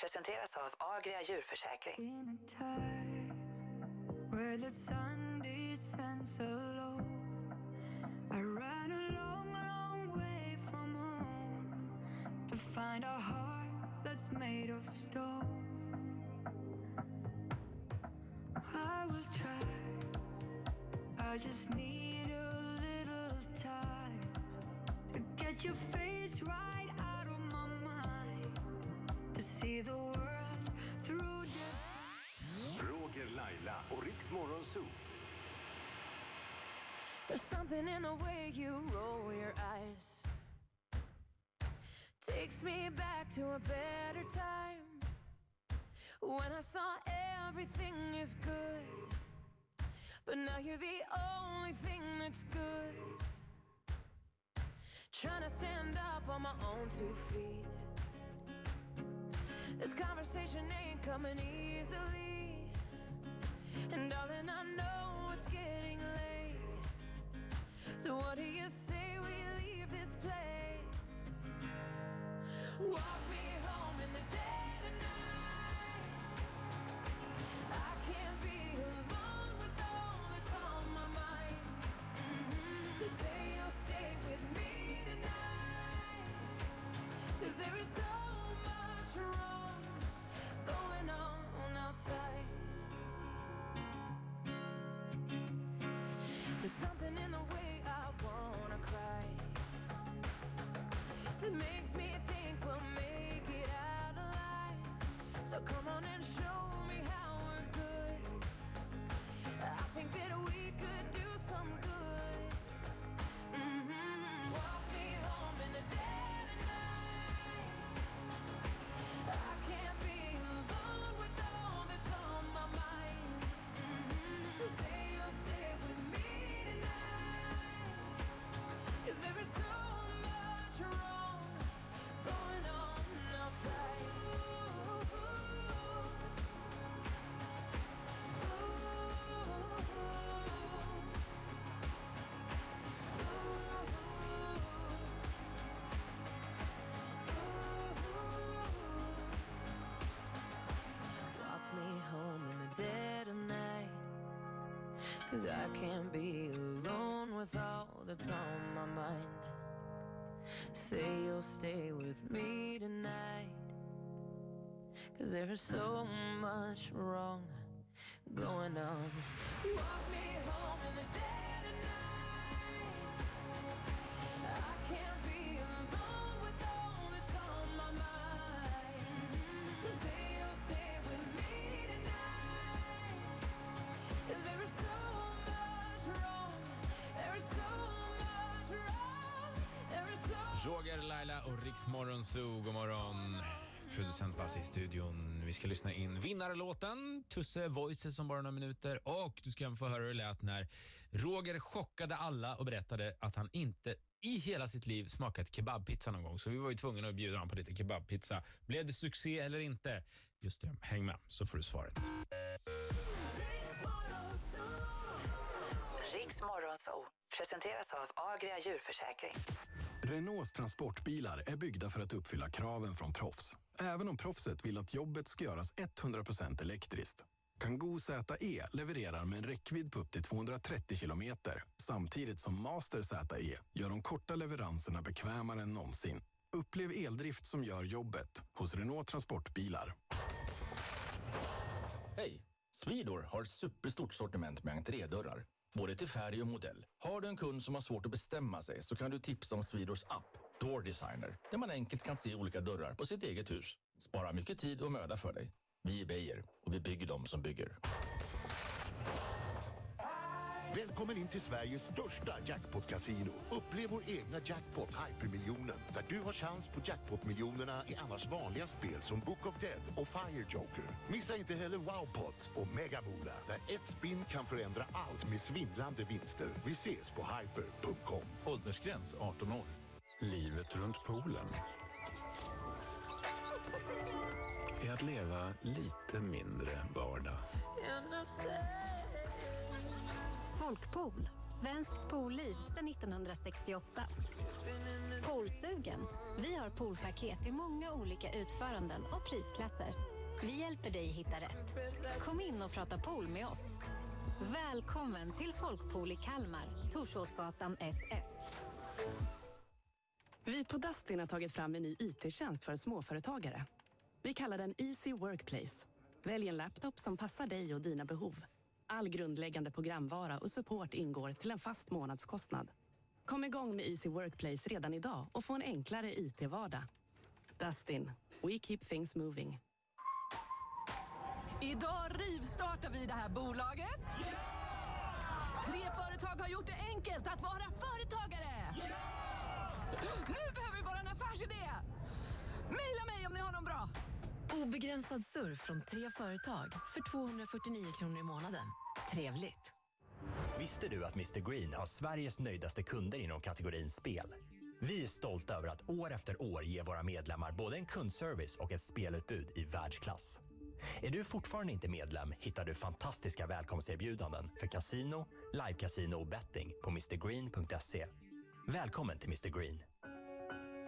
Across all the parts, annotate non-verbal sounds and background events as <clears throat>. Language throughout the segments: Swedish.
Presenteras av Agria djurförsäkring. Find a heart that's made of stone. I will try. I just need a little time to get your face right see the world through the Roger, Laila och Riks Morgonzoo. There's something in the way you roll your eyes. Takes me back to a better time. When I saw everything is good. But now you're the only thing that's good. Trying to stand up on my own two feet. This conversation ain't coming easily. And darling, I know it's getting late. So what do you say we leave this place? Walk Cause I can't be alone with all that's on my mind. Say you'll stay with me tonight. Cause there is so much wrong Roger, Laila och Riksmorgon Morgonzoo, god morgon. Producent Basse i studion. Vi ska lyssna in vinnarlåten, Tusse Voices om bara några minuter. Och du ska få höra hur det lät när Roger chockade alla och berättade att han inte i hela sitt liv smakat kebabpizza någon gång. Så vi var ju tvungna att bjuda honom på lite kebabpizza. Blev det succé eller inte? Just det, häng med så får du svaret. Riksmorgon Morgonzoo presenteras av Agria djurförsäkring. Renaults transportbilar är byggda för att uppfylla kraven från proffs. Även om proffset vill att jobbet ska göras 100% elektriskt. Kangoo ZE levererar med en räckvidd på upp till 230 kilometer samtidigt som Master ZE gör de korta leveranserna bekvämare än någonsin. Upplev eldrift som gör jobbet hos Renault Transportbilar. Hej! Swedor har superstort sortiment med entrédörrar. Både till färg och modell. Har du en kund som har svårt att bestämma sig så kan du tipsa om Swedors app Door Designer där man enkelt kan se olika dörrar på sitt eget hus. Spara mycket tid och möda för dig. Vi är Beijer och vi bygger dem som bygger. Välkommen in till Sveriges största jackpot-casino. Upplev vår egna jackpot Hypermiljonen där du har chans på jackpot-miljonerna i annars vanliga spel som Book of Dead och Fire Joker. Missa inte heller Wowpot och Mega Moolah där ett spinn kan förändra allt med svindlande vinster. Vi ses på hyper.com. Åldersgräns 18 år. Livet runt poolen är att leva lite mindre vardag. Folkpool. Svenskt poolliv sedan 1968. Poolsugen? Vi har poolpaket i många olika utföranden och prisklasser. Vi hjälper dig hitta rätt. Kom in och prata pool med oss. Välkommen till Folkpool i Kalmar, Torsåsgatan 1F. Vi på Dustin har tagit fram en ny IT-tjänst för småföretagare. Vi kallar den Easy Workplace. Välj en laptop som passar dig och dina behov. All grundläggande programvara och support ingår till en fast månadskostnad. Kom igång med Easy Workplace redan idag och få en enklare IT-vardag. Dustin. We keep things moving. Idag rivstartar vi det här bolaget. Tre företag har gjort det enkelt att vara företagare. Nu behöver vi bara en affärsidé. Maila mig om ni har någon bra. Obegränsad surf från tre företag för 249 kronor i månaden. Trevligt! Visste du att Mr Green har Sveriges nöjdaste kunder inom kategorin spel? Vi är stolta över att år efter år ge våra medlemmar både en kundservice och ett spelutbud i världsklass. Är du fortfarande inte medlem hittar du fantastiska välkomsterbjudanden för kasino, livekasino och betting på mrgreen.se. Välkommen till Mr Green.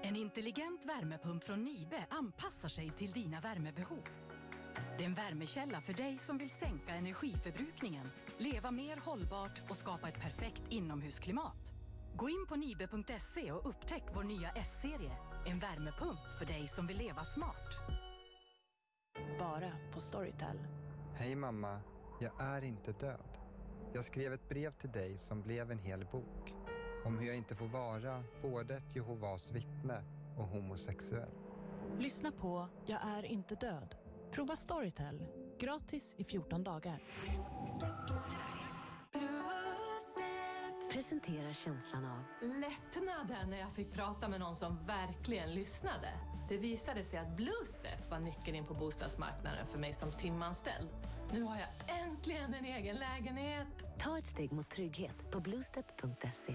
En intelligent värmepump från Nibe anpassar sig till dina värmebehov. Det är en värmekälla för dig som vill sänka energiförbrukningen, leva mer hållbart och skapa ett perfekt inomhusklimat. Gå in på nibe.se och upptäck vår nya S-serie. En värmepump för dig som vill leva smart. Bara på Storytel. Hej mamma, jag är inte död. Jag skrev ett brev till dig som blev en hel bok. Om hur jag inte får vara både ett Jehovas vittne och homosexuell. Lyssna på Jag är inte död. Prova Storytel. Gratis i 14 dagar. Presentera känslan av Lättnaden när jag fick prata med någon som verkligen lyssnade. Det visade sig att Bluestep var nyckeln in på bostadsmarknaden för mig som timanställd. Nu har jag äntligen en egen lägenhet. Ta ett steg mot trygghet på bluestep.se.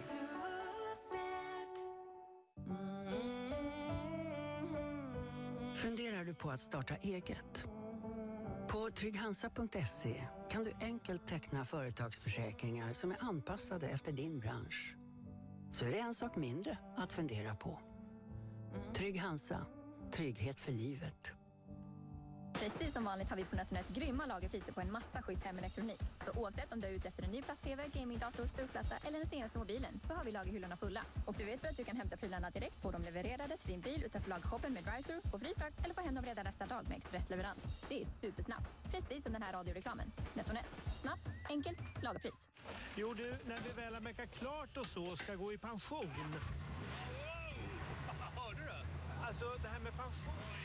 att starta eget? På trygghansa.se kan du enkelt teckna företagsförsäkringar som är anpassade efter din bransch. Så är det en sak mindre att fundera på. Trygg Hansa. Trygghet för livet. Precis som vanligt har vi på NetOnNet grymma lagerpriser på en massa schysst hemelektronik. Så oavsett om du är ute efter en ny platt-tv, gamingdator, surfplatta eller den senaste mobilen så har vi lagerhyllorna fulla. Och du vet väl att du kan hämta prylarna direkt, få dem levererade till din bil utanför lagershoppen med drive-thru, få fri frakt eller få hem dem redan nästa dag med expressleverans. Det är supersnabbt. Precis som den här radioreklamen. NetOnNet. Snabbt, enkelt, lagerpris. Jo du, när vi väl har meckat klart och så ska gå i pension. <laughs> Hörde du? Alltså det här med pension.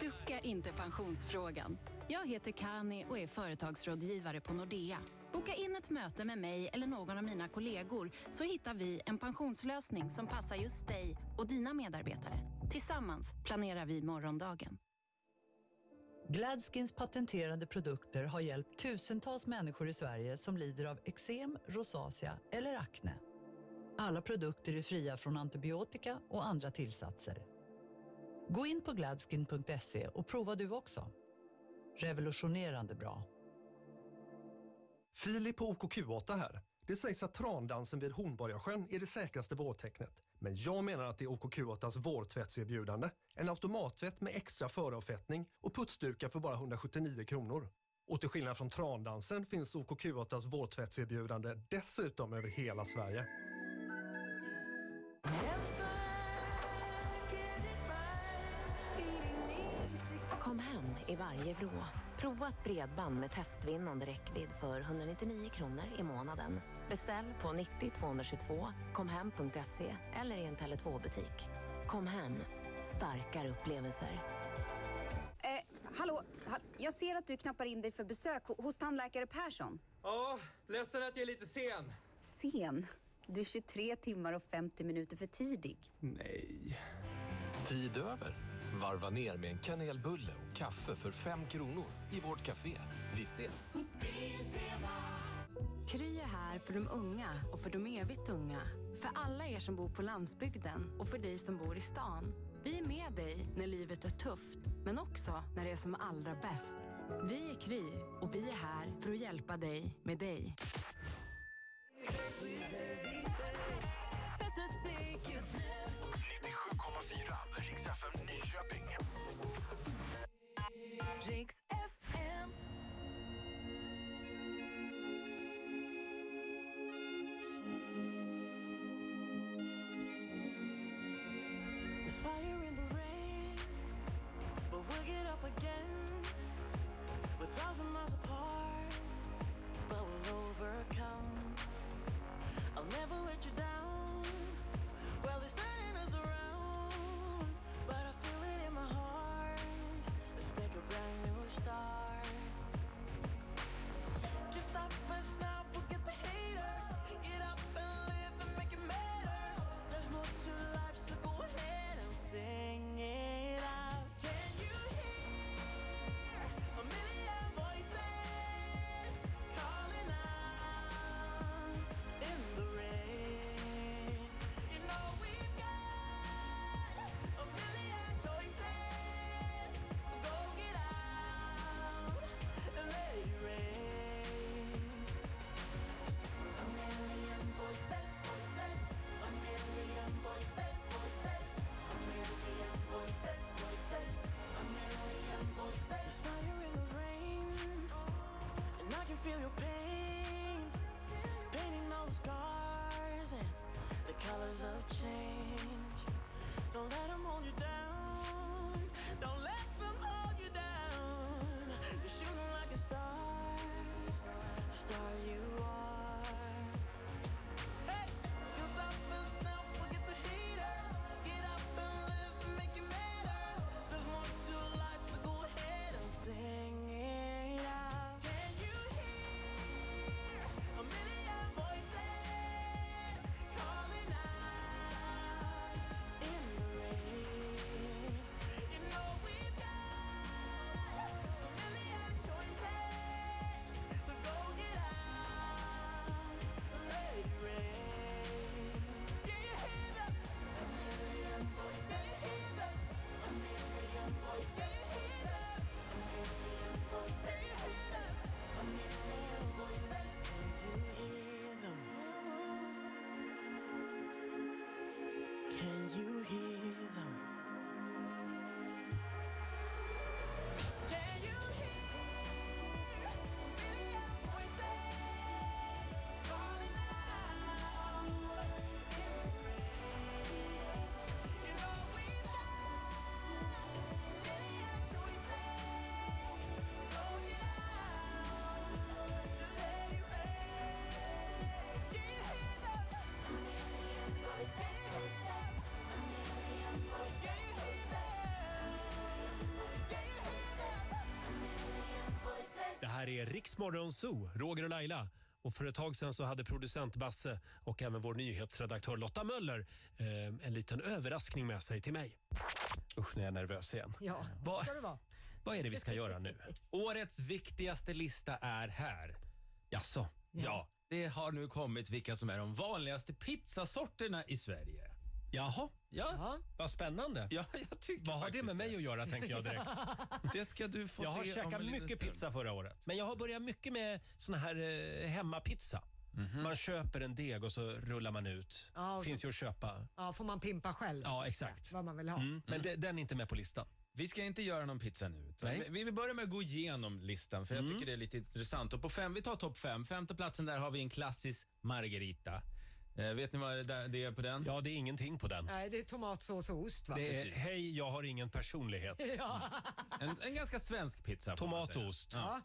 Ducka inte pensionsfrågan. Jag heter Kani och är företagsrådgivare på Nordea. Boka in ett möte med mig eller någon av mina kollegor så hittar vi en pensionslösning som passar just dig och dina medarbetare. Tillsammans planerar vi morgondagen. Gladskins patenterade produkter har hjälpt tusentals människor i Sverige som lider av eksem, rosacea eller akne. Alla produkter är fria från antibiotika och andra tillsatser. Gå in på gladskin.se och prova du också. Revolutionerande bra. Filip på OKQ8 här. Det sägs att trandansen vid Hornborgasjön är det säkraste vårtecknet. Men jag menar att det är OKQ8s vårtvättserbjudande. En automattvätt med extra föravfettning och putsdukar för bara 179 kronor. Och till skillnad från trandansen finns OKQ8s vårtvättserbjudande dessutom över hela Sverige. Vrå. Prova ett bredband med testvinnande räckvidd för 199 kronor i månaden. Beställ på 90 222, komhem.se eller i en Tele2-butik. Kom hem, starkare upplevelser. Eh, hallå, ha- jag ser att du knappar in dig för besök ho- hos tandläkare Persson. Ja, ledsen att jag är lite sen. Sen? Du är 23 timmar och 50 minuter för tidig. Nej. Tid över. Varva ner med en kanelbulle och kaffe för fem kronor i vårt café. Vi ses! Kry är här för de unga och för de evigt unga. För alla er som bor på landsbygden och för dig som bor i stan. Vi är med dig när livet är tufft, men också när det är som allra bäst. Vi är Kry och vi är här för att hjälpa dig med dig. Jinx FM. There's fire in the rain, but we'll get up again. We're thousand miles apart, but we'll overcome. I'll never let you down. Well, it's not. Brand new start. I don't know. Här är Riksmorgon Zoo, Roger och Laila. Och för ett tag sedan så hade producent Basse och även vår nyhetsredaktör Lotta Möller eh, en liten överraskning med sig till mig. Usch, nu är jag nervös igen. Ja, Vad- ska det vara. Vad är det vi ska göra nu? <laughs> Årets viktigaste lista är här. Jaså? Ja. Det har nu kommit vilka som är de vanligaste pizzasorterna i Sverige. Jaha, Ja, vad spännande. ja jag tycker Vad har det faktiskt med mig att göra tänker jag direkt. <laughs> Det ska du få Jag har se om käkat en liten mycket stund. pizza förra året. Men jag har börjat mycket med sån här eh, hemmapizza. Mhm. Man köper en deg och så rullar man ut. Ja, och så- Finns ju att köpa. Ja, får man pimpa själv. så Ja, att säga, exakt. Vad man vill ha. Mm. Men det, den är inte med på listan. Vi ska inte göra någon pizza nu. utan Nej. Vi, vi börjar med att gå igenom listan för jag tycker det är lite intressant. Och på fem, vi tar topp fem. Femte platsen där har vi en klassisk margarita. Eh, vet ni vad det, är på den? Ja, det är ingenting på den. Nej, det är tomatsås och ost va? Det är hej, jag har ingen personlighet. <laughs> Ja. En, en ganska svensk pizza. får man Tomat och säga. ost. Ja.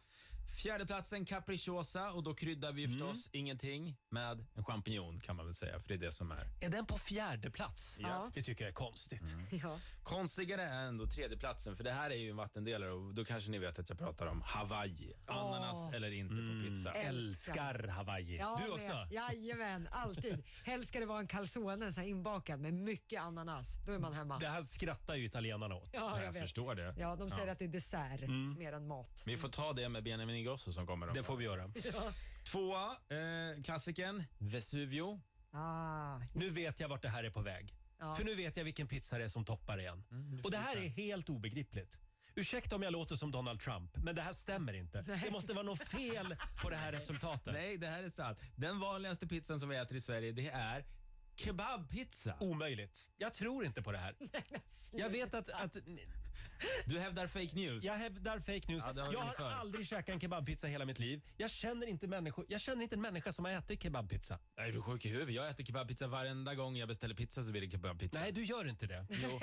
Fjärde platsen capricciosa och då kryddar vi förstås ingenting med en champinjon kan man väl säga för det är det som är. Är den på fjärde plats? Ja. Det tycker jag är konstigt. <laughs> Ja. Konstigare är ändå tredje platsen för det här är ju en vattendelare och då kanske ni vet att jag pratar om Hawaii. Ananas eller inte på pizza. Älskar Hawaii. Ja, du men- också? Jajamän, alltid. Helst ska det vara en calzone så här inbakad med mycket ananas. Då är man hemma. Det här skrattar ju italienarna åt. Ja, jag jag vet. förstår det. Ja, de säger Ja. att det är dessert Mm. mer än mat. Vi får ta det med Benjamin Ingrosso som kommer. om Det får vi göra. <laughs> Ja. Tvåa, eh, klassikern Vesuvio. Ah, Nu vet jag vart det här är på väg. Ja. För nu vet jag vilken pizza det är som toppar igen. Mm, Och det här är helt obegripligt. Ursäkta om jag låter som Donald Trump, men det här stämmer inte. <laughs> Det måste vara något fel på det här resultatet. Nej, det här är sant. Den vanligaste pizzan som vi äter i Sverige det är kebabpizza. Omöjligt. Jag tror inte på det här. <laughs> Jag vet att... att Du hävdar fake news. jag hävdar fake news. Ja, det har jag har för. aldrig käkat en kebabpizza i hela mitt liv. Jag känner inte, människor, jag känner inte en människa som har ätit kebabpizza. Nej, är du sjuk i huvudet? Jag äter kebabpizza varenda gång jag beställer pizza så blir det kebabpizza. Nej, du gör inte det. Jo.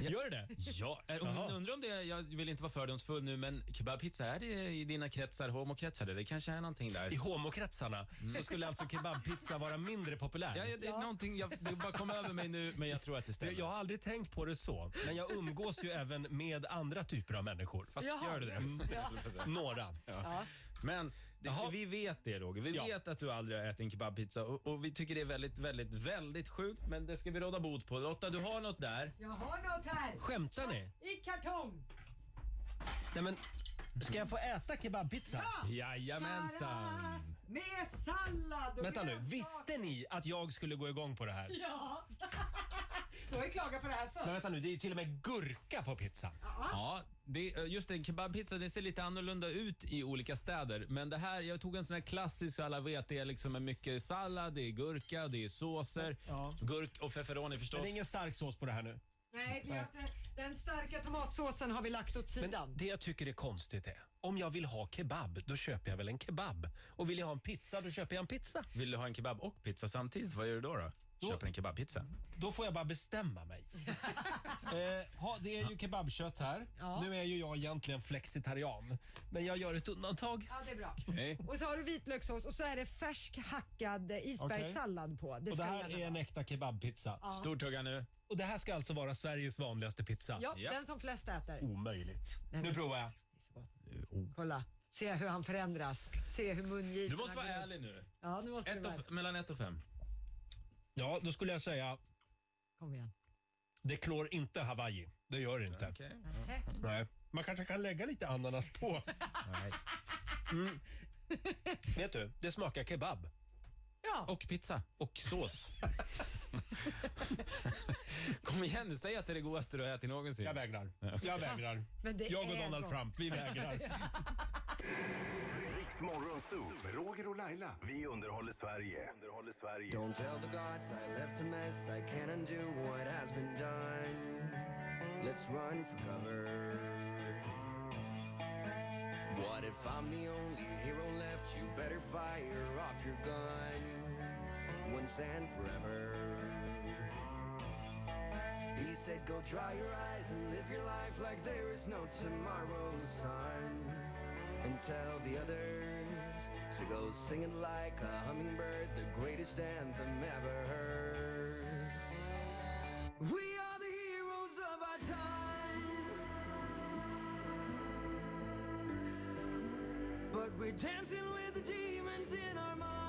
<laughs> Gör du det? Ja, Jaha. undrar om det, jag vill inte vara fördomsfull nu, men kebabpizza, är det i dina kretsar, homokretsar? Det kanske är någonting där. I homokretsarna så skulle alltså kebabpizza vara mindre populär. Ja, ja, det är någonting, jag, det bara kom över mig nu, men jag tror att Det- stämmer. Jag har aldrig tänkt på det så, men jag umgås ju även med andra typer av människor. Fast Jaha. gör du det? Mm. Några. Ja. Men det, Jaha. vi vet det Roger. Vi Ja. vet att du aldrig har ätit en kebabpizza och, och vi tycker det är väldigt, väldigt, väldigt sjukt. Men det ska vi råda bot på. Lotta, du har något där. Jag har något här. Skämtar ni? I kartong. Nej, men, ska jag få äta kebabpizza? Jajamensan. Med sallad och Vänta nu, grönsaker. visste ni att jag skulle gå igång på det här? Ja. <laughs> Du har ju klagat på det här Men förr. vänta nu, det är ju till och med gurka på pizzan. Ja, det, just en kebabpizza det ser lite annorlunda ut i olika städer. Men det här, jag tog en sån här klassisk, så alla vet, det är liksom med mycket sallad, det är gurka, det är såser, gurk och feferoni förstås. Men det är ingen stark sås på det här nu. Nej, det är att det- den starka tomatsåsen har vi lagt åt sidan. Men det jag tycker är konstigt är, om jag vill ha kebab, då köper jag väl en kebab. Och vill jag ha en pizza, då köper jag en pizza. Vill du ha en kebab och pizza samtidigt? Vad gör du då? då? Köper en kebabpizza? Då får jag bara bestämma mig. <laughs> eh, ha, det är ju kebabkött här. Nu är ju jag egentligen flexitarian. Men jag gör ett undantag. Ja, det är bra. Okej. Och så har du vitlökssås och så är det färsk hackad isbergssallad på. Det och ska det här gärna är en vara. äkta kebabpizza. Ja. Stor tugga nu. Och det här ska alltså vara Sveriges vanligaste pizza. Ja, den som flest äter. Omöjligt. Nej, Nu men- provar jag. Kolla. Se hur han förändras. Se hur mungiporna Du måste vara går upp. ärlig nu. Ja, nu måste Ett du och, vara. mellan ett och fem. Ja, då skulle jag säga Kom igen. det klår inte Hawaii. Det gör det inte. Nähä. Nej. Man kanske kan lägga lite ananas på. Mm. Vet du, det smakar kebab. Ja. Och pizza. Och sås. <laughs> Kom igen nu, säg att det är det godaste du har ätit någonsin. Jag vägrar. Jag vägrar. Men det Jag och är Donald gott. Trump, vi vägrar. <laughs> Riks Morgonzoo med Roger och Laila. Vi underhåller Sverige. Underhåller Sverige. Don't tell the gods I left a mess. I can't undo what has been done. Let's run for cover. What if I'm the only hero left? You better fire off your gun once and forever. He said, Go dry your eyes and live your life like there is no tomorrow, son. And tell the others to go singing like a hummingbird, the greatest anthem ever heard. We are the heroes of our time. But we're dancing with the demons in our minds.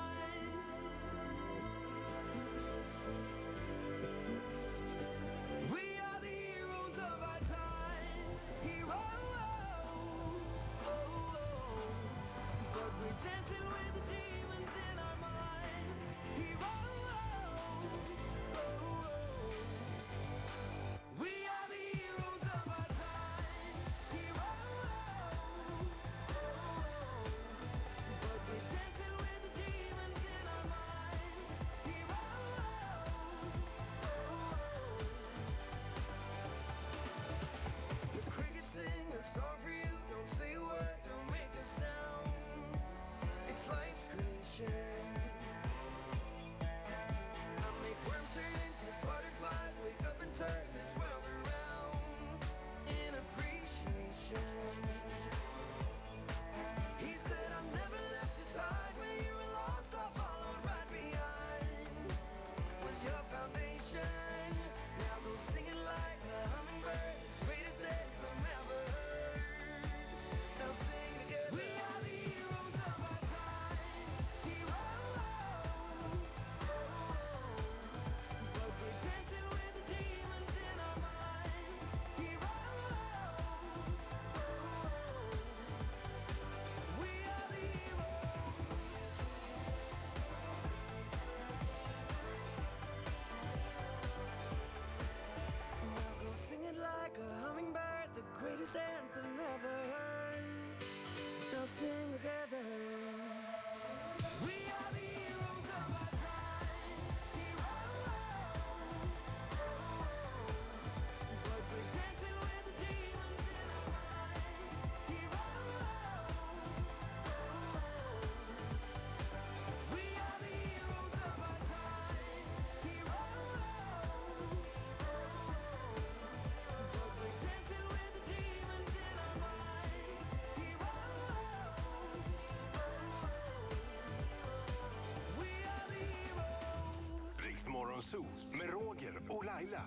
this anthem ever heard. Now sing together. We are. Riksmorgonzoo med Roger och Laila.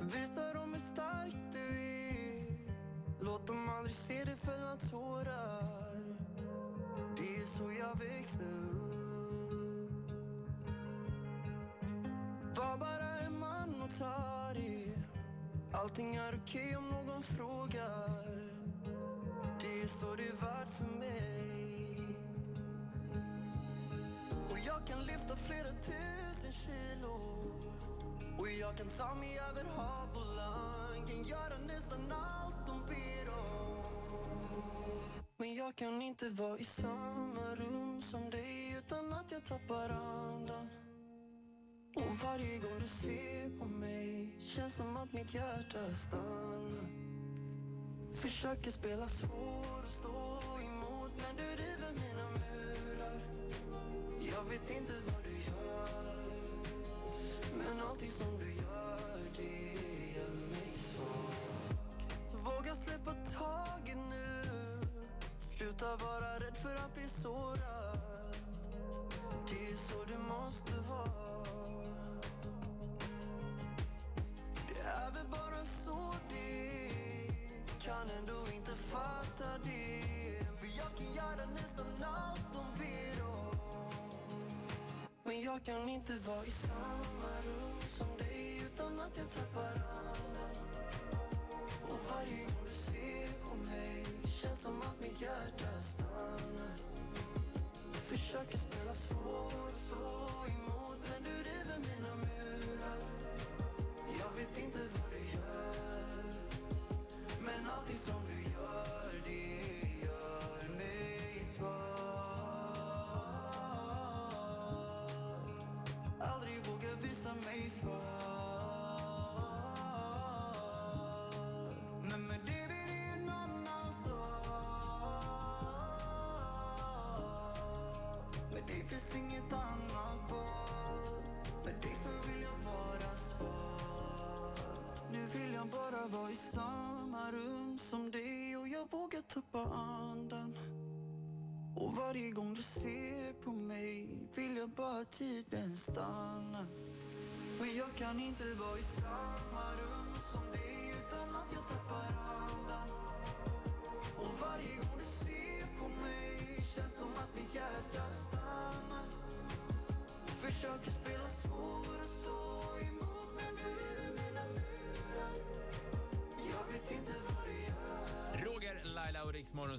Visa dem hur stark du är. Låt dem aldrig se dig fälla tårar. Det är så jag växte upp. Var bara en man och ta det. Allting är okej om någon frågar Det är så det är värt för mig. Och jag kan lyfta flera tusen kilo. Och jag kan ta mig över hav och land Kan göra nästan allt de ber om. Men jag kan inte vara i samma rum som dig utan att jag tappar andan. Och varje gång du ser på mig känns som att mitt hjärta stannar. Försöker spela svår och stå emot men du river mina murar. Jag vet inte vad du gör men allting som du gör, det gör mig svag. Våga släppa taget nu. Sluta vara rädd för att bli sårad. Det är så det måste vara. Det är väl bara. Kan ändå inte fatta det. För jag kan göra nästan allt de ber om. Men jag kan inte vara i samma rum som dig utan att jag tappar andan. Och varje gång du ser på mig känns som att mitt hjärta stannar. Försöker spela svår och stå kan bara vara i samma rum som dig och jag vågar tappa andan. Och varje gång du ser på mig vill jag bara tiden stanna Men jag kan inte vara i samma rum som dig utan att jag tappar andan. Och varje gång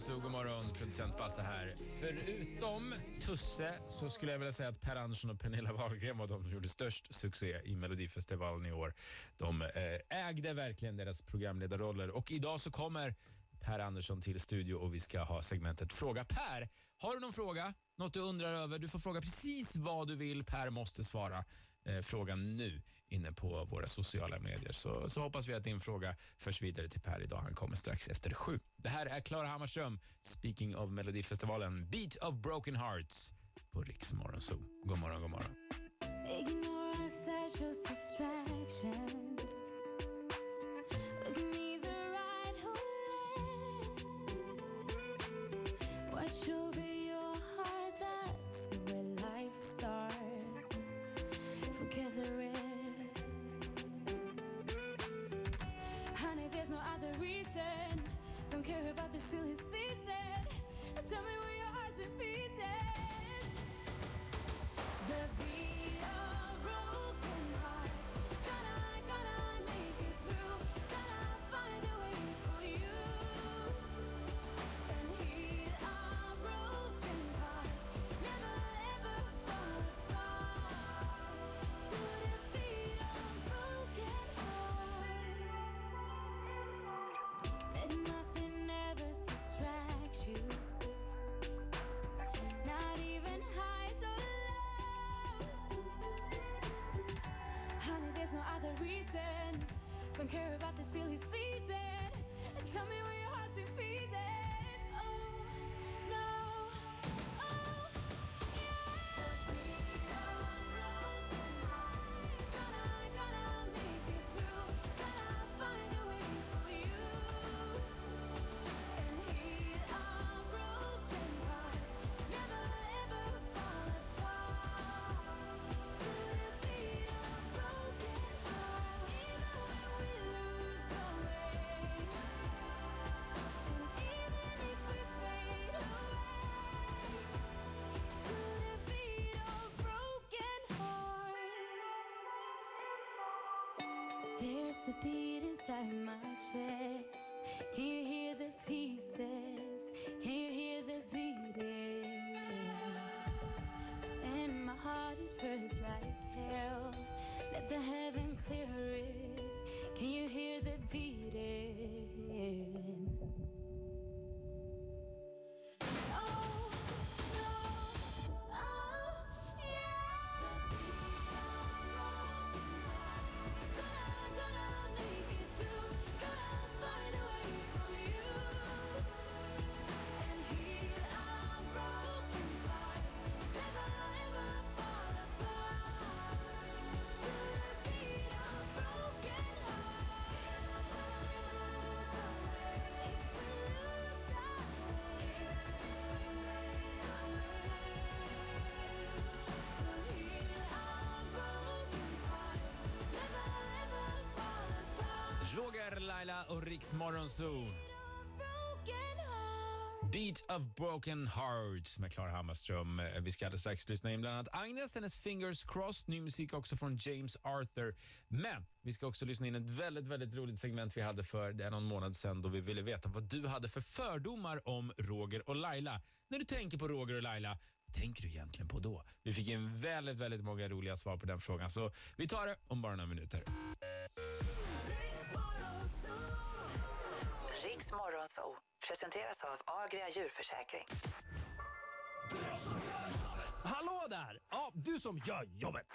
så god morgon. Producent Basse här. Förutom Tusse så skulle jag vilja säga att Per Andersson och Pernilla Wahlgren var de som gjorde störst succé i Melodifestivalen i år. De eh, ägde verkligen deras programledarroller och idag så kommer Per Andersson till studio och vi ska ha segmentet Fråga Per. Har du någon fråga? Något du undrar över? Du får fråga precis vad du vill. Per måste svara eh, frågan nu inne på våra sociala medier. Så, så hoppas vi att din fråga förs vidare till Per idag. Han kommer strax efter sju. Det här är Klara Hammarström, speaking of Melodifestivalen, Beat of Broken Hearts på Riksmorgon Morgonzoo. God morgon, god morgon. Ignorance, such just distractions. Look me the right who left. Watch over Don't care about the silly season. Tell me where your heart's in pieces. The beat of There's a beat inside my chest. Can you Roger, Laila och Riks Morgonzoo. Beat of Broken Hearts med Klara Hammarström. Vi ska alldeles strax lyssna in bland annat Agnes, hennes Fingers Crossed, ny musik också från James Arthur. Men vi ska också lyssna in ett väldigt, väldigt roligt segment vi hade för det är någon månad sedan då vi ville veta vad du hade för fördomar om Roger och Laila. När du tänker på Roger och Laila, vad tänker du egentligen på då? Vi fick in väldigt, väldigt många roliga svar på den frågan, så vi tar det om bara några minuter. Morgonzoo presenteras av Agria djurförsäkring. Hallå där! Ja, du som gör jobbet.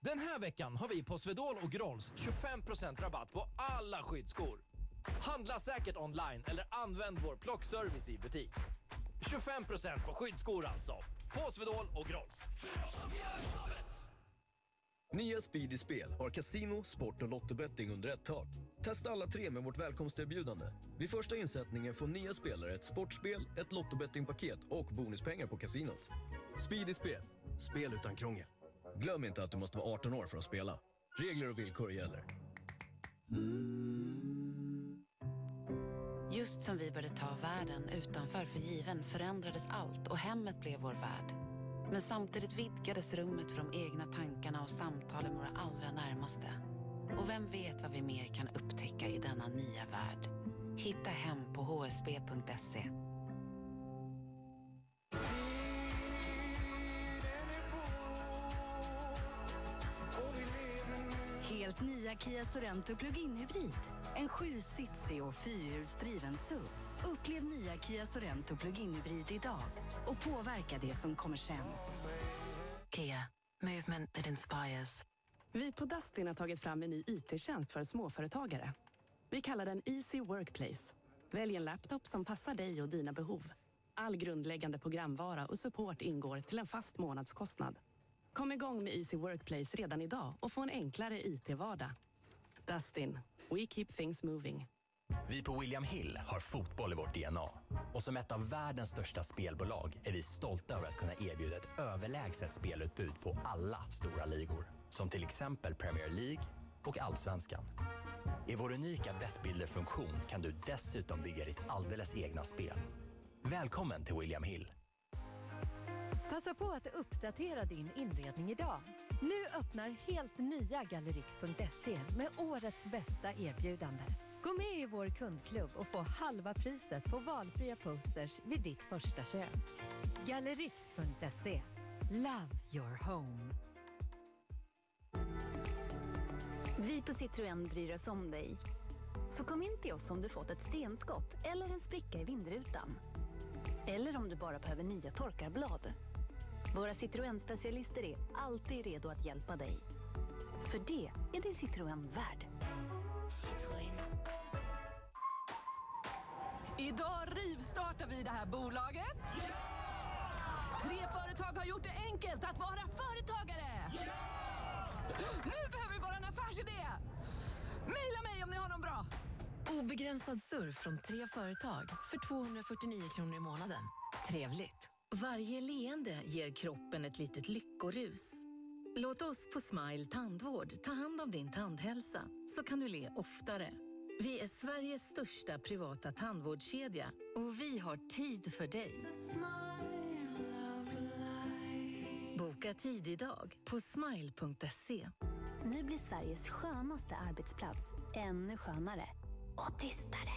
Den här veckan har vi på Swedol och Grolls 25% rabatt på alla skyddsskor. Handla säkert online eller använd vår plockservice i butik. 25% på skyddsskor alltså. På Swedol och Grolls. Nya Speedy Spel har kasino, sport och lottobetting under ett tak. Testa alla tre med vårt välkomsterbjudande. Vid första insättningen får nya spelare ett sportspel, ett lottobettingpaket och bonuspengar på kasinot. Speedy Spel, spel utan krångel. Glöm inte att du måste vara 18 år för att spela. Regler och villkor gäller. Just som vi började ta världen utanför för given förändrades allt och hemmet blev vår värld. Men samtidigt vidgades rummet för de egna tankarna och samtalen med våra allra närmaste. Och vem vet vad vi mer kan upptäcka i denna nya värld? Hitta hem på hsb.se. Helt nya Kia Sorento Plug-in Hybrid. En sjusitsig och fyrhjulsdriven SUV. Upplev nya Kia Sorento Plug-in Hybrid idag och påverka det som kommer sen. Kia, movement that inspires. Vi på Dustin har tagit fram en ny IT-tjänst för småföretagare. Vi kallar den Easy Workplace. Välj en laptop som passar dig och dina behov. All grundläggande programvara och support ingår till en fast månadskostnad. Kom igång med Easy Workplace redan idag och få en enklare IT-vardag. Dustin. We keep things moving. Vi på William Hill har fotboll i vårt DNA. Och som ett av världens största spelbolag är vi stolta över att kunna erbjuda ett överlägset spelutbud på alla stora ligor. Som till exempel Premier League och Allsvenskan. I vår unika Bettbuilder-funktion kan du dessutom bygga ditt alldeles egna spel. Välkommen till William Hill. Passa på att uppdatera din inredning idag. Nu öppnar helt nya Gallerix.se med årets bästa erbjudande. Gå med i vår kundklubb och få halva priset på valfria posters vid ditt första köp. Gallerix.se. Love your home. Vi på Citroën bryr oss om dig. Så kom in till oss om du fått ett stenskott eller en spricka i vindrutan. Eller om du bara behöver nya torkarblad. Våra Citroën-specialister är alltid redo att hjälpa dig. För det är din Citroën värd. Idag rivstartar vi det här bolaget. Tre företag har gjort det enkelt att vara företagare. Nu behöver vi bara en affärsidé. Maila mig om ni har någon bra. Obegränsad surf från tre företag för 249 kronor i månaden. Trevligt! Varje leende ger kroppen ett litet lyckorus. Låt oss på Smile Tandvård ta hand om din tandhälsa så kan du le oftare. Vi är Sveriges största privata tandvårdskedja och vi har tid för dig. Boka tid idag på smile.se. Nu blir Sveriges skönaste arbetsplats ännu skönare. Och tystare.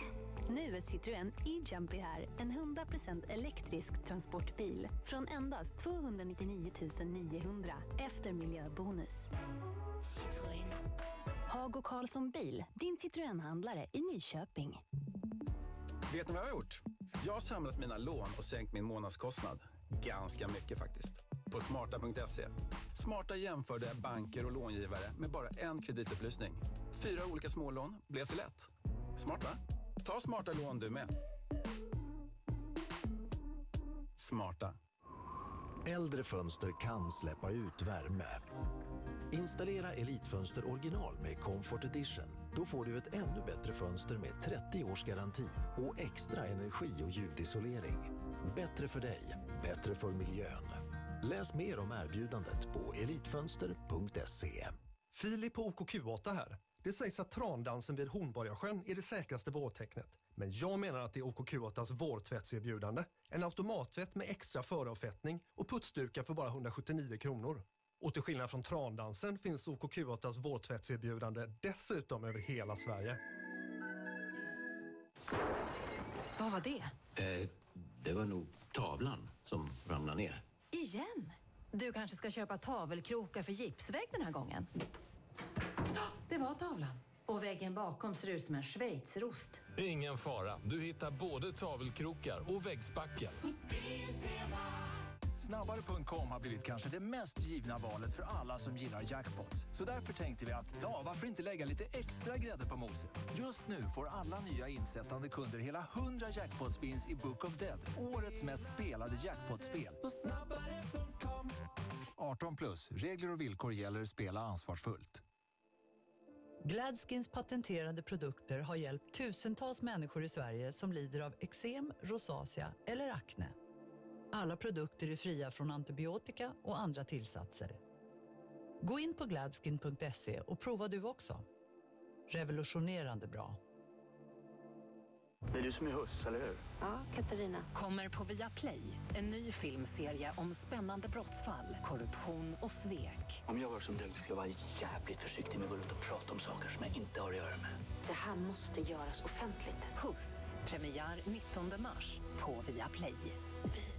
Nu är Citroën e-Jumpy här. En 100% elektrisk transportbil. Från endast 299 900 efter miljöbonus. Citroën. Hago Karlsson Bil. Din Citroën-handlare i Nyköping. Vet ni vad jag har gjort? Jag har samlat mina lån och sänkt min månadskostnad. Ganska mycket faktiskt. På smarta.se. Smarta jämförde banker och långivare med bara en kreditupplysning. Fyra olika smålån blev till ett. Smart va? Ta smarta lån du med. Smarta. Äldre fönster kan släppa ut värme. Installera Elitfönster original med Comfort Edition. Då får du ett ännu bättre fönster med 30 års garanti och extra energi och ljudisolering. Bättre för dig, bättre för miljön. Läs mer om erbjudandet på elitfönster.se. Filip på OKQ8 här. Det sägs att trandansen vid Hornborgasjön är det säkraste vårtecknet. Men jag menar att det är OKQ8s vårtvättserbjudande. En automattvätt med extra föravfettning och putsdukar för bara 179 kronor. Och till skillnad från trandansen finns OKQ8s vårtvättserbjudande dessutom över hela Sverige. Vad var det? Eh, det var nog tavlan som ramlade ner. Igen? Du kanske ska köpa tavelkrokar för gipsvägg den här gången? Ja, Det var tavlan. Och väggen bakom ser ut som en schweizerost. Ingen fara. Du hittar både tavelkrokar och väggspackel. Snabbare.com har blivit kanske det mest givna valet för alla som gillar jackpots. Så därför tänkte vi att, ja, varför inte lägga lite extra grädde på moset? Just nu får alla nya insättande kunder hela 100 jackpot-spins i Book of Dead. Årets mest spelade jackpotspel. 18 plus. Regler och villkor gäller. Spela ansvarsfullt. Gladskins patenterade produkter har hjälpt tusentals människor i Sverige som lider av eksem, rosacea eller akne. Alla produkter är fria från antibiotika och andra tillsatser. Gå in på gladskin.se och prova du också. Revolutionerande bra. Det är du som är huss, eller hur? Ja, Katarina. Kommer på Viaplay. En ny filmserie om spännande brottsfall, korruption och svek. Om jag var som du ska jag vara jävligt försiktig med att gå runt och prata om saker som jag inte har att göra med. Det här måste göras offentligt. Puss. Premiär 19 mars på Viaplay. 97,4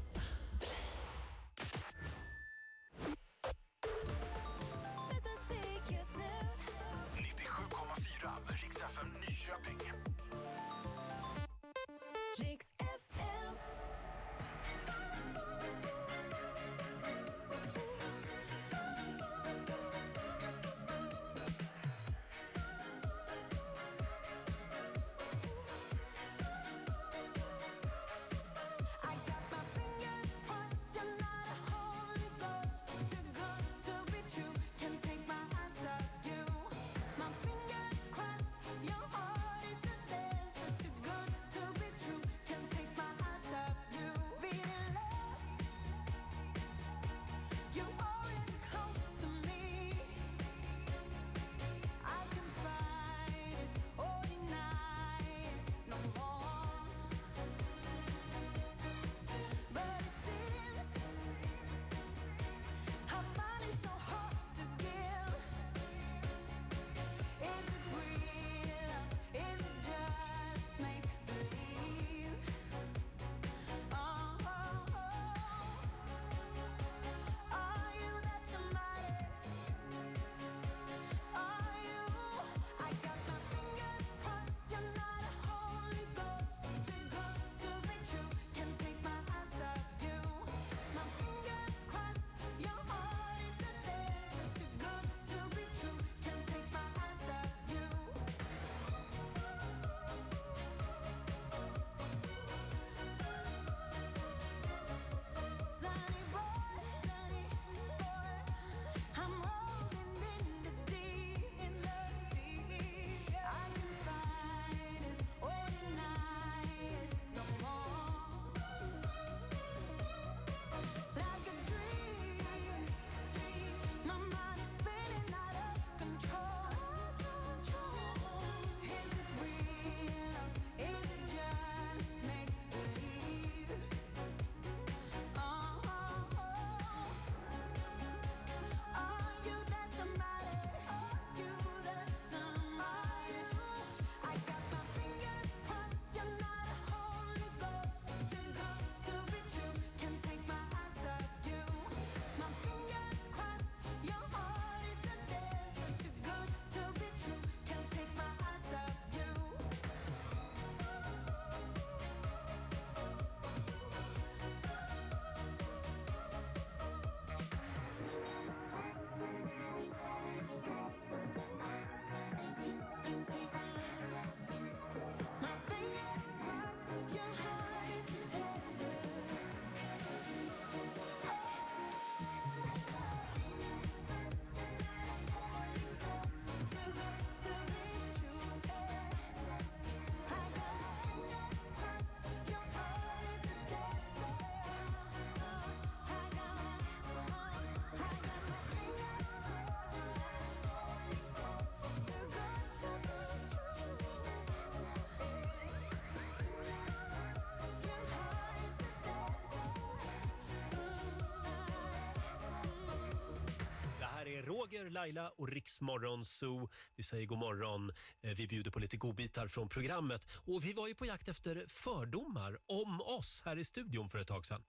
Laila och Riksmorgon Zoo. Vi säger god morgon. Eh, Vi bjuder på lite godbitar från programmet. Och vi var ju på jakt efter fördomar om oss här i studion för ett tag sedan.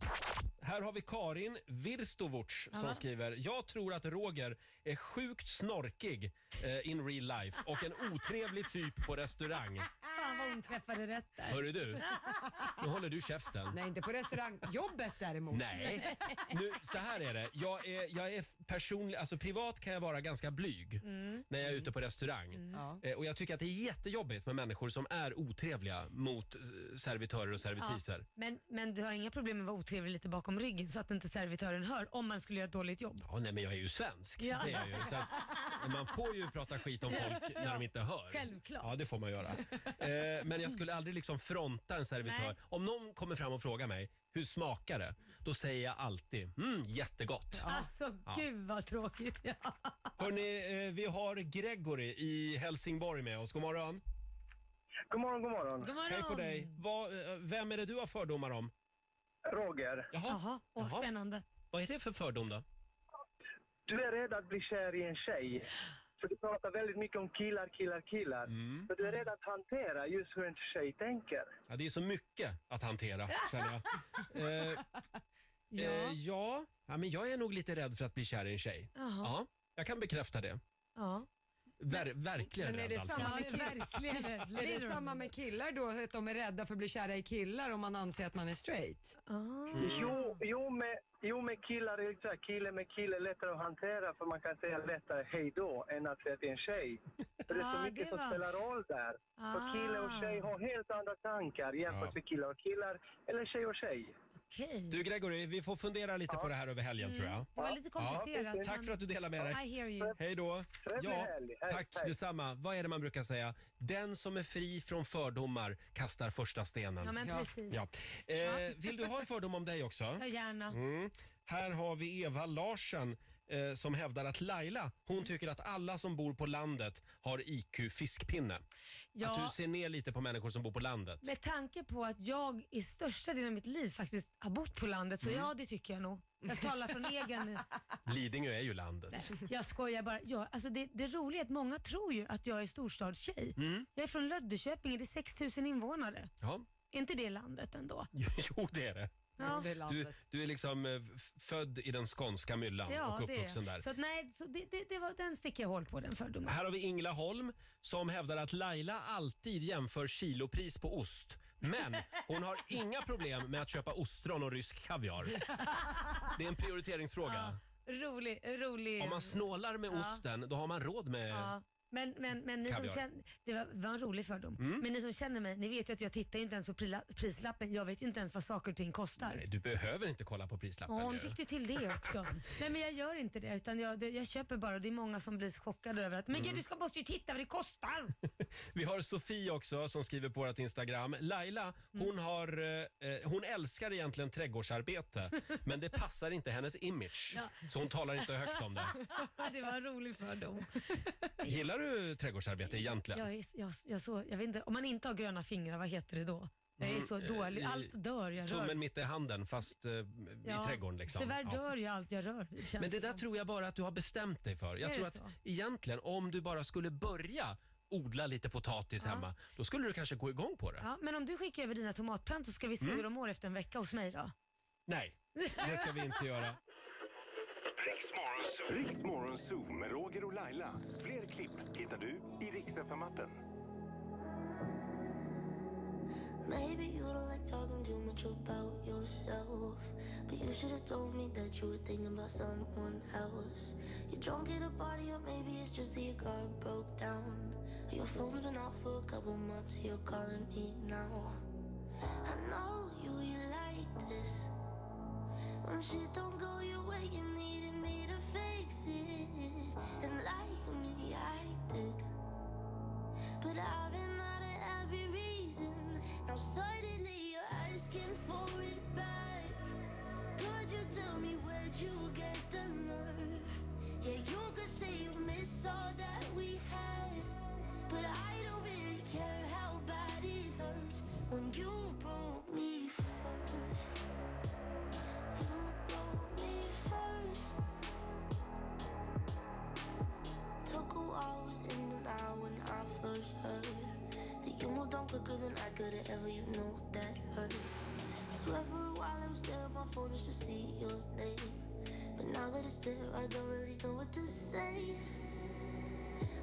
Här har vi Karin Virstovuc som Ja. skriver Jag tror att Roger är sjukt snorkig eh, in real life och en otrevlig typ på restaurang. Fan vad hon träffade rätt där. Hörru du, nu håller du käften. Nej, inte på restaurangjobbet däremot. Nej, nu, så här är det. Jag är, jag är personlig, alltså privat kan jag vara ganska blyg Mm. när jag är ute på restaurang. Mm. Eh, Och jag tycker att det är jättejobbigt med människor som är otrevliga mot eh, servitörer och servitriser. Ja, men, men du har inga problem med att vara otrevlig lite bakom ryggen så att inte servitören hör om man skulle göra ett dåligt jobb? Ja, nej, men jag är ju svensk. Ja. Det är jag ju. Så att, man får ju prata skit om folk <laughs> när de inte hör. Självklart. Ja, det får man göra. Eh, men jag skulle aldrig liksom fronta en servitör. Nej. Om någon kommer fram och frågar mig, hur smakar det? Då säger jag alltid, mm, jättegott. Alltså Ja. gud vad tråkigt. Ja. <laughs> Hörrni, eh, vi har Gregory i Helsingborg med oss. God morgon. God morgon, god morgon. God morgon. Hej på dig. Vad, eh, vem är det du har fördomar om? Roger. Jaha. Jaha, åh, Jaha. spännande. Vad är det för fördom då? Du är rädd att bli kär i en tjej. För du pratar väldigt mycket om killar, killar, killar. Mm. Så du är rädd att hantera just hur en tjej tänker. Ja, det är så mycket att hantera, känner jag. <laughs> Eh, Ja. Eh, ja. ja, men jag är nog lite rädd för att bli kär i en tjej. Jaha. Ja, jag kan bekräfta det. Ja. Ver, verkligen Men är rädd det alltså. samma med killar? <laughs> verkligen rädd. Är det samma med killar då? Att de är rädda för att bli kära i killar om man anser att man är straight? Ah. Jo, jo, med, jo, med killar är det så här, kille med kille är lättare att hantera för man kan säga lättare hej då än att säga till en tjej. För det är så Ah, mycket det som var- spelar roll där. För kille och tjej har helt andra tankar jämfört Ja. med killar och killar eller tjej och tjej. Okej. Du Gregory, vi får fundera lite på det här över helgen Mm. tror jag. Det var lite komplicerat, Ja. Tack för att du delar med dig. I hear you. Hej då. Trevlig Ja, helg. Hej, tack hej. detsamma. Vad är det man brukar säga? Den som är fri från fördomar kastar första stenen. Ja, men Ja. precis. Ja. Eh, vill du ha en fördom om dig också? Ja, gärna. Mm. Här har vi Eva Larsen eh, som hävdar att Laila, hon Mm. tycker att alla som bor på landet har IQ fiskpinne. Ja. Att du ser ner lite på människor som bor på landet. Med tanke på att jag i största delen av mitt liv faktiskt har bott på landet så Mm. ja, det tycker jag nog. Jag talar från egen... <laughs> Lidingö är ju landet. Nej, jag skojar bara. Ja, alltså det, det roliga är att många tror ju att jag är storstadstjej. Mm. Jag är från Löddeköpinge, det är 6000 invånare. Ja. Är inte det landet ändå? <laughs> Jo, det är det. Ja. Det Du, landet. du är liksom eh, född i den skånska myllan och det är uppvuxen jag. där. Så att, nej, så det, det, det var, den sticker jag hål på, den fördomen. Här har vi Ingla Holm som hävdar att Laila alltid jämför kilopris på ost. Men hon har inga problem med att köpa ostron och rysk kaviar. Det är en prioriteringsfråga. Rolig, rolig. Om man snålar med Ja. osten, då har man råd med... Ja. Men, men, men ni som Kaviar. känner, det var, var en rolig fördom. Mm. Men ni som känner mig, ni vet ju att jag tittar ju inte ens på prila- prislappen. Jag vet inte ens vad saker och ting kostar. Nej, du behöver inte kolla på prislappen. Ja, nu ju. fick du till det också. <laughs> Nej men jag gör inte det utan jag, det, jag köper bara och det är många som blir chockade över att men Mm. gud du ska, måste ju titta vad det kostar. <laughs> Vi har Sofie också som skriver på vårt Instagram. Laila, hon, har, eh, eh, hon älskar egentligen trädgårdsarbete <laughs> men det passar inte hennes image. Ja. Så hon talar inte högt om det. det var en rolig fördom. Gillar du trädgårdsarbete egentligen? Jag, är, jag, jag, så, jag vet inte, om man inte har gröna fingrar, vad heter det då? Jag är så Mm, eh, dålig. i- Allt dör jag rör. Tummen mitt i handen fast eh, i trädgården. Liksom. Tyvärr dör ju allt jag rör känns Men det där som. tror jag bara att du har bestämt dig för. Jag Är tror det att så? egentligen om du bara skulle börja odla lite potatis hemma, då skulle du kanske gå igång på det. Ja, men om du skickar över dina tomatplantor så ska vi se Mm. hur de mår efter en vecka hos mig då. Nej, det ska vi inte göra. Riksmorgon Zoo med Roger och Laila. Fler klipp hittar du i Rix FM-appen. Maybe you don't like talking too much about yourself. But you should have told me that you were thinking about someone else. You're drunk at a party, or maybe it's just that your car broke down. Your phone's been off for a couple months, you're calling me now. I know you, you like this. When shit don't go your way, you needed fix it. And like me, I did. But I've been out of every reason. Now suddenly you're asking for it back. Could you tell me where'd you get the nerve? Yeah, you could say you miss all that we had. But I don't really care how bad it hurts when. You broke me first. now when I first heard That you moved on quicker than I could've ever, you know that hurt. Swear for a while I was there my phone just to see your name. But now that it's there, I don't really know what to say.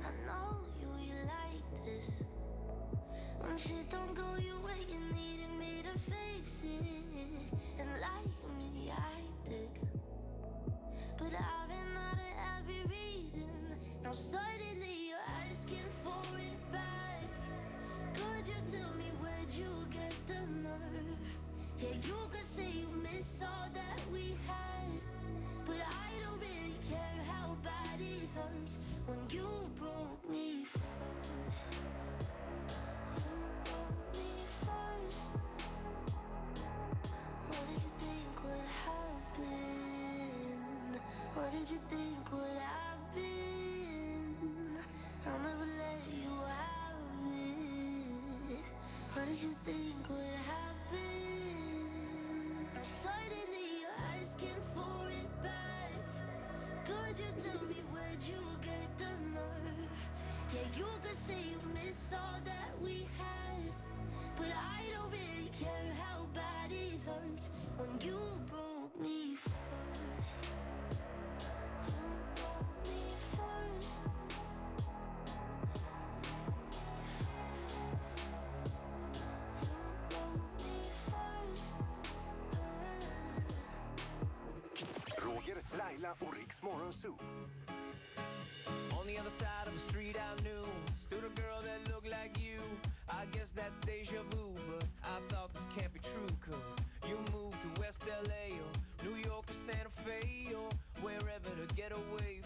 I know you, you like this. When shit don't go your way, you needed me to fix it. And like me, I did. But I've been out of every reason. Now suddenly you're asking for it back. Could you tell me where'd you get the nerve? Yeah, you could say you miss all that we had. But I don't really care how bad it hurts when you broke me first. You broke me first. What did you think would happen? What did you think would happen? What did you think would happen? You're asking for it back. Could you tell me where'd you get the nerve? Yeah, you could say you miss all that we had. But I don't care how bad it hurts when you broke me first. Laila och On the other side of the street I knew stood a girl that looked like you. I guess that's deja vu, but I thought this can't be true. Cause you moved to West LA or New York or Santa Fe or wherever to get away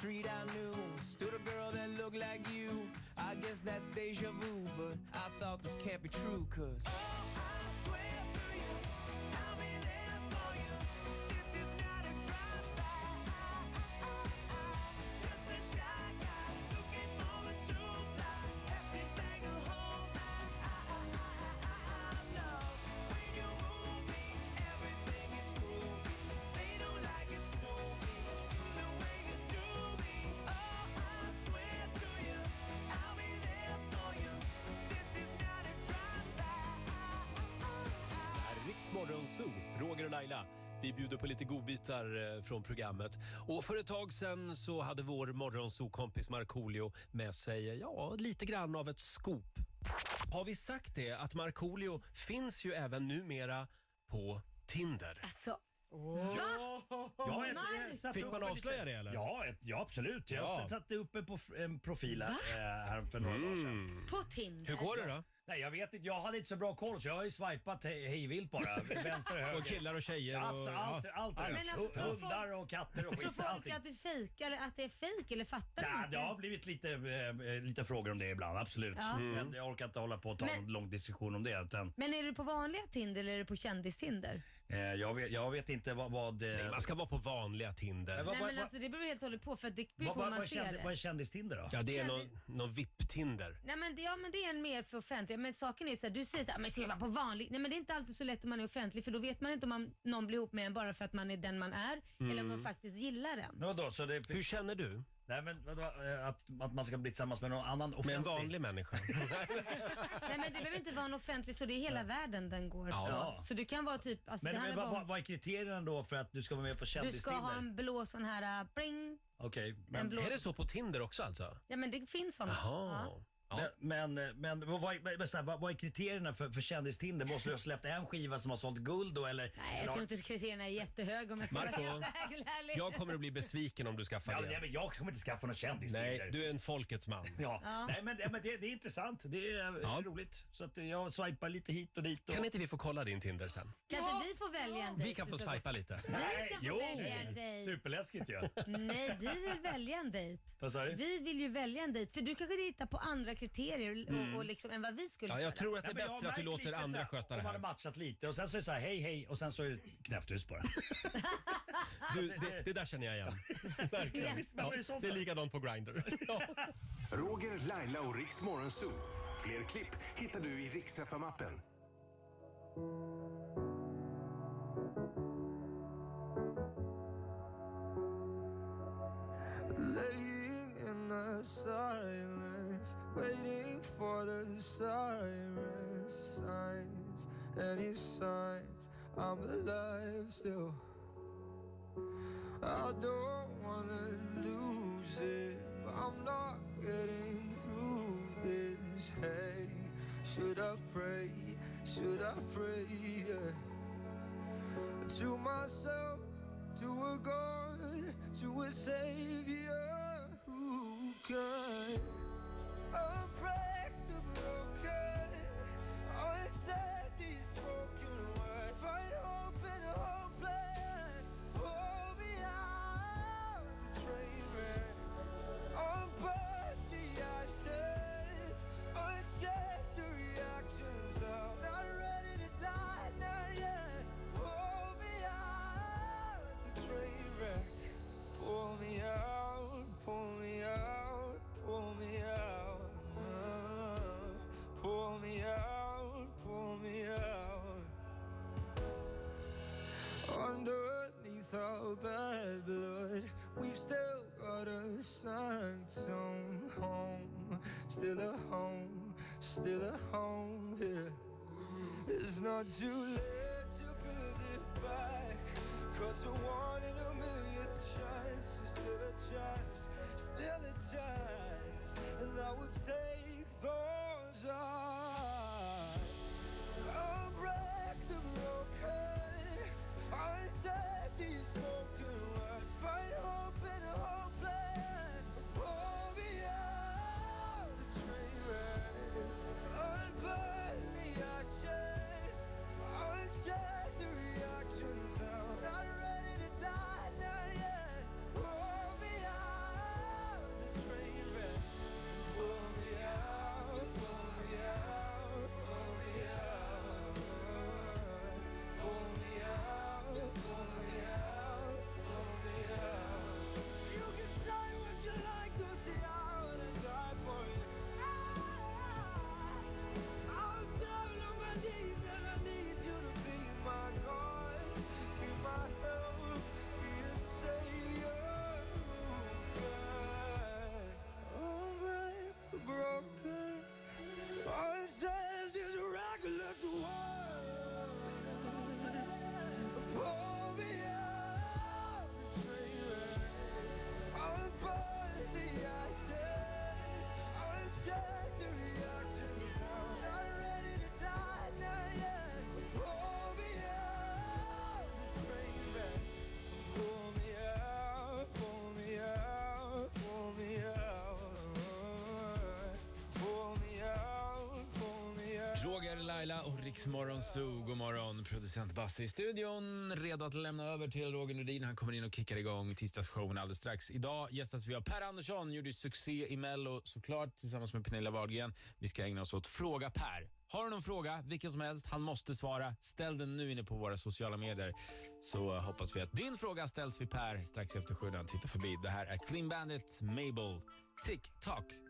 street I knew stood a girl that looked like you. I guess that's deja vu, but I thought this can't be true, cause. Roger och Laila. Vi bjuder på lite godbitar eh, från programmet. Och för ett tag sen så hade vår morgonzoo-kompis Markoolio med sig ja, lite grann av ett scoop. Har vi sagt det att Markoolio finns ju även numera på Tinder? Alltså, Ja, jag, jag, jag satte Fick upp man en avslöja liten- det, eller? Ja, ett, ja absolut. Jag Ja. satte upp en, prof, en profil här, eh, här för några dagar sedan. På Tinder. Nej, jag vet inte. Jag hade inte så bra koll så jag har ju swipat he- hejvilt bara. Vänster och <laughs> höger. Och killar och tjejer Ja, och- absolut, allt, ja. allt, Ja, ja. allt. Men alltså, Och tror folk- Hundar och katter och Tror skit. folk Allting. att du fejkar eller att det är fejk eller fattar Ja, de det inte? har blivit lite, eh, lite frågor om det ibland, absolut. Ja. Mm. Men jag orkar inte hålla på och ta Men- en lång diskussion om det. Utan, Men är du på vanliga Tinder eller är du på kändistinder? Eh, jag, vet, jag vet inte vad... vad eh, Nej, man ska vara på vanliga Tinder. vad- Nej vad- men alltså det beror helt och hållet på för att det beror vad, på vad, man vad, är ser känd, vad är det. kändistinder då? Ja, det är någon, någon VIP-Tinder. Nej men, det, ja, men det är en mer för offentlig. Men saken är så här, du säger så här, men ska jag vara på vanlig? Nej men det är inte alltid så lätt om man är offentlig för då vet man inte om man, någon blir ihop med en bara för att man är den man är Mm. eller om de faktiskt gillar en. Men vadå, så det, Hur känner du? Nej men vadå, eh, att, att man ska bli tillsammans med någon annan offentlig... Med en vanlig människa. <laughs> Nej men det behöver inte vara en offentlig så det är hela världen den går Ja. på. Så du kan vara typ, alltså, Men, det men handlar vad, bara vad, vad är kriterierna då för att du ska vara med på Du ska kändistinder? ha en blå sån här uh, bling. Okej. en blå- Är det så på Tinder också alltså? Ja men det finns såna. Jaha. Ja. Men, men, men vad, vad, men så här, vad, vad är kriterierna för, för kändistinder? Måste du ha släppt en skiva som har sålt guld då eller? Nej jag tror inte kriterierna är jättehöga om jag ska vara Marco, helt ärlig. Jag kommer att bli besviken om du skaffar Ja, det. nej, men jag kommer inte skaffa någon kändistinder. Nej, du är en folkets man. Ja. Ja. Nej men, men det, det är intressant. Det är Ja. roligt. Så att jag swipar lite hit och dit. Och... Kan inte vi få kolla din Tinder sen? Kan inte vi få välja en dejt? Vi kan få swipa lite. Vi kan få välja en dejt. Superläskigt ju. Nej, vi vill välja en dejt. Vad sa du? Vi vill ju välja en dejt för du kanske hittar på andra kriterier Mm. och, och liksom, än vad vi skulle Ja, jag tror att det är Nej, men jag bättre att du märkt låter lite andra här, sköta det Om man här. har matchat lite och sen så är det så här hej hej och sen så är det knäpptyst bara. <laughs> Du, det, det där känner jag igen. <laughs> Verkligen. Visst, men Ja, det är så det är för. likadant på Grindr. <laughs> Ja. Roger, Laila och Riks Morgonzoo. Fler klipp hittar du i Riks FM-appen. Laying in the silence, waiting for the sirens, signs, any signs I'm alive still. I don't wanna lose it, but I'm not getting through this. Hey, should I pray? Should I pray? Yeah. To myself, to a God, to a Savior who can broken, find hope in the hopeless, Underneath our bad blood, we've still got a sanctum home. Still a home, still a home here. It's not too late to build it back. Cause a one in a million chance is still a chance, still a chance. And I would take those odds. Riksmorgon Zoo, god morgon. Producent Basse i studion, redo att lämna över till Roger Nordin. Han kommer in och kickar igång tisdagsshowen alldeles strax. Idag gästas vi av Per Andersson, gjorde succé i Mello såklart tillsammans med Pernilla Wahlgren. Vi ska ägna oss åt Fråga Per. Har du någon fråga, vilken som helst, han måste svara. Ställ den nu inne på våra sociala medier så hoppas vi att din fråga ställs vid Per strax efter sju när förbi. Det här är Clean Bandit, Mabel, Tick Tock.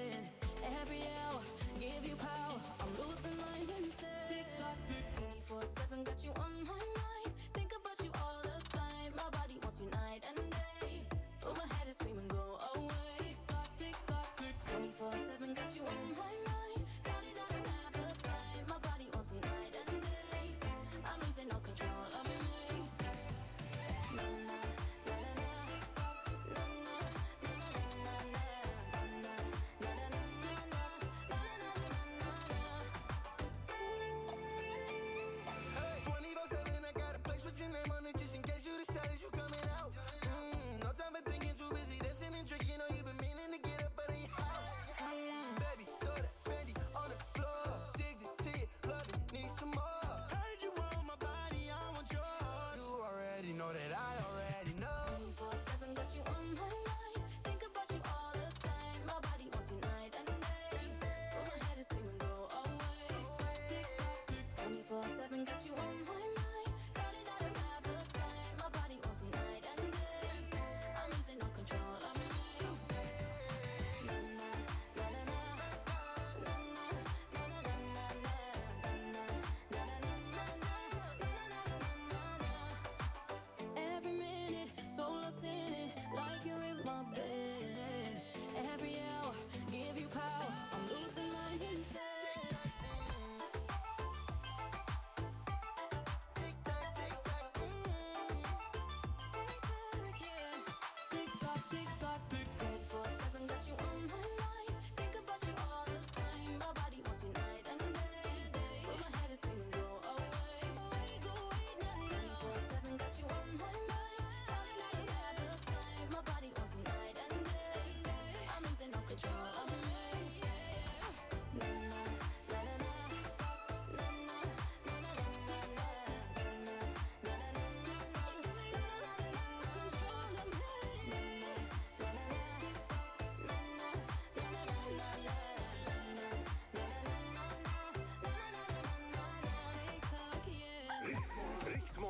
every hour. Give you power, I'm losing my Wednesday. Tick tock, 24 7 got you on my mind. 24-7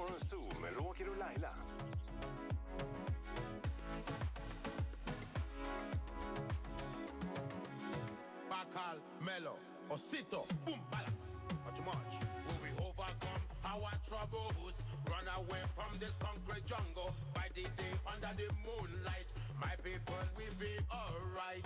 Morgonzoo med Roger och Laila. Bacal, Mello, Osito, boom, balance. Not Much, much. Will we overcome our troubles? Run away from this concrete jungle. By the day, under the moonlight, my people will be alright.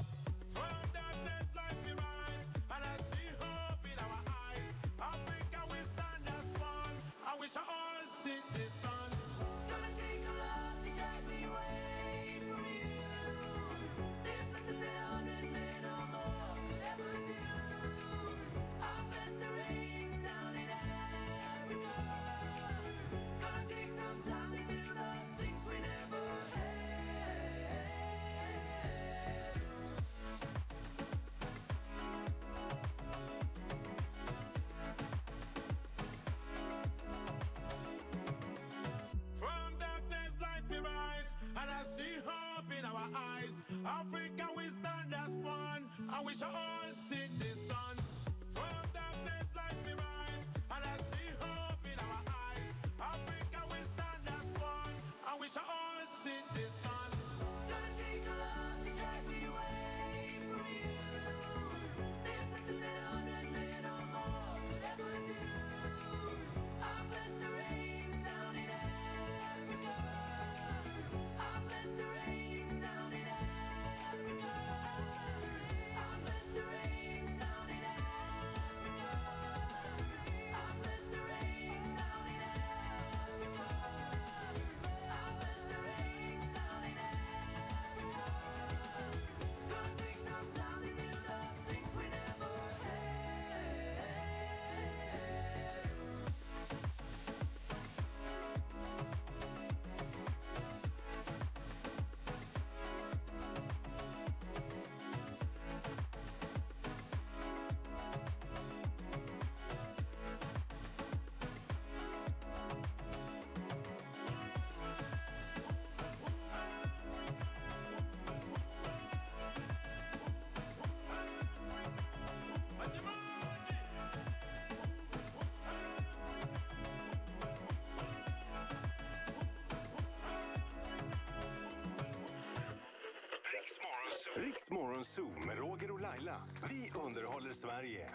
Zoo med Roger och Laila. Vi underhåller Sverige.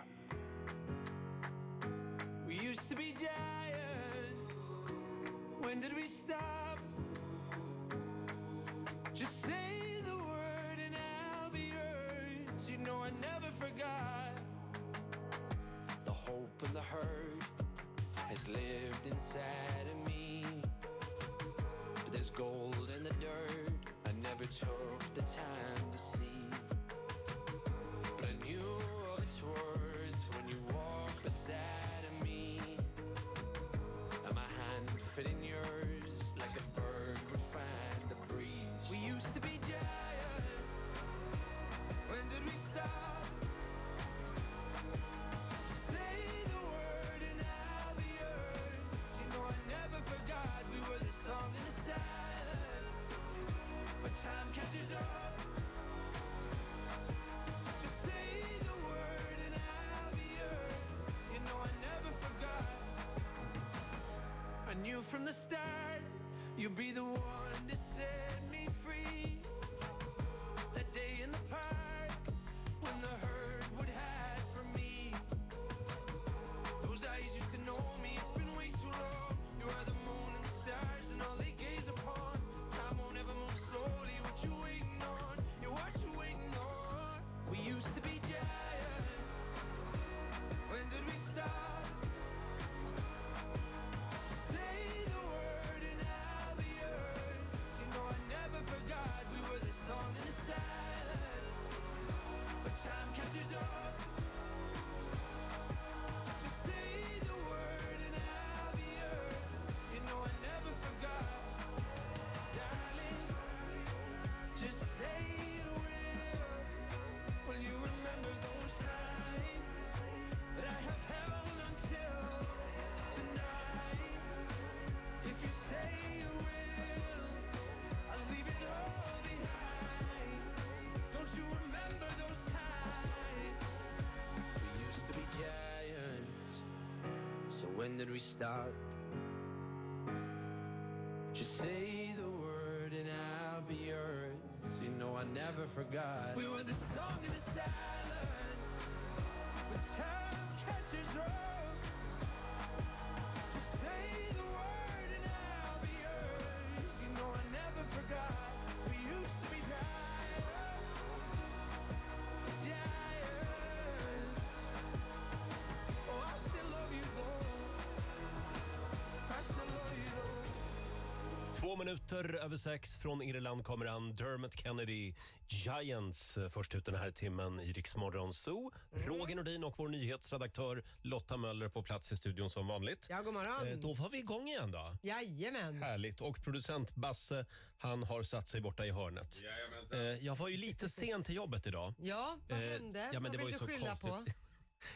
We used to be giants. When did we stop? Just say the word and I'll be yours. You know I never forgot. The hope and the hurt has lived inside of me. But there's gold in the dirt I never took the time from the start. You'll be the one to set when did we stop? Just say the word and I'll be yours. You know I never forgot. We were the song of the silence. But time catches up. Just say Två minuter över sex från Irland kommer han Dermot Kennedy, Giants, eh, först ut den här timmen i Rix Morgon Zoo. Roger Nordin och vår nyhetsredaktör Lotta Möller på plats i studion som vanligt. Ja, god morgon. Eh, Då var vi igång igen då. Jajamän. Härligt. Och producent Basse, han har satt sig borta i hörnet. Eh, Jag var ju lite sen till jobbet idag. Ja, vad Eh, hände? ja, men vad det var vill ju du så skylla konstigt. på?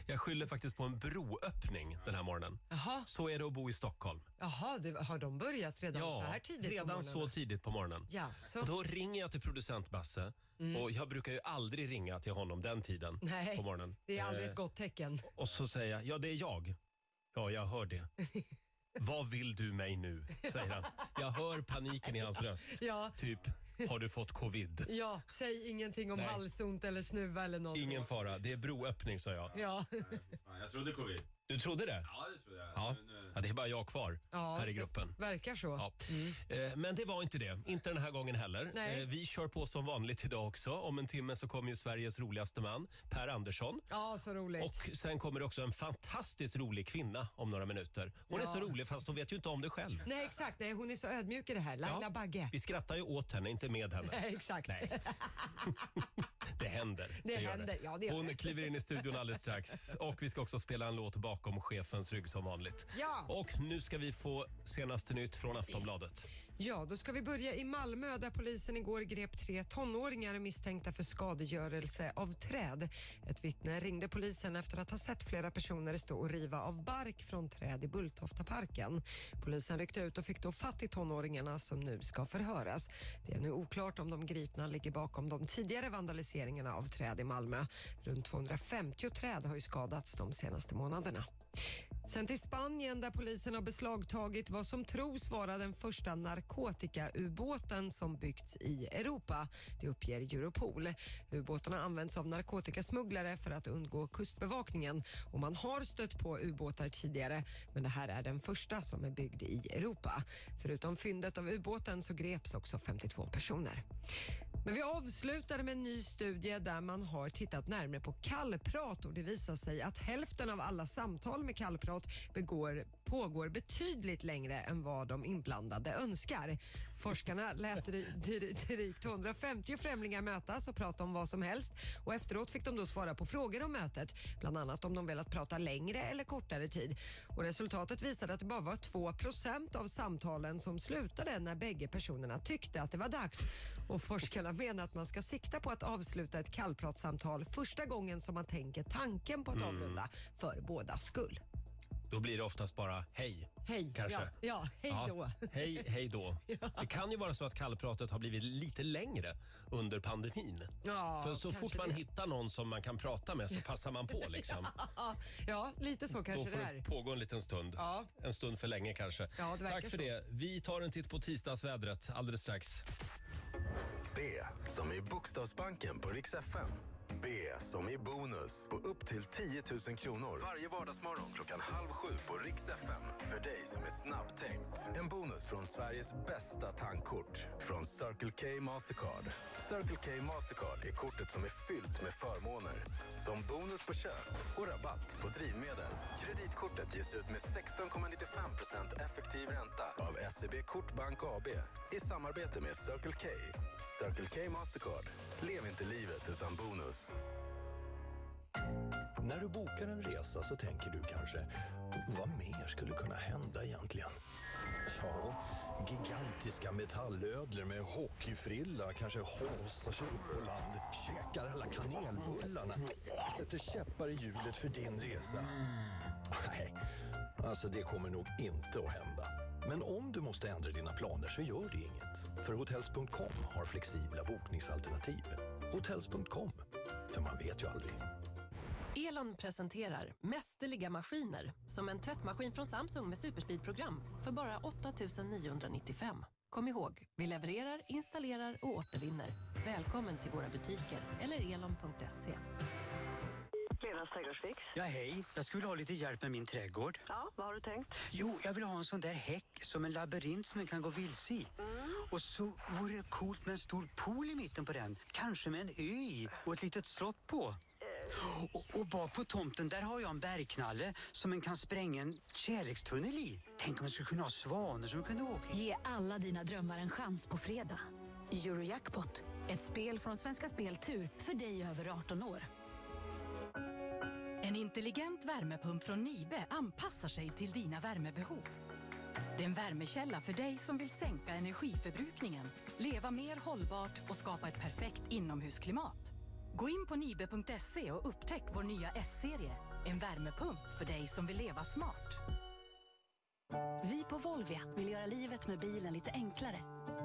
Jag skyller faktiskt på en broöppning den här morgonen. Jaha. Så är det att bo i Stockholm. Jaha, det, har de börjat redan så här tidigt på redan morgonen? så tidigt på morgonen. Jaså? Och då ringer jag till producent Basse Mm. och jag brukar ju aldrig ringa till honom den tiden Nej, på morgonen. det är aldrig Eh, ett gott tecken. Och så säger jag, ja det är jag. Ja, jag hör det. <laughs> Vad vill du mig nu? säger han. Jag hör paniken i hans röst. Ja. Typ, har du fått covid? Ja, säg ingenting om Nej. halsont eller snuva eller någonting. Ingen fara, det är broöppning sa jag. Ja. Jag trodde covid. Du trodde det? Ja, det trodde jag. Ja, ja det är bara jag kvar Ja, här i det gruppen. Verkar så. Ja. Eh, Men det var inte det. Inte den här gången heller. Nej. Eh, Vi kör på som vanligt idag också. Om en timme så kommer ju Sveriges roligaste man, Per Andersson. Ja, så roligt. Och sen kommer det också en fantastiskt rolig kvinna om några minuter. Hon är Ja. så rolig fast hon vet ju inte om det själv. Nej, exakt. Nej, hon är så ödmjuk i det här. Laila Ja. Bagge. Vi skrattar ju åt henne, inte med henne. <laughs> Nej, exakt. Nej. <laughs> <laughs> Det händer. Det gör händer, ja, det gör Hon det. kliver in i studion alldeles strax. Och vi ska också spela en låt bakom chefens rygg som vanligt. Ja. Och nu ska vi få senaste nytt från Aftonbladet. Ja, då ska vi börja i Malmö där polisen igår grep tre tonåringar misstänkta för skadegörelse av träd. Ett vittne ringde polisen efter att ha sett flera personer stå och riva av bark från träd i Bulltoftaparken. Polisen ryckte ut och fick då fatt i tonåringarna som nu ska förhöras. Det är nu oklart om de gripna ligger bakom de tidigare vandaliseringarna av träd i Malmö. Runt 250 träd har ju skadats de senaste månaderna. Sen till Spanien där polisen har beslagtagit vad som tros vara den första narkotikaubåten som byggts i Europa. Det uppger Europol. Ubåtarna används av narkotikasmugglare för att undgå kustbevakningen och man har stött på ubåtar tidigare men det här är den första som är byggd i Europa. Förutom fyndet av ubåten så greps också 52 personer. Men vi avslutar med en ny studie där man har tittat närmare på kallprat och det visar sig att hälften av alla samtal med kallprat begår, pågår betydligt längre än vad de inblandade önskar. Forskarna lät <laughs> drygt 150 främlingar mötas och prata om vad som helst och efteråt fick de då svara på frågor om mötet, bland annat om de velat prata längre eller kortare tid. Och resultatet visade att det bara var 2% av samtalen som slutade när bägge personerna tyckte att det var dags. Och forskarna menar att man ska sikta på att avsluta ett kallpratssamtal första gången som man tänker tanken på att Mm. avrunda för bådas skull. Då blir det oftast bara hej. Hej, Kanske. ja, ja, hej då. hej, hej då. <laughs> Det kan ju vara så att kallpratet har blivit lite längre under pandemin. Ja, För så kanske fort man det. hittar någon som man kan prata med så passar man på <laughs> liksom. ja, lite så Då kanske får det det är. pågå en liten stund. Ja. En stund för länge kanske. Ja, det verkar Tack för så. det. Vi tar en titt på tisdagsvädret alldeles strax. B som i Bokstavsbanken på Rix FM. B som i bonus på upp till 10 000 kronor. Varje vardagsmorgon klockan halv sju på Rix FM. För dig som är snabbtänkt. En bonus från Sveriges bästa tankkort. Från Circle K Mastercard. Circle K Mastercard är kortet som är fyllt med förmåner. Som bonus på köp och rabatt på drivmedel. Kreditkortet ges ut med 16,95% effektiv ränta av SEB Kortbank AB i samarbete med Circle K. Circle K Mastercard. Lev inte livet utan bonus. När du bokar en resa så tänker du kanske, vad mer skulle kunna hända egentligen? Ja, gigantiska metallödlor med hockeyfrilla kanske hasar sig upp på land, käkar alla kanelbullarna, sätter käppar i hjulet för din resa. Nej, alltså det kommer nog inte att hända. Men om du måste ändra dina planer så gör det inget. För Hotels.com har flexibla bokningsalternativ. Hotels.com, för man vet ju aldrig. Elon presenterar mästerliga maskiner som en tvättmaskin från Samsung med superspeedprogram för bara 8 995. Kom ihåg, vi levererar, installerar och återvinner. Välkommen till våra butiker eller elon.se. Lenas trädgårdsfix. Ja, hej. Jag skulle ha lite hjälp med min trädgård. Ja, vad har du tänkt? Jo, jag vill ha en sån där häck som en labyrint som man kan gå vilse i. Och så vore det coolt med en stor pool i mitten på den. Kanske med en ö i och ett litet slott på. Och, och bak på tomten där har jag en bergknalle som man kan spränga en kärlekstunnel i. Tänk om man skulle kunna ha svanar som kunde åka i. Ge alla dina drömmar en chans på fredag. Eurojackpot, ett spel från Svenska Spel Tur för dig över 18 år. En intelligent värmepump från Nibe anpassar sig till dina värmebehov. Det är en värmekälla för dig som vill sänka energiförbrukningen, leva mer hållbart och skapa ett perfekt inomhusklimat. Gå in på nibe.se och upptäck vår nya S-serie. En värmepump för dig som vill leva smart. Vi på Volvia vill göra livet med bilen lite enklare.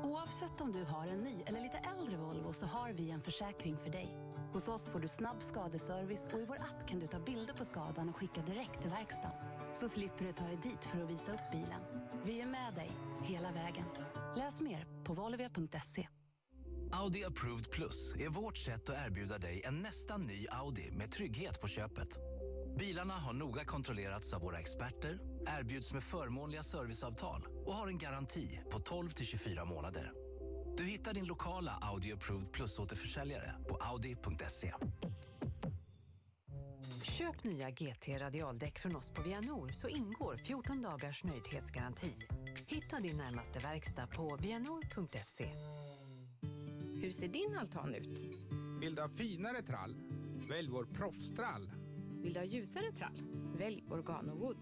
Oavsett om du har en ny eller lite äldre Volvo så har vi en försäkring för dig. Hos oss får du snabb skadeservice och i vår app kan du ta bilder på skadan och skicka direkt till verkstaden. Så slipper du ta dig dit för att visa upp bilen. Vi är med dig hela vägen. Läs mer på volvia.se. Audi Approved Plus är vårt sätt att erbjuda dig en nästan ny Audi med trygghet på köpet. Bilarna har noga kontrollerats av våra experter, erbjuds med förmånliga serviceavtal och har en garanti på 12 till 24 månader. Du hittar din lokala Audi Approved Plus-återförsäljare på audi.se. Köp nya GT radialdäck från oss på Vianor så ingår 14 dagars nöjdhetsgaranti. Hitta din närmaste verkstad på vianor.se. Hur ser din altan ut? Vill du ha finare trall? Välj vår proffstrall. Vill du ha ljusare trall? Välj Organowood.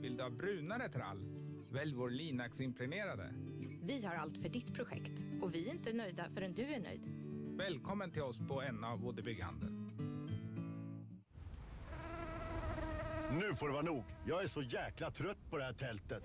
Vill du ha brunare trall? Välj vår Linax-impregnerade. Vi har allt för ditt projekt och vi är inte nöjda förrän du är nöjd. Välkommen till oss på NA Både Bygghandel. Nu får det vara nog. Jag är så jäkla trött på det här tältet.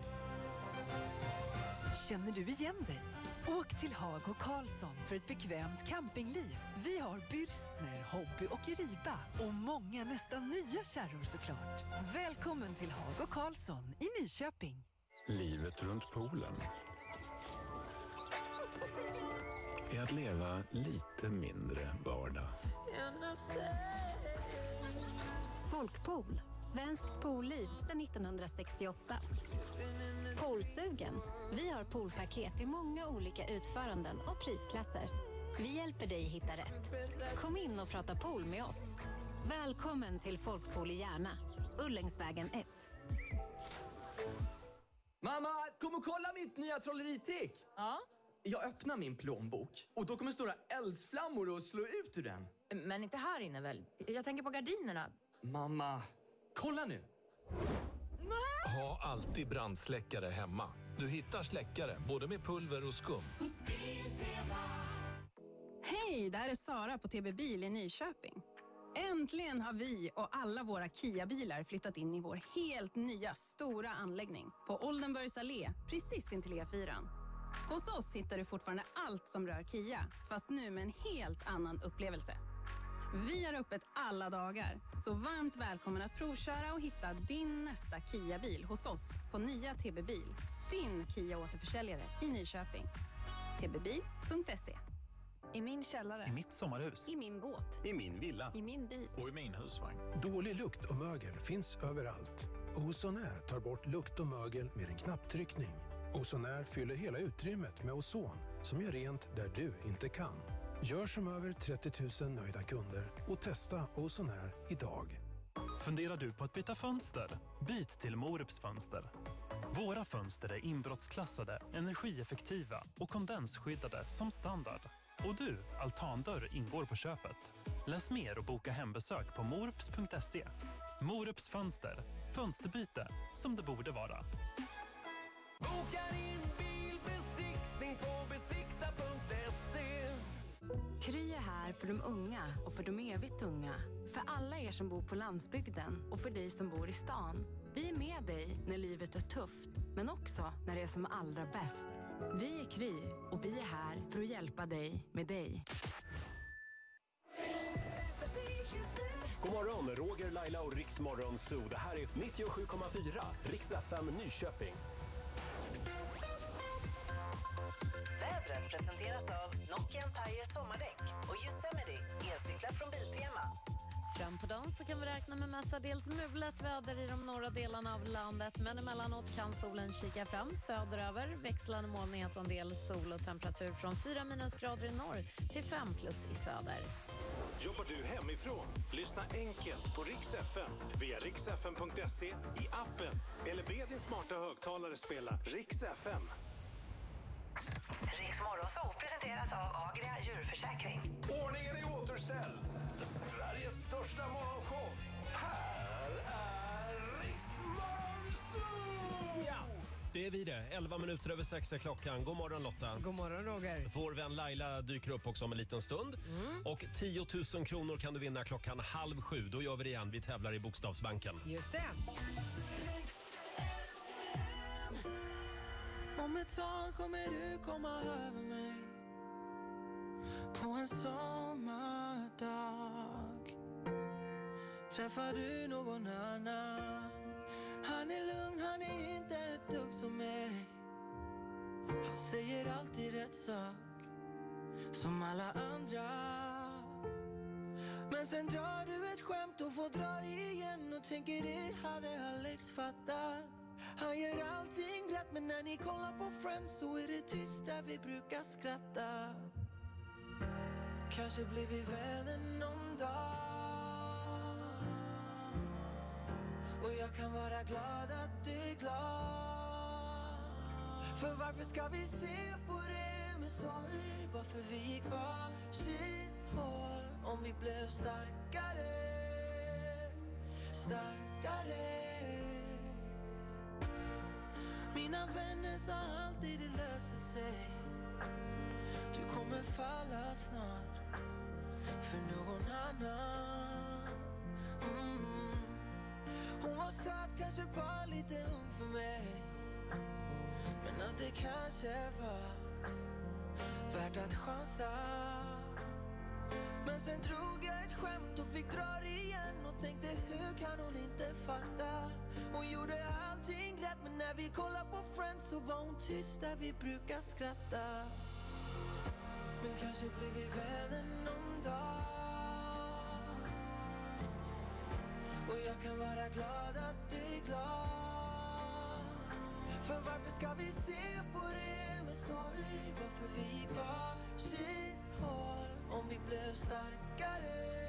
Känner du igen dig? Åk till Hago Karlsson för ett bekvämt campingliv. Vi har Bürstner, Hobby och Riba och många nästan nya kärror såklart. Välkommen till Hago Karlsson i Nyköping. Livet runt poolen är att leva lite mindre vardag. Folkpool, svenskt poolliv sedan 1968. Poolsugen. Vi har poolpaket i många olika utföranden och prisklasser. Vi hjälper dig hitta rätt. Kom in och prata pool med oss. Välkommen till Folkpool i Järna. Ullängsvägen 1. Mamma, kom och kolla mitt nya trolleritrick! Ja? Jag öppnar min plånbok och då kommer stora eldsflammor och slå ut ur den. Men inte här inne väl? Jag tänker på gardinerna. Mamma, kolla nu! Ha alltid brandsläckare hemma. Du hittar släckare både med pulver och skum. Hej, det här är Sara på TB Bil i Nyköping. Äntligen har vi och alla våra Kia-bilar flyttat in i vår helt nya stora anläggning på Oldenburgs allé, precis intill E4. Hos oss hittar du fortfarande allt som rör Kia, fast nu med en helt annan upplevelse. Vi har öppet alla dagar, så varmt välkommen att provköra och hitta din nästa Kia-bil hos oss på nya TB Bil. Din Kia-återförsäljare i Nyköping. tbbil.se I min källare. I mitt sommarhus. I min båt. I min villa. I min bil. Och i min husvagn. Dålig lukt och mögel finns överallt. Ozonär tar bort lukt och mögel med en knapptryckning. Ozonär fyller hela utrymmet med ozon som gör rent där du inte kan. Gör som över 30 000 nöjda kunder och testa Ozonär idag. Funderar du på att byta fönster? Byt till Morups fönster. Våra fönster är inbrottsklassade, energieffektiva och kondensskyddade som standard. Och du, altandörr ingår på köpet. Läs mer och boka hembesök på morups.se. Morups fönster. Fönsterbyte som det borde vara. Boka din bilbesiktning på besikta.se Kry är här för de unga och för de evigt unga. För alla er som bor på landsbygden och för dig som bor i stan. Vi är med dig när livet är tufft, men också när det är som allra bäst. Vi är Kry och vi är här för att hjälpa dig med dig. God morgon, Roger, Laila och Riksmorgon Zoo. Det här är 97,4 Riks FM Nyköping. Vädret presenteras av Nokian Tire sommardäck och Yosemite elcyklar från Biltema. Fram på dagen så kan vi räkna med mestadels mulet väder i de norra delarna av landet men emellanåt kan solen kika fram söderöver. Växlande molnighet och en del sol och temperatur från 4 minusgrader i norr till 5 plus i söder. Jobbar du hemifrån? Lyssna enkelt på Rix FM via riksfm.se, i appen eller be din smarta högtalare spela Rix FM. Riks Morgonzoo presenteras av Agria djurförsäkring. Ordningen är återställd. Sveriges största morgonshow. Här är Riksmorgonzoo! Ja. Det är vi det. 11 minuter över sex är klockan. God morgon Lotta. God morgon Roger. Vår vän Laila dyker upp också om en liten stund. Mm. Och 10 000 kronor kan du vinna klockan halv sju. Då gör vi det igen. Vi tävlar i Bokstavsbanken. Just det. Om ett tag kommer du komma över mig På en sommardag. Träffar du någon annan? Han är lugn, han är inte ett dugg som mig. Han säger alltid rätt sak Som alla andra. Men sen drar du ett skämt och får dra det igen Och tänker det hade Alex fattat han gör allting rätt men när ni kollar på Friends så är det tyst där vi brukar skratta. Kanske blir vi vänner någon dag. Och jag kan vara glad att du är glad. För varför ska vi se på det med sorg? Bara för vi gick varsitt håll Om vi blev starkare Starkare? Mina vänner sa alltid det löser sig. Du kommer falla snart för någon annan. Mm. Hon var söt, kanske bara lite ung för mig. Men att det kanske var värt att chansa. Men sen drog jag ett skämt och fick dra det igen och tänkte hur kan hon inte fatta? Hon gjorde allting rätt men när vi kollade på Friends så var hon tyst där vi brukar skratta Men kanske blir vi vänner någon dag Och jag kan vara glad att du är glad För varför ska vi se på det med sorg? Varför vi gick varsitt håll om vi blev starkare.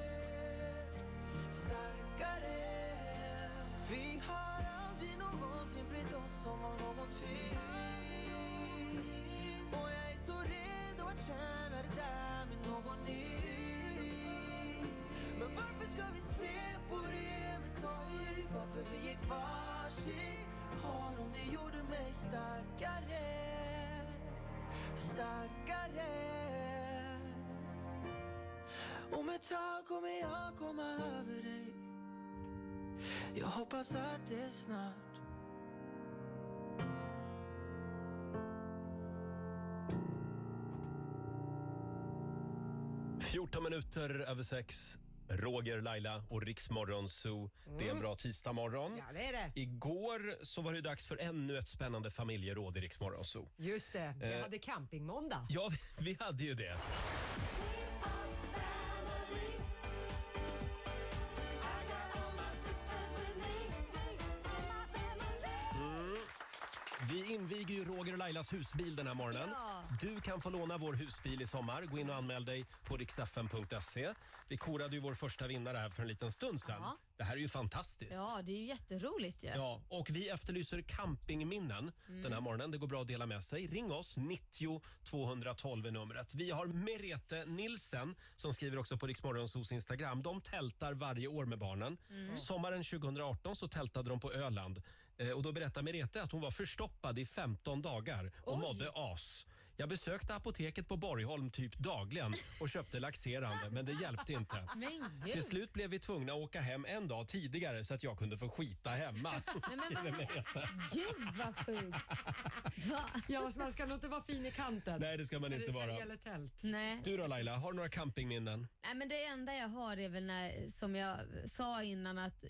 Ett tag kommer jag komma över dig Jag hoppas att det är snart 14 minuter över sex. Roger, Laila och Riksmorgon Zoo. Det är en Mm. bra tisdagmorgon. Ja, det är det. Igår så var det dags för ännu ett spännande familjeråd i Riksmorgon Zoo. Just det, vi Eh. hade campingmåndag. Ja, <laughs> vi hade ju det. Inviger ju Roger och Lailas husbil den här morgonen. Ja. Du kan få låna vår husbil i sommar. Gå in och anmäl dig på riksfn.se. Vi korade ju vår första vinnare här för en liten stund sedan. Ja. Det här är ju fantastiskt. Ja, det är ju jätteroligt ju. Ja, och vi efterlyser campingminnen Mm. den här morgonen. Det går bra att dela med sig. Ring oss, 90 212 är numret. Vi har Merete Nilsen som skriver också på Riksmorgonsos Instagram. De tältar varje år med barnen. Mm. Sommaren 2018 så tältade de på Öland. Eh, och då berättar Merete att hon var förstoppad i 15 dagar och Oj. mådde as. Jag besökte apoteket på Borgholm typ dagligen och köpte laxerande, men det hjälpte inte. <laughs> Men gud. Till slut blev vi tvungna att åka hem en dag tidigare så att jag kunde få skita hemma. men skriver Merete. Gud vad sjukt. Ja, så man ska nog inte vara fin i kanten. Nej, det ska man När inte vara. gäller tält. Nej. Du då Laila, har du några campingminnen? Nej, men det enda jag har är väl när, som jag sa innan, att eh,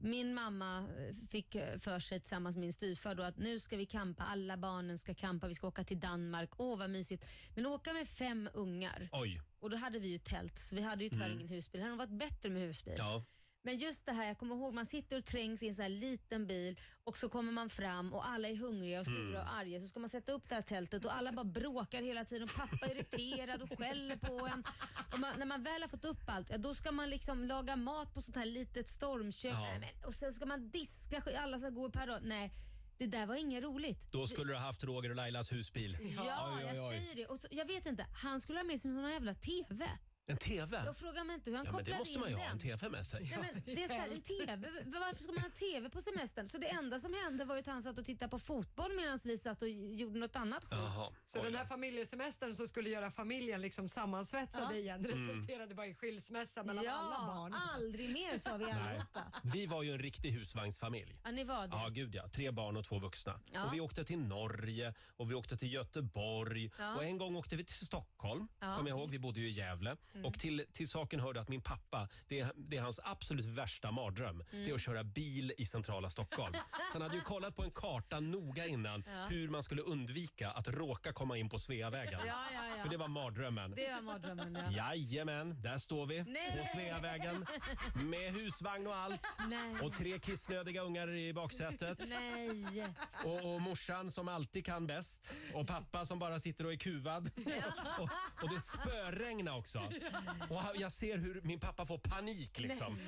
min mamma eh, fick eh, för sig tillsammans med min styvfar då att nu ska vi campa, alla barnen ska campa, vi ska åka till Danmark. Åh vad mysigt. Men åka med fem ungar Oj. och då hade vi ju tält så vi hade ju tyvärr Mm. ingen husbil. Det hade nog varit bättre med husbil. Ja. Men just det här, jag kommer ihåg man sitter och trängs i en sån här liten bil och så kommer man fram och alla är hungriga och sura Mm. och arga. Så ska man sätta upp det här tältet och alla bara bråkar hela tiden och pappa är irriterad och skäller på en. Och man, när man väl har fått upp allt, ja, då ska man liksom laga mat på sånt här litet stormkök. Ja. Nej, men, och sen ska man diska, alla ska gå per rad. Nej, det där var inget roligt. Då skulle du ha haft Roger och Lailas husbil. Ja, Oj, oj, jag oj. säger det. Och så, jag vet inte, han skulle ha med sig någon jävla TV. En TV? Jag frågar mig inte hur han Ja, men kopplar det måste in man ju ha, den. en TV med sig. Nej, men det är så här, en TV. Varför ska man ha TV på semestern? Så det enda som hände var ju att han satt och tittade på fotboll medan vi satt och gjorde något annat skit. Jaha. Så den här familjesemestern som skulle göra familjen liksom sammansvetsade Ja. igen Mm. resulterade bara i skilsmässa mellan ja, alla barn. aldrig mer sa vi <laughs> Nej. allihopa. Vi var ju en riktig husvagnsfamilj. Ja, ni var det. Ja, gud ja. Tre barn och två vuxna. Ja. Och vi åkte till Norge och vi åkte till Göteborg Ja. och en gång åkte vi till Stockholm. Ja. Kommer jag ihåg, vi bodde ju i Gävle. Mm. Och till, till saken hörde att min pappa, det är, det är hans absolut värsta mardröm. Mm. Det är att köra bil i centrala Stockholm. Så <laughs> han hade ju kollat på en karta noga innan hur man skulle undvika att råka komma in på Sveavägen. <laughs> Ja, ja, ja. För det var mardrömmen. Det var mardrömmen ja. Jajamän, där står vi Nej. på Sveavägen med husvagn och allt. Nej. Och tre kissnödiga ungar i baksätet. Nej. Och, och morsan som alltid kan bäst. Och pappa som bara sitter och är kuvad. <laughs> Och, och det spöregnar också. <laughs> Och jag ser hur min pappa får panik liksom.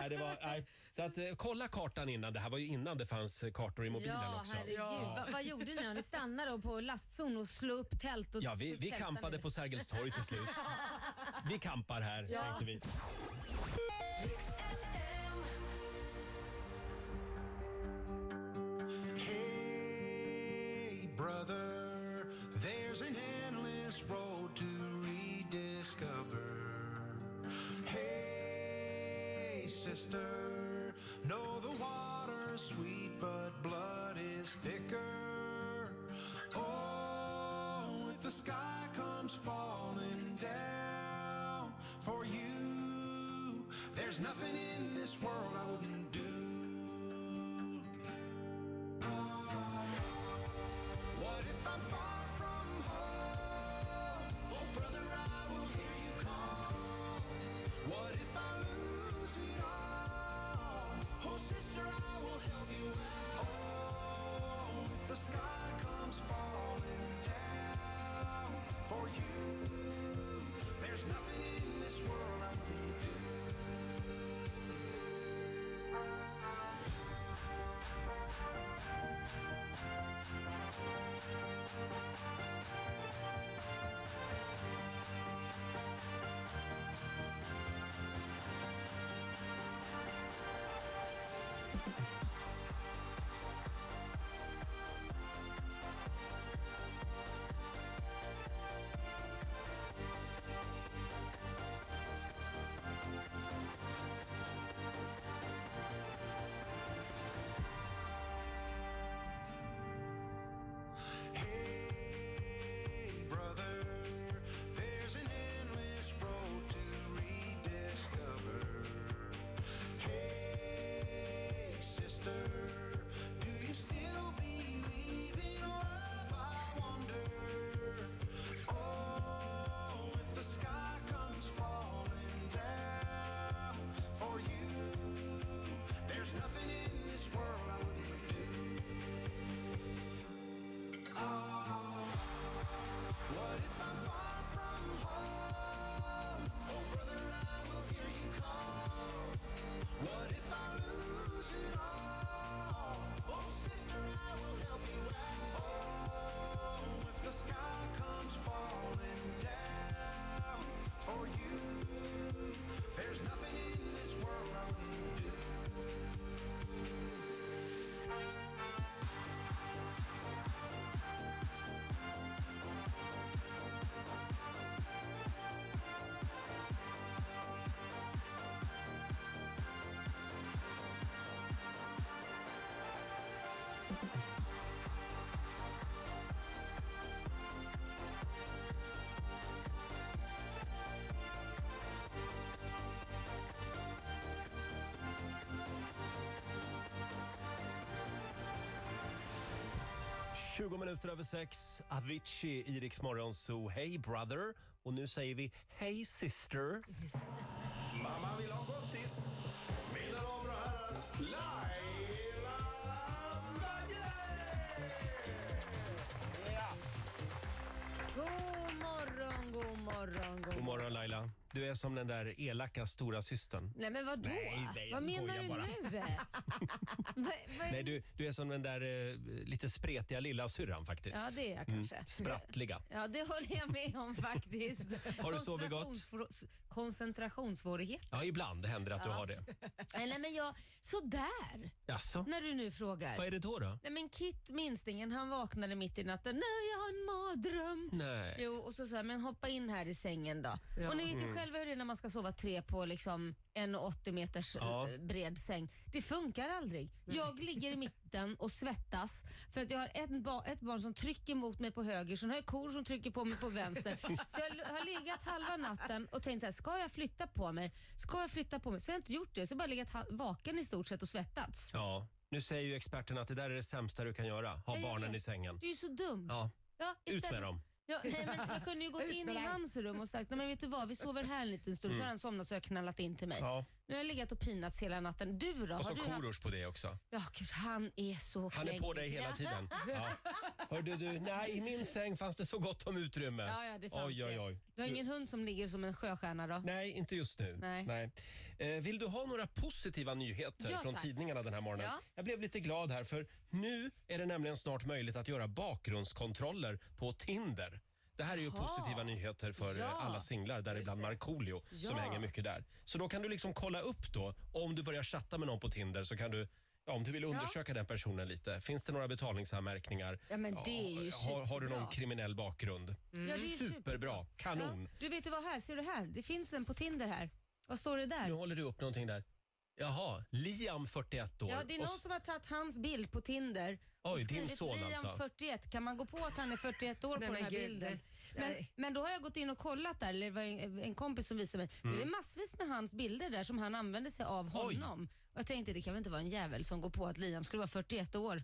Nej, det var, nej. Så att, eh, kolla kartan innan. Det här var ju innan det fanns eh, kartor i mobilen ja, också. herregud. Va, vad gjorde ni då? Ni stannade då på lastzon och slog upp tält? Och Ja, vi, vi tältade kampade på Sergels torg till slut. <laughs> Vi kampar här, Ja. tänkte vi. Hey, brother, there's an endless road to sister, know the water's sweet, but blood is thicker. Oh, if the sky comes falling down for you, there's nothing in this world I wouldn't do. What if I'm 20 minuter över sex, Avicii i Rix Morgon Zoo. Hey brother! Och nu säger vi Hey sister. Mamma vill ha gottis. Mina damer och herrar, Laila Bagge! God morgon, god morgon, god God morgon Laila. Du är som den där elaka stora systern. Nej men vadå? Nej, nej, jag Vad menar du bara. nu? <laughs> Va, va, Nej, du, du är som den där eh, lite spretiga lilla syrran faktiskt. Ja, det är jag kanske. sprattliga. Ja, det håller jag med om <laughs> faktiskt. Har du sovit gott? Koncentrationssvårigheter. Ja, ibland det händer att du har det. <laughs> Nej men jag, sådär. Jaså? När du nu frågar. Vad är det då? då? Nej men Kit, minstingen, han vaknade mitt i natten. Nej, jag har en mardröm. Nej. Jo, och så sa jag, men hoppa in här i sängen då. Och ni vet ju Mm. Själva hur det är när man ska sova tre på liksom en 80 meters Ja. eh, bred säng. Det funkar aldrig. Jag ligger i mitten och svettas för att jag har ett, ba- ett barn som trycker mot mig på höger, så har jag kor som trycker på mig på vänster. <laughs> så jag l- har legat halva natten och tänkt så här, ska jag flytta på mig? Ska jag flytta på mig? Så jag har inte gjort det. Så jag har bara legat ha- vaken i stort sett och svettats. Ja, nu säger ju experterna att det där är det sämsta du kan göra. Ha Ja, jag barnen vet. i sängen. Det är ju så dumt. Ja, Ja, ut med dem. Ja, nej, men jag kunde ju gått <laughs> in i hans rum och sagt, nej men vet du vad, vi sover här en liten stund. Så Mm. har han somnat så har jag knallat in till mig. Ja. Nu har jag legat och pinats hela natten. Du då? Och så har du haft... Korosh på det också. Ja, gud, han är så Han är på dig hela tiden. <laughs> Ja. Hörde du, nej i min säng fanns det så gott om utrymme. Ja, ja, det fanns oj, oj, det. oj. Du har ingen hund som ligger som en sjöstjärna då? Nej, inte just nu. Nej. Eh, vill du ha några positiva nyheter Ja, från tack. tidningarna den här morgonen? Ja. Jag blev lite glad här för nu är det nämligen snart möjligt att göra bakgrundskontroller på Tinder. Det här är ju Jaha. positiva nyheter för eh, Ja. alla singlar, däribland Markoolio som Ja. hänger mycket där. Så då kan du liksom kolla upp då, om du börjar chatta med någon på Tinder så kan du Ja, om du vill undersöka den personen lite. Finns det några betalningsanmärkningar? Ja, men det är ju har, har du någon superbra. kriminell bakgrund? Mm. Ja, det är ju Superbra, kanon. Ja. Du vet du vad här, ser du här? Det finns en på Tinder här. Vad står det där? Nu håller du upp någonting där. Jaha, Liam 41 år. Ja, det är Och någon som har tagit hans bild på Tinder Oj, din skrivit son Liam alltså. 41. Kan man gå på att han är 41 år Nej, på den men här gud, bilden? Men, men då har jag gått in och kollat där, eller det var en, en kompis som visade mig. Är det Mm. massvis med hans bilder där som han använde sig av Oj. honom. Och jag tänkte det kan väl inte vara en jävel som går på att Liam skulle vara 41 år.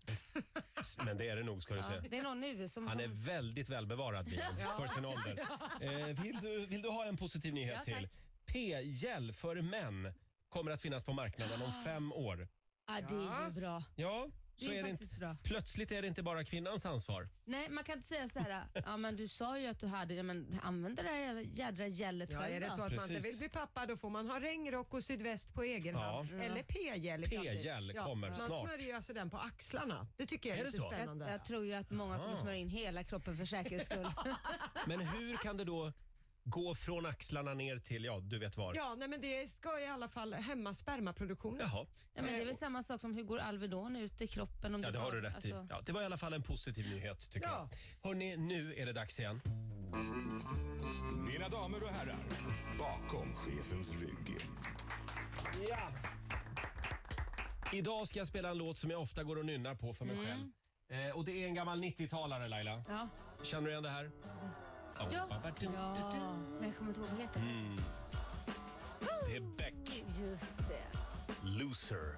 Men det är det nog ska du Ja, se. det är någon nu som... Han är väldigt välbevarad Liam, Ja. för sin ålder. Eh, vill, du, vill du ha en positiv nyhet Ja, till? tack. P-gel för män kommer att finnas på marknaden om fem år. Ja, det är ju bra. Ja, Det så är är det faktiskt inte, bra. plötsligt är det inte bara kvinnans ansvar. Nej, man kan inte säga så här. <laughs> ja men du sa ju att du hade det, men använd det där jädra gället Ja, själv är det då. så att man inte Precis. vill bli pappa då får man ha regnrock och sydväst på egen Ja. hand. Ja. Eller p-gel. i framtiden. P-gel kommer man snart. smörjer ju alltså den på axlarna. Det tycker jag är, Är det lite så? spännande. Jag, jag tror ju att många kommer smörja in hela kroppen för säkerhets skull. <laughs> Men hur kan det då gå från axlarna ner till, ja du vet var? Ja, nej, men det ska i alla fall hämma spermaproduktionen. Jaha. Ja, men det är väl samma sak som hur går Alvedon ut i kroppen? Om Ja, det har tar- du rätt alltså, i. Ja, det var i alla fall en positiv nyhet tycker Ja. jag. Hörrni, nu är det dags igen. Mina damer och herrar, bakom chefens rygg. Ja. Idag ska jag spela en låt som jag ofta går och nynnar på för mig Mm. själv. Eh, och det är en gammal 90-talare Laila. Ja. Känner du igen det här? Ja. men jag kommer inte ihåg vad heter det. Mm. Det är Beck. Just det. Loser.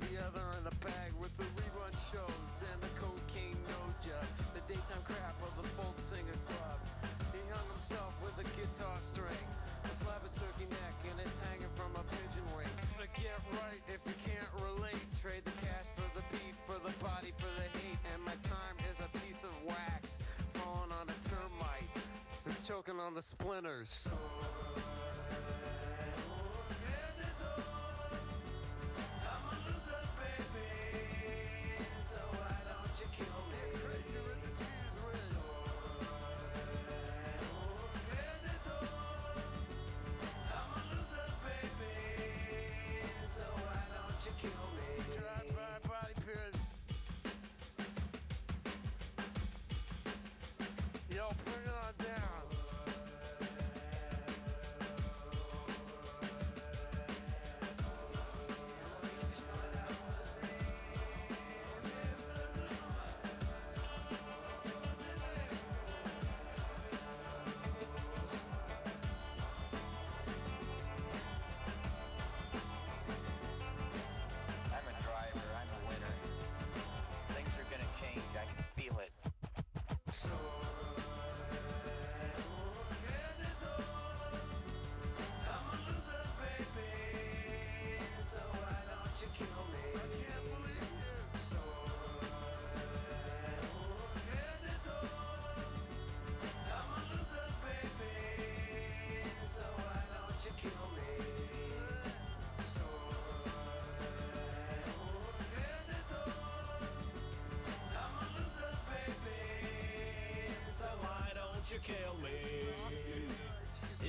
The the other in the bag with the rerun shows and the cocaine nose job. The daytime crap of the folk singer slub. He hung himself with a guitar string. A slab of turkey neck and it's hanging from a pigeon wing. But get right if you can't relate. Trade the cash for the beat, for the body, for the hate. And my time is a piece of wax falling on a termite. Who's choking on the splinters. Me?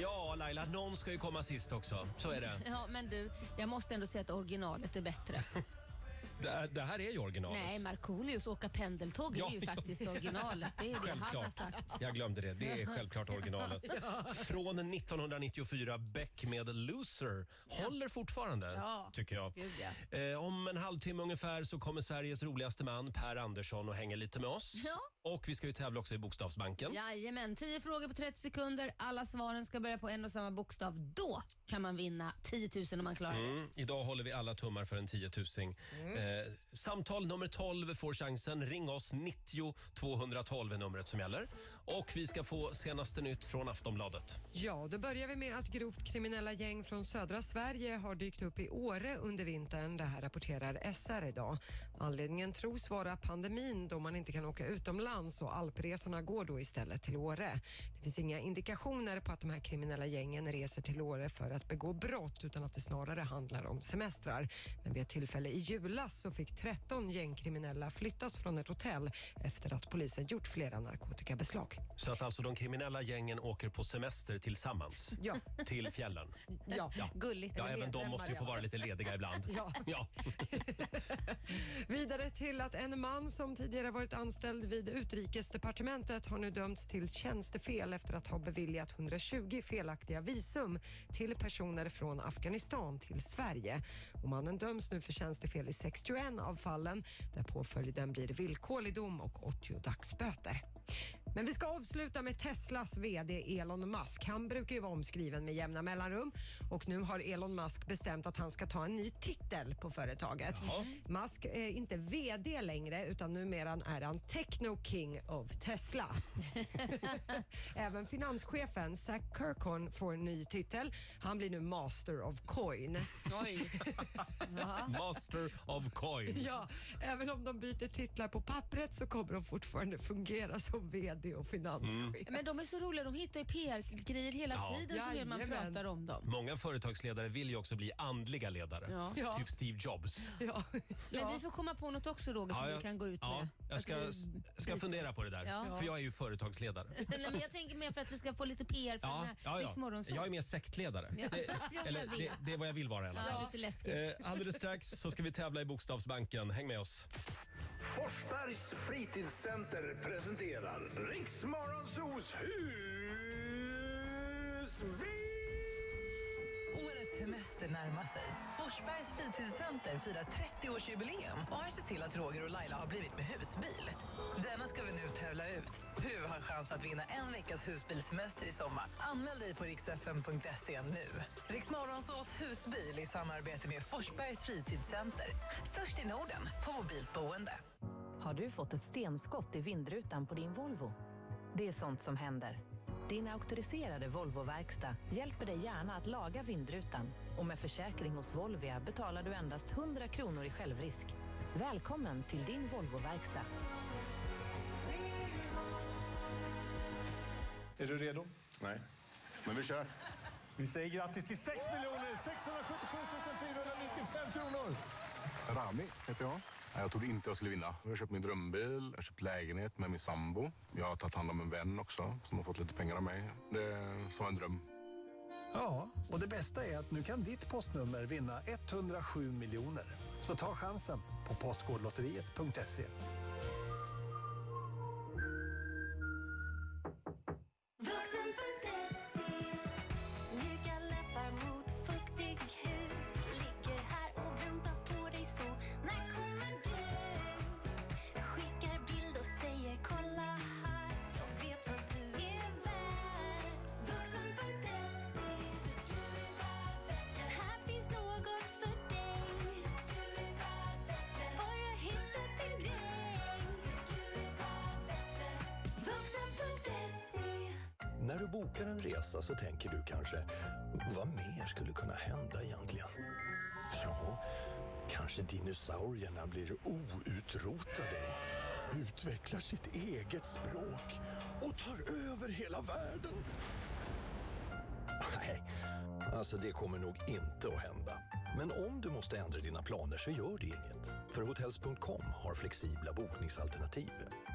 Ja, Laila, någon ska ju komma sist också. Så är det. <laughs> Ja, men du, jag måste ändå säga att originalet är bättre. <laughs> Det, det här är ju originalet. Nej, Markoolios åka pendeltåg Ja, är ju ja. faktiskt originalet. Det är det han har Självklart. sagt. Jag glömde det. Det är självklart originalet. <laughs> Från 1994, Beck med Loser. Håller fortfarande, Ja. tycker jag. Gud, ja. Eh, om en halvtimme ungefär så kommer Sveriges roligaste man Per Andersson och hänger lite med oss. Ja. Och vi ska ju tävla också i Bokstavsbanken. Jajamän, 10 frågor på 30 sekunder. Alla svaren ska börja på en och samma bokstav. Då kan man vinna 10 000 om man klarar det. Mm. Idag håller vi alla tummar för en 10 000. Mm. Eh, samtal nummer 12 får chansen. Ring oss. 90 212 är numret som gäller. Och vi ska få senaste nytt från Aftonbladet. Ja, då börjar vi med att grovt kriminella gäng från södra Sverige har dykt upp i Åre under vintern. Det här rapporterar SR idag. Anledningen tros vara pandemin då man inte kan åka utomlands och alpresorna går då istället till Åre. Det finns inga indikationer på att de här kriminella gängen reser till Åre för att begå brott utan att det snarare handlar om semestrar. Men vid ett tillfälle i julas så fick 13 gängkriminella flyttas från ett hotell efter att polisen gjort flera narkotikabeslag. Så att alltså de kriminella gängen åker på semester tillsammans Ja. till fjällen. Ja, gulligt. Ja, även de måste ju få vara lite lediga ibland. Ja. Ja. <laughs> Vidare till att en man som tidigare varit anställd vid Utrikesdepartementet har nu dömts till tjänstefel efter att ha beviljat 120 felaktiga visum till personer från Afghanistan till Sverige. Och mannen döms nu för tjänstefel i 61 av fallen där påföljden blir villkorlig dom och 80 dagsböter. Men vi ska avsluta med Teslas VD Elon Musk. Han brukar ju vara omskriven med jämna mellanrum och nu har Elon Musk bestämt att han ska ta en ny titel på företaget. Musk är inte VD längre utan numera är han Techno King of Tesla. <laughs> Även finanschefen Zach Kirkhorn får en ny titel. Han blir nu Master of Coin. Oj. <laughs> Master of coin. Ja, även om de byter titlar på pappret så kommer de fortfarande fungera som VD och finanschef. Mm. Men de är så roliga. De hittar ju PR-grejer hela Ja. tiden att man Jajamän. pratar om dem. Många företagsledare vill ju också bli andliga ledare. Ja. Ja. Typ Steve Jobs. Ja. Men vi får komma på något också Roger som Ja, jag- kan gå ut ja, med. Jag ska, vi- ska fundera på det där. Ja. För jag är ju företagsledare. <laughs> Nej, men jag tänker mer för att vi ska få lite PR för den Ja, här ja, ja. Jag är mer sektledare. Ja. Det, <laughs> Ja, jag eller, vet. det, det är vad jag vill vara i alla Ja, fall. lite läskigt. Eh, alldeles strax så ska vi tävla i Bokstavsbanken. Häng med oss. Forsbergs fritidscenter presenterar Riksmorgonsos husbil. Årets semester närmar sig. Forsbergs fritidscenter firar 30-årsjubileum och har sett till att Roger och Laila har blivit med husbil. Denna ska vi nu tävla ut. Du har chans att vinna en veckas husbilsemester i sommar. Anmäl dig på riksfm.se nu. Riksmorgonsås husbil i samarbete med Forsbergs fritidscenter. Störst i Norden på mobilt boende. Har du fått ett stenskott i vindrutan på din Volvo? Det är sånt som händer. Din auktoriserade Volvo-verkstad hjälper dig gärna att laga vindrutan och med försäkring hos Volvia betalar du endast 100 kronor i självrisk. Välkommen till din Volvo-verkstad. Är du redo? Nej, men vi kör. Vi säger grattis till 6 677 495 kronor! Rami heter jag. Jag trodde inte jag skulle vinna. Jag har köpt min drömbil, jag har köpt lägenhet med min sambo. Jag har tagit hand om en vän också som har fått lite pengar av mig. Det är som en dröm. Ja, och det bästa är att nu kan ditt postnummer vinna 107 miljoner. Så ta chansen på Postkodlotteriet.se. kassa så tänker du kanske, vad mer skulle kunna hända egentligen? Ja, kanske dinosaurierna blir outrotade utvecklar sitt eget språk och tar över hela världen. Nej, alltså det kommer nog inte att hända. Men om du måste ändra dina planer så gör det inget. För Hotels.com har flexibla bokningsalternativ.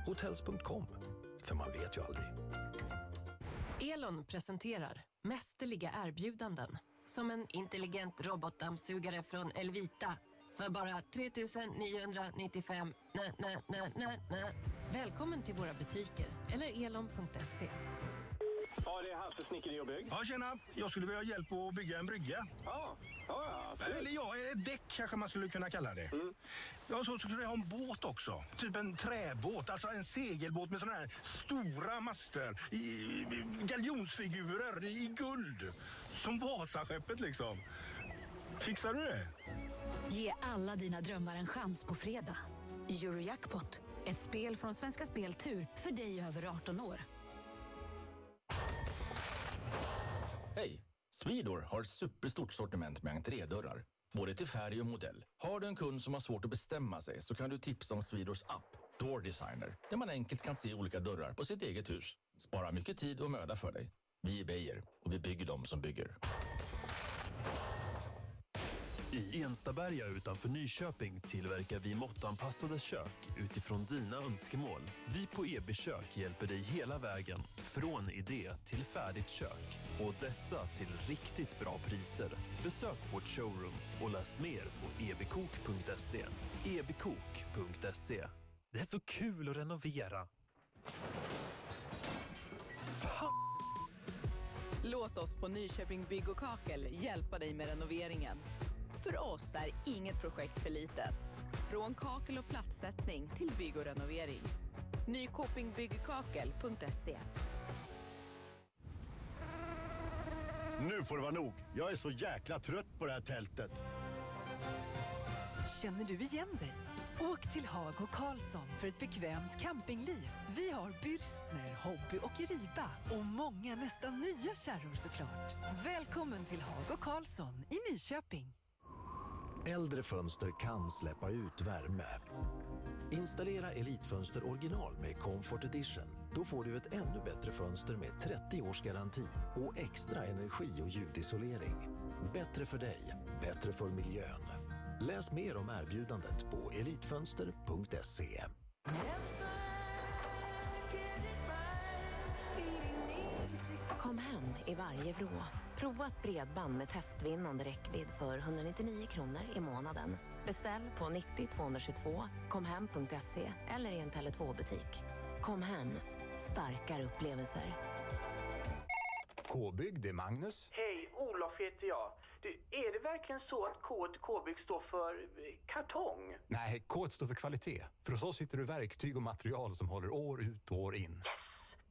Hotels.com, för man vet ju aldrig. Elon presenterar mästerliga erbjudanden. Som en intelligent robotdammsugare från Elvita För bara 3 995. Välkommen till våra butiker eller elon.se. Ja, det är Hasse Snickeri och Bygg. Ja, tjena. Jag skulle vilja ha hjälp att bygga en brygga. Ja, ja, absolut. Eller ja, ett däck kanske man skulle kunna kalla det. Ja, så skulle jag ha en båt också. Typ en träbåt, alltså en segelbåt med såna här stora master. I, i, galjonsfigurer i guld. Som Vasaskeppet liksom. Fixar du det? Ge alla dina drömmar en chans på fredag. Eurojackpot, ett spel från Svenska Spel Tur för dig över 18 år. Hej! Swedor har ett superstort sortiment med entrédörrar. Både till färg och modell. Har du en kund som har svårt att bestämma sig så kan du tipsa om Swedors app Door Designer där man enkelt kan se olika dörrar på sitt eget hus. Spara mycket tid och möda för dig. Vi är Beijer och vi bygger dem som bygger. I Enstaberga utanför Nyköping tillverkar vi måttanpassade kök utifrån dina önskemål. Vi på EB-kök hjälper dig hela vägen, från idé till färdigt kök. Och detta till riktigt bra priser. Besök vårt showroom och läs mer på ebkok.se. ebkok.se. Det är så kul att renovera. Fan! Låt oss på Nyköping Bygg och Kakel hjälpa dig med renoveringen. För oss är inget projekt för litet. Från kakel och plattsättning till bygg och renovering. Nykopingbyggkakel.se Nu får det vara nog. Jag är så jäkla trött på det här tältet. Känner du igen dig? Åk till Haag och Karlsson för ett bekvämt campingliv. Vi har Bürstner, Hobby och Riba och många nästan nya kärror såklart. Välkommen till Haag och Karlsson i Nyköping. Äldre fönster kan släppa ut värme. Installera Elitfönster original med Comfort Edition. Då får du ett ännu bättre fönster med 30 års garanti och extra energi och ljudisolering. Bättre för dig, bättre för miljön. Läs mer om erbjudandet på elitfönster.se. Kom hem i varje vrå. Prova ett bredband med testvinnande räckvidd för 199 kronor i månaden. Beställ på 90 222, komhem.se eller i en Tele2-butik. Kom hem, starkare upplevelser. K-bygg, det är Magnus. Hej, Olof heter jag. Du, är det verkligen så att K K-bygg står för eh, kartong? Nej, K står för kvalitet. För hos oss hittar du verktyg och material som håller år ut och år in.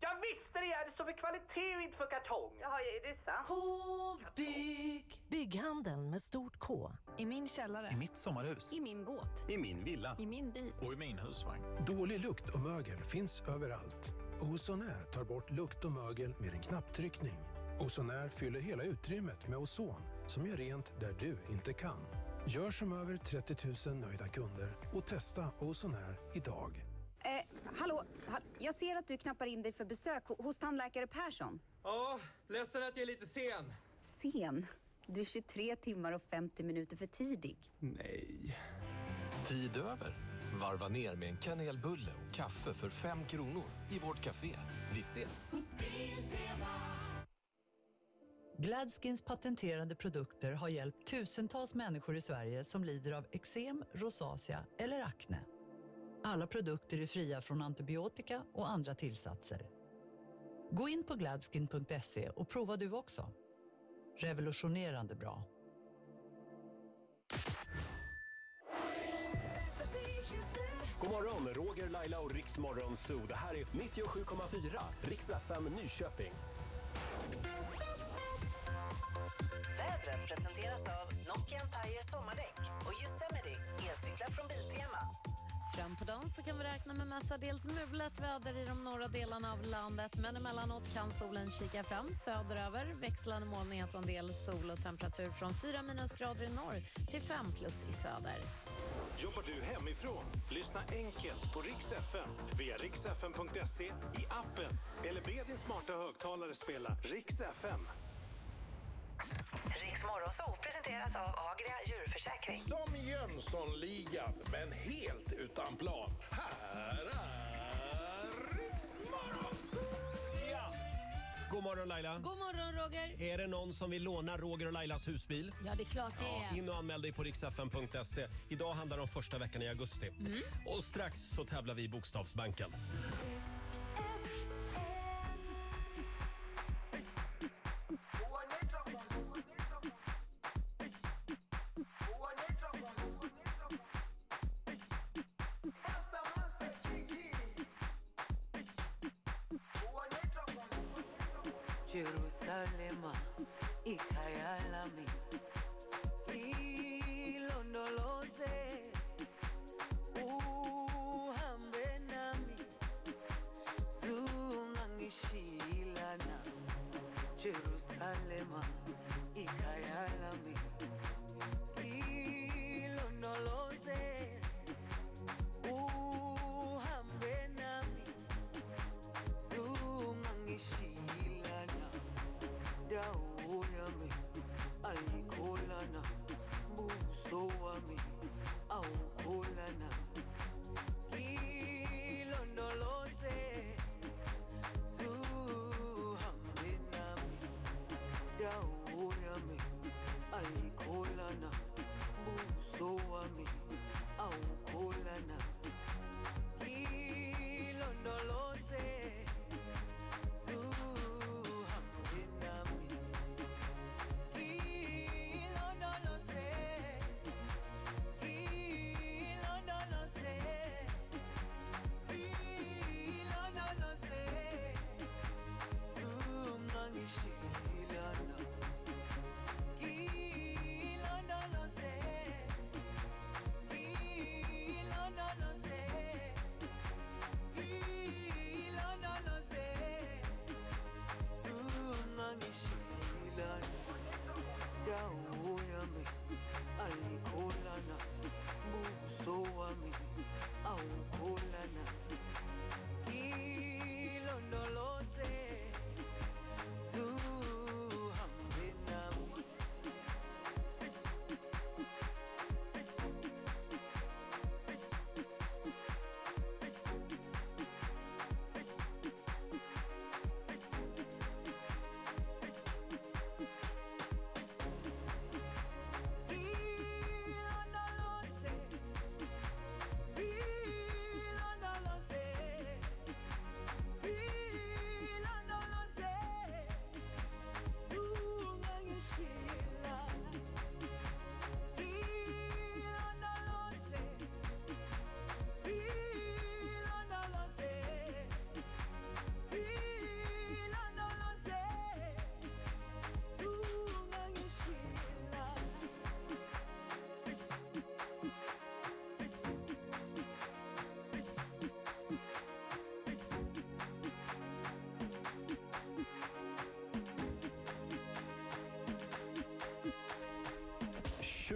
Jag visste det! Det står för kvalitet och inte för kartong. Jaha, är det sant? K-bygg. Bygghandeln med stort K. I min källare. I mitt sommarhus. I min båt. I min villa. I min bil. Och i min husvagn. Dålig lukt och mögel finns överallt. Ozonär tar bort lukt och mögel med en knapptryckning. Ozonär fyller hela utrymmet med ozon som gör rent där du inte kan. Gör som över 30 000 nöjda kunder och testa Ozonär idag. Hallå, hall jag ser att du knappar in dig för besök ho- hos tandläkare Persson. Ja, ledsen att jag är lite sen. Sen? Du är 23 timmar och 50 minuter för tidig. Nej. Tid över. Varva ner med en kanelbulle och kaffe för fem kronor i vårt café. Vi ses! Gladskins patenterade produkter har hjälpt tusentals människor i Sverige som lider av eksem, rosacea eller akne. Alla produkter är fria från antibiotika och andra tillsatser. Gå in på gladskin.se och prova du också. Revolutionerande bra. God morgon, Roger, Laila och Riksmorgon Zoo. Det här är 97,4 Riks FM Nyköping. Vädret presenteras av Nokian Tire sommardäck och Yosemite elcyklar från Biltema. Fram på dagen så kan vi räkna med mestadels mulet väder i de norra delarna av landet men emellanåt kan solen kika fram söderöver. Växlande molnighet och en del sol och temperatur från 4 minusgrader i norr till 5 plus i söder. Jobbar du hemifrån? Lyssna enkelt på Rix FM via riksfm.se, i appen eller be din smarta högtalare spela Rix FM. Riks Morgonzoo presenteras av Agria djurförsäkring. Som Jönssonligan, men helt utan plan. Här är Riksmorgonzoo! God morgon Laila. God morgon Roger. Är det någon som vill låna Roger och Lailas husbil? Ja, det är klart det är. In och anmäl dig på riksfn.se. Idag handlar det om första veckan i augusti. Mm. Och strax så tävlar vi i Bokstavsbanken. Jerusalema ikhayalami ilondoloze uhambe nami. Zungangishilana Jerusalema ikhayalami ilondoloze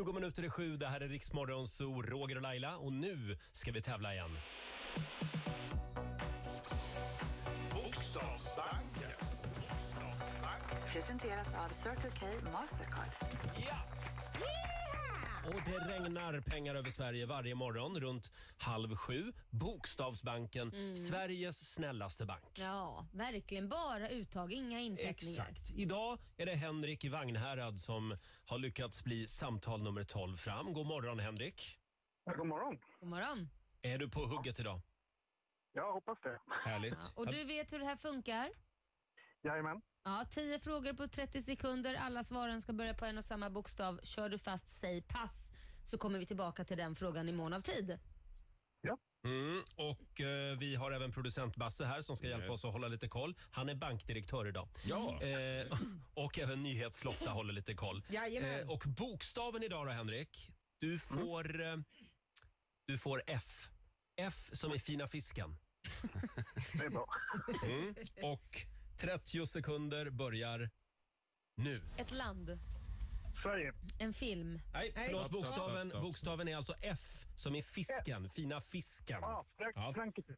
20 minuter i sju, det här är Riksmorgon Zoo, Roger och Laila. Och nu ska vi tävla igen. Bokstavsbanken. Presenteras av Circle K Mastercard. Och det regnar pengar över Sverige varje morgon runt halv sju. Bokstavsbanken, Mm. Sveriges snällaste bank. Ja, verkligen. Bara uttag, inga insättningar. Exakt. Idag är det Henrik i Vagnhärad som har lyckats bli samtal nummer 12 fram. God morgon Henrik. God morgon. God morgon. Är du på hugget idag? Jag hoppas det. Härligt. Och du vet hur det här funkar? Jajamän. Ja, 10 frågor på 30 sekunder. Alla svaren ska börja på en och samma bokstav. Kör du fast, säg pass. Så kommer vi tillbaka till den frågan i mån av tid. Mm, och eh, vi har även producent Basse här som ska hjälpa Yes. oss att hålla lite koll. Han är bankdirektör idag. Ja. Eh, och även Nyhetslotta håller lite koll. Jajamän. Eh, och bokstaven idag då Henrik. Du får, eh, du får F. F som är fina fisken. Det är bra. Mm. Och 30 sekunder börjar nu. Ett land. Sverige. En film. Nej, förlåt. Stopp, stopp, Bokstaven, stopp, stopp. bokstaven är alltså F som är fisken. Fina fisken. Ja, Ja. Frankrike.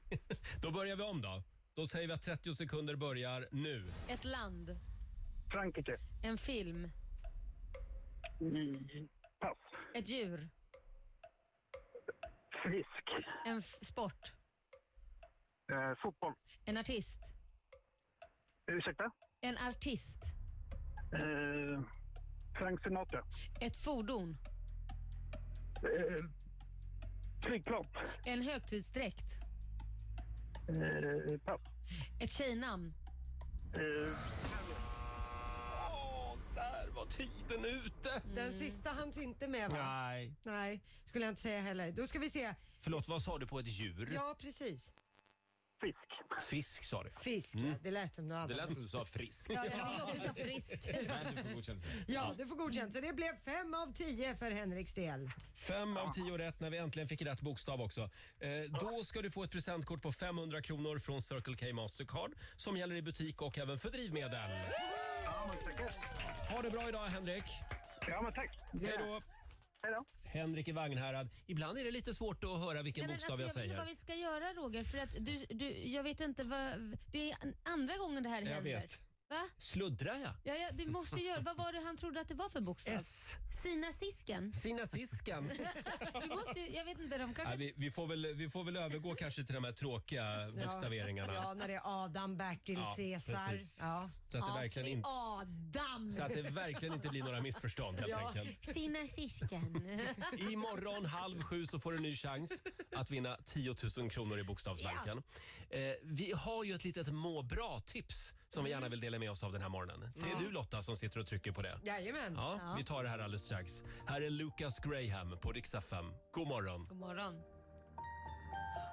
<laughs> Då börjar vi om då. Då säger vi att 30 sekunder börjar nu. Ett land. Frankrike. En film. Mm, Pass. Ett djur. Fisk. En f- sport. Eh, fotboll. En artist. Ursäkta? En artist. Eh, Frank Sinatra. Ett fordon. Eh, flygplan. En högtidsdräkt. Eh, pass. Ett tjejnamn. Eh, Där var tiden ute. Den sista hanns inte med va? Nej. Nej, skulle jag inte säga heller. Då ska vi se. Förlåt, vad sa du på ett djur? Ja, precis. Fisk. Fisk sa du. Fisk, Mm. ja. Det lät som något annat. Det lät som du sa frisk. Ja, jag också säga frisk. <laughs> Men du får godkänt för det. Ja, du får godkänt. Så det blev fem av tio för Henriks del. Fem av tio rätt när vi äntligen fick rätt bokstav också. Eh, då ska du få ett presentkort på 500 kronor från Circle K Mastercard som gäller i butik och även för drivmedel. Ha det bra idag Henrik. Ja, men tack. Hej då. Hej då. Henrik i Vagnhärad. Ibland är det lite svårt att höra vilken Nej, men bokstav alltså, jag jag vet inte säger. vad vi ska göra Roger, för att du, du, jag vet inte vad... Det är an- andra gången det här Jag händer. vet. Va? Sluddrar jag? Ja, ja, det måste ju göra. Vad var det han trodde att det var för bokstav? S. Sina Sisken? Sina Sisken. <laughs> du måste ju, jag vet inte, de kanske... Nej, vi, vi, får väl, vi får väl övergå kanske till de här tråkiga bokstaveringarna. Ja, när det är Adam, Bertil, Ja, Caesar. precis. Ja. Så att det verkligen inte- Adam! Så att det verkligen inte blir några missförstånd helt enkelt. Sina Sisken. <laughs> Imorgon halv sju så får du en ny chans att vinna 10 000 kronor i Bokstavsbanken. Eh, vi har ju ett litet må bra-tips som vi gärna vill dela med oss av den här morgonen. Det är Ja. du Lotta som sitter och trycker på det. Jajamän. Ja, Ja. vi tar det här alldeles strax. Här är Lucas Graham på Rix FM. God morgon. God morgon.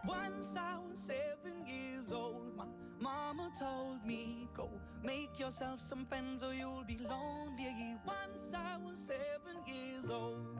Once I was seven years old, my mama told me, Go make yourself some friends or you'll be lonely. Once I was seven years old.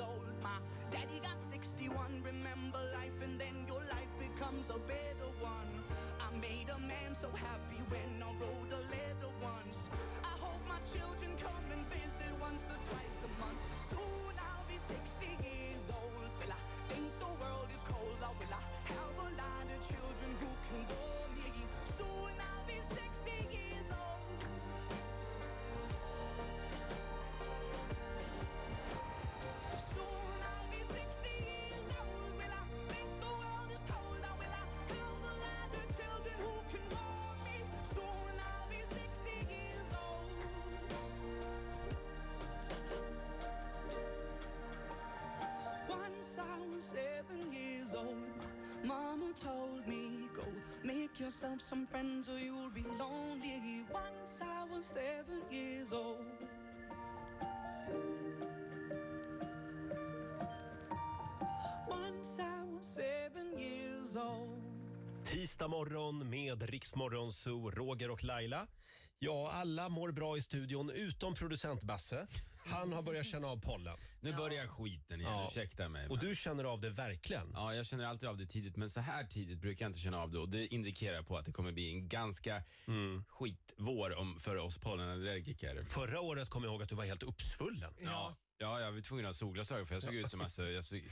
old. My daddy got 61. Remember life, and then your life becomes a better one. I made a man so happy when I wrote a letter once. I hope my children come and visit once or twice a month. Soon yourself some friends or you'll be lonely. Once I was seven years old. Once I was seven years old. Tisdag morgon med Riksmorgon Roger och Laila. Ja, alla mår bra i studion utom producent Basse. Han har börjat känna av pollen. Nu börjar skiten igen, Ja. ursäkta mig. Och du känner av det verkligen? Ja, jag känner alltid av det tidigt, men så här tidigt brukar jag inte känna av det och det indikerar på att det kommer bli en ganska skitvår om, för oss pollenallergiker. Förra året kom jag ihåg att du var helt uppsvullen. Ja, ja jag var tvungen att ha solglasögon för jag såg ut som, alltså, jag såg,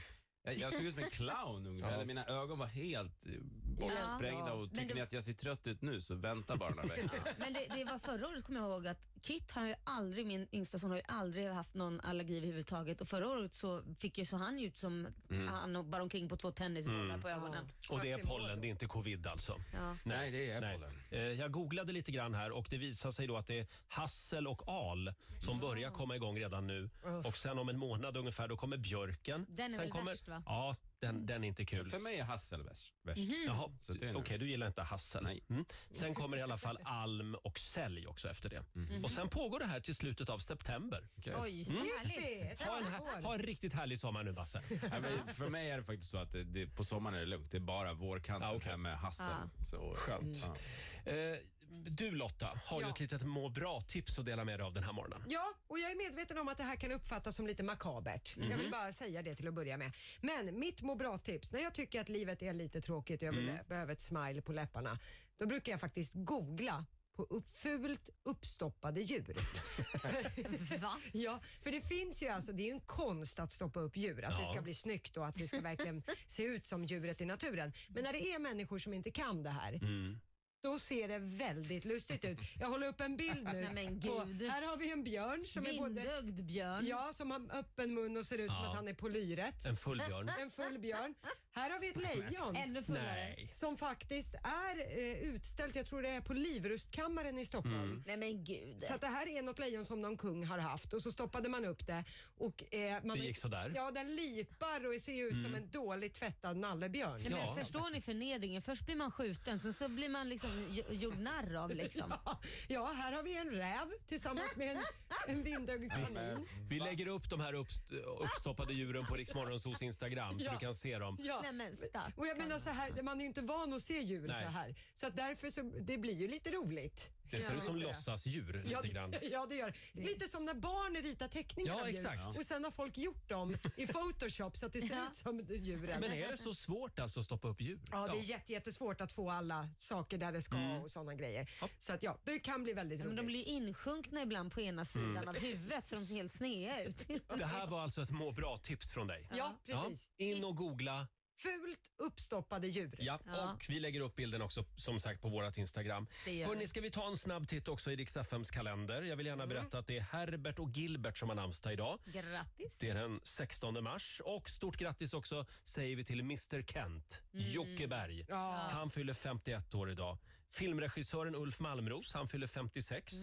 jag, jag såg ut som en clown ungefär. Ja. Eller Mina ögon var helt eh, bortsprängda Ja. och Men tycker det- ni att jag ser trött ut nu så vänta bara några veckor. Men det, det var förra året kommer jag ihåg att Kit har ju aldrig, min yngsta son har ju aldrig haft någon allergi överhuvudtaget och förra året så fick ju så han ut som Mm. han och bara omkring på två tennisbollar Mm. på ögonen. Och det är pollen, det är inte covid alltså? Ja. Nej, det är pollen. Jag googlade lite grann här och det visar sig då att det är hassel och al som börjar komma igång redan nu. Och sen om en månad ungefär då kommer björken. Den är sen väl kommer, värst, va? Ja, den, den är inte kul. För mig är hassel värst. värst. Mhm. Jaha, Så det är okej du gillar inte hassel. Mm. Sen kommer i alla fall alm och sälj också efter det. Mhm. Och sen pågår det här till slutet av september. Oj, härligt. Ha en, ha- ha en riktigt härlig sommar nu Basse. <laughs> Ja, men för mig är det faktiskt så att det, det, på sommaren är det lugnt. Det är bara vårkanten här med hassel. Ja. Så, Skönt. Ja. Eh, du Lotta, har ju Ja. ett litet må bra-tips att dela med dig av den här morgonen. Ja, och jag är medveten om att det här kan uppfattas som lite makabert. Jag vill Mhm. bara säga det till att börja med. Men mitt må bra-tips, när jag tycker att livet är lite tråkigt och jag vill, Mm. behöver ett smile på läpparna, då brukar jag faktiskt googla på upp, fult uppstoppade djur. <laughs> Va? Ja, för det finns ju alltså, det är ju en konst att stoppa upp djur, att det Ja. ska bli snyggt och att det ska verkligen <laughs> se ut som djuret i naturen. Men när det är människor som inte kan det här, Mm. Då ser det väldigt lustigt ut. Jag håller upp en bild <laughs> nu. Nej, men på, gud. här har vi en björn som är både... Björn. Ja, som har öppen mun och ser ut som Ja. att han är på lyret. En full björn. En full björn. Här har vi ett lejon. <laughs> Ännu fullare. Nej. Som faktiskt är eh, utställt, jag tror det är på Livrustkammaren i Stockholm. Mm. Nej men gud. Så att det här är något lejon som någon kung har haft och så stoppade man upp det. Och, eh, man Det gick sådär. Ja, den lipar och ser ut som Mm. en dåligt tvättad nallebjörn. Nej, men Förstår ni förnedringen? Först blir man skjuten, sen så blir man liksom gj- gjord narr av. Liksom. <laughs> Ja, ja, här har vi en räv tillsammans med en, en vindögd kanin. Vi lägger upp de här uppst- uppstoppade djuren på Riksmorgonsos Instagram så Ja. du kan se dem. Ja. Nej, men stackarn. Och jag menar så här, man är ju inte van att se djur Nej. så här. Så att därför så, det blir ju lite roligt. Det ser ut som låtsasdjur Ja, lite grann. <laughs> ja, det gör det. Lite som när barn ritar teckningar Ja, av djur exakt. och sen har folk gjort dem i Photoshop så att det ser Ja. ut som djuren. Men är det så svårt alltså att stoppa upp djur? Ja, det är jätte, jättesvårt att få alla saker där det ska Mm. och sådana grejer. Så att ja, det kan bli väldigt men roligt. de blir insjunkna ibland på ena sidan Mm. av huvudet så de ser helt sneda ut. Det här var alltså ett må bra-tips från dig. Ja, precis. In och googla. Fult uppstoppade djur. Ja, Ja. och vi lägger upp bilden också som sagt på vårt Instagram. Det gör ska vi ta en snabb titt också i Rix FMs kalender? Jag vill gärna Mm. berätta att det är Herbert och Gilbert som har namnsdag idag. Grattis. Det är den 16 mars. Och stort grattis också säger vi till Mr Kent, Mm. Jocke Berg. Ja. Han fyller 51 år idag. Filmregissören Ulf Malmros, han fyller 56.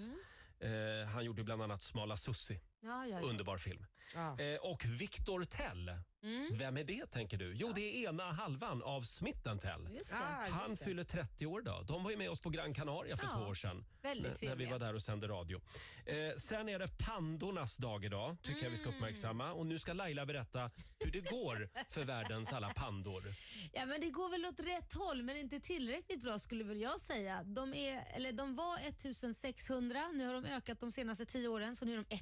Eh, han gjorde bland annat Smala Sussi. Ja, ja, ja. Underbar film. Ja. Eh, och Victor Tell. Mm. Vem är det tänker du? Jo, det är ena halvan av Smith Tell. Just det. Ah, Han just det. fyller 30 år idag. De var ju med oss på Gran Canaria för Ja, två år sedan. väldigt när, när vi trevliga. var där och sände radio. Eh, sen är det pandornas dag idag, tycker jag vi ska Mm. uppmärksamma. Och nu ska Laila berätta hur det går för världens alla pandor. Ja, men det går väl åt rätt håll, men inte tillräckligt bra skulle väl jag säga. De, är, eller de var 1600, nu har de ökat de senaste 10 åren, så nu är de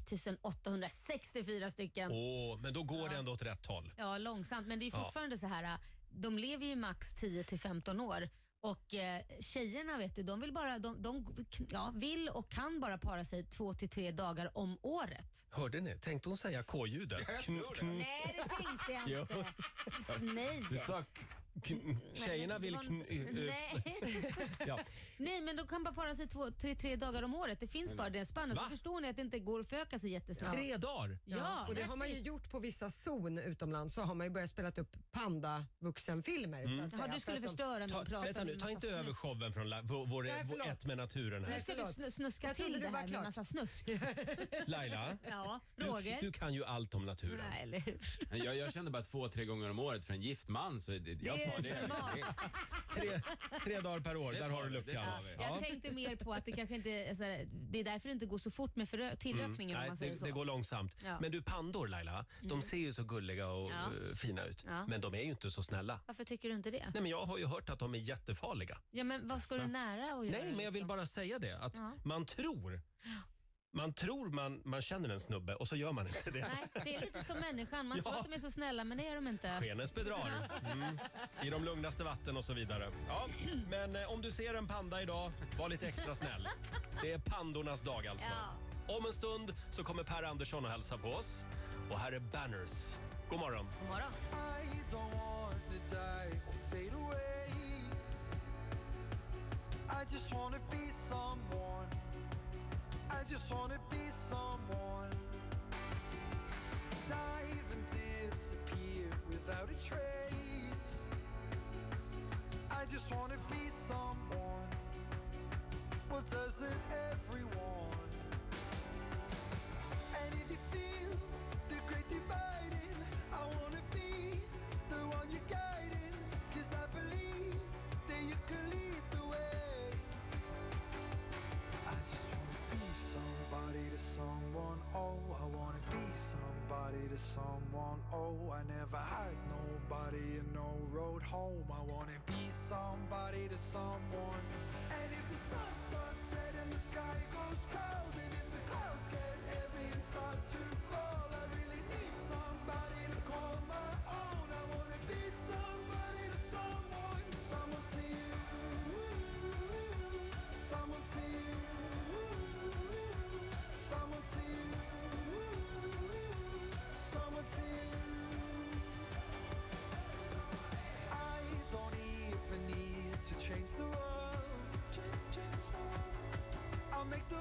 1864 stycken. Åh, men då går det ändå åt rätt håll. Ja, långsamt, men det är Ja. fortfarande så här. De lever ju max 10 till 15 år. Och eh, tjejerna vet du, de vill bara, de, de ja, vill och kan bara para sig två till tre dagar om året. Hörde ni? Tänkte hon säga K-ljudet? Kn- kn- Nej, det tänkte jag <laughs> Jo. inte. Nej. Du sa kn- Tjejerna vill... Kn- Nej. <laughs> ja. Nej, men de kan bara para sig två, tre, tre dagar om året. Det finns bara det spannet. Va? Så förstår ni att det inte går att föröka sig jättesnabbt. Tre dagar? Ja, och det har man ju gjort på vissa zon utomlands så har man ju börjat spela upp panda-vuxenfilmer. Mm. Så att Ja, säga, du skulle för att de- förstöra när Ta, vänta nu, ta inte över showen från la, vår, vår, Nej, vår förlåt. Ett med naturen Nu här. ska du Förlåt. snu- snuska Jag trodde till du det var här med klar. massa snusk. <laughs> Laila, Ja, du, Roger. du kan ju allt om naturen. Nej, eller hur? Jag, jag kände bara två, tre gånger om året för en gift man så det, jag Det är Det är det är- normalt. Tre, tre dagar per år, Det där tar har du vi, det luckan. tar vi. Jag tänkte mer på att det kanske inte alltså, det är därför det inte går så fort med förö- tillökningen om Nej, man säger det, så. det går långsamt. Ja. Men du, pandor Laila, de Mm. ser ju så gulliga och Ja. eh, fina ut. Ja. Men de är ju inte så snälla. Varför tycker du inte det? Nej, men jag har ju hört att de är jättefarliga. Ja, men vad ska du nära och göra? Nej, men jag vill liksom? bara säga det. Att Ja. man tror man tror man, man känner en snubbe och så gör man inte det. Nej, det är lite som människan. Man Ja. tror att de är så snälla, men det är de inte. Skenet bedrar. <laughs> Mm. I de lugnaste vatten och så vidare. Ja, men eh, om du ser en panda idag, var lite extra snäll. Det är pandornas dag alltså. Om en stund så kommer Per Andersson och hälsa på oss. Och här är Banners. God morgon. God morgon. I don't want to die or fade away. I just wanna be someone. I just wanna be someone. Dive and disappear without a trace. I just wanna be someone. Well, doesn't everyone? Somebody to someone. Oh, I never had nobody and no road home. I wanna be somebody to someone. And if the sun starts setting, the sky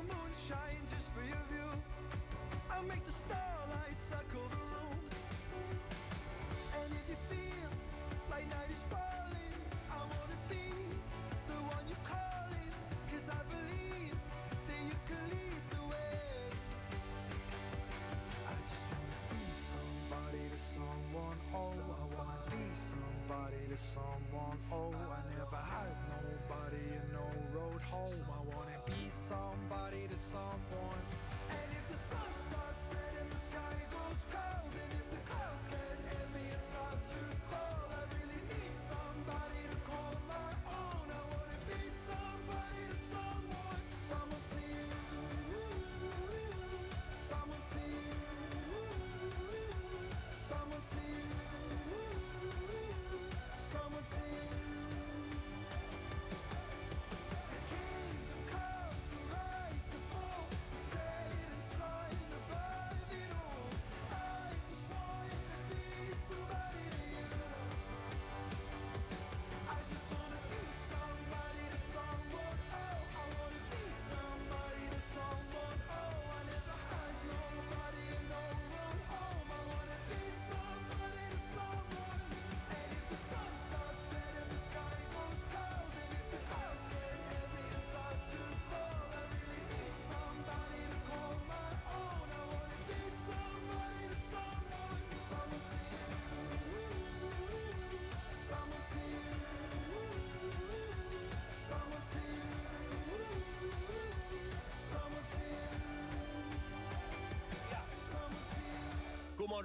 I'll make the moon just for your view. I'll make the starlight circle the room. And if you feel like night is falling,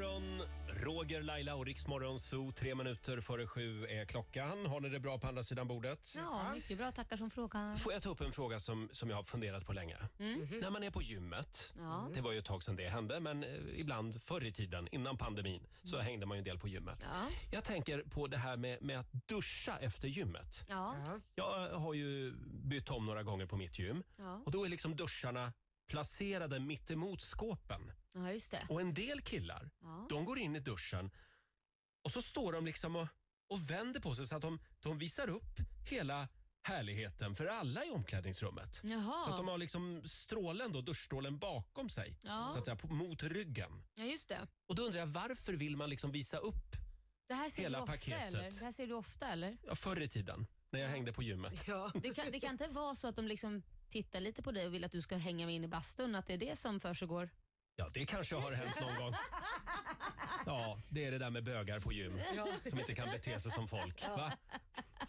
morgon, Roger, Laila och Riksmorgon Zoo. Tre minuter före sju är klockan. Har ni det bra på andra sidan bordet? Ja, mycket bra. Tackar som frågar. Får jag ta upp en fråga som, som jag har funderat på länge? Mm. När man är på gymmet, Ja. det var ju ett tag sedan det hände, men eh, ibland förr i tiden, innan pandemin, så hängde man ju en del på gymmet. Ja. Jag tänker på det här med, med att duscha efter gymmet. Ja. Jag har ju bytt om några gånger på mitt gym Ja. och då är liksom duscharna placerade mitt emot skåpen. ja, just det. Och en del killar. De går in i duschen och så står de liksom och, och vänder på sig så att de, de visar upp hela härligheten för alla i omklädningsrummet. Jaha. Så att de har liksom strålen då, duschstrålen bakom sig, Ja. så att säga, på, mot ryggen. Ja, just det. Och då undrar jag, varför vill man liksom visa upp Det här ser Hela du ofta paketet. eller? Det här ser du ofta eller? ja, förr i tiden, när jag hängde på gymmet? <laughs> Ja. Det kan, det kan inte vara så att de liksom tittar lite på dig och vill att du ska hänga med in i bastun, att det är det som försiggår? Ja, det kanske har hänt någon gång. <laughs> Ja, det är det där med bögar på gym som inte kan bete sig som folk. Va?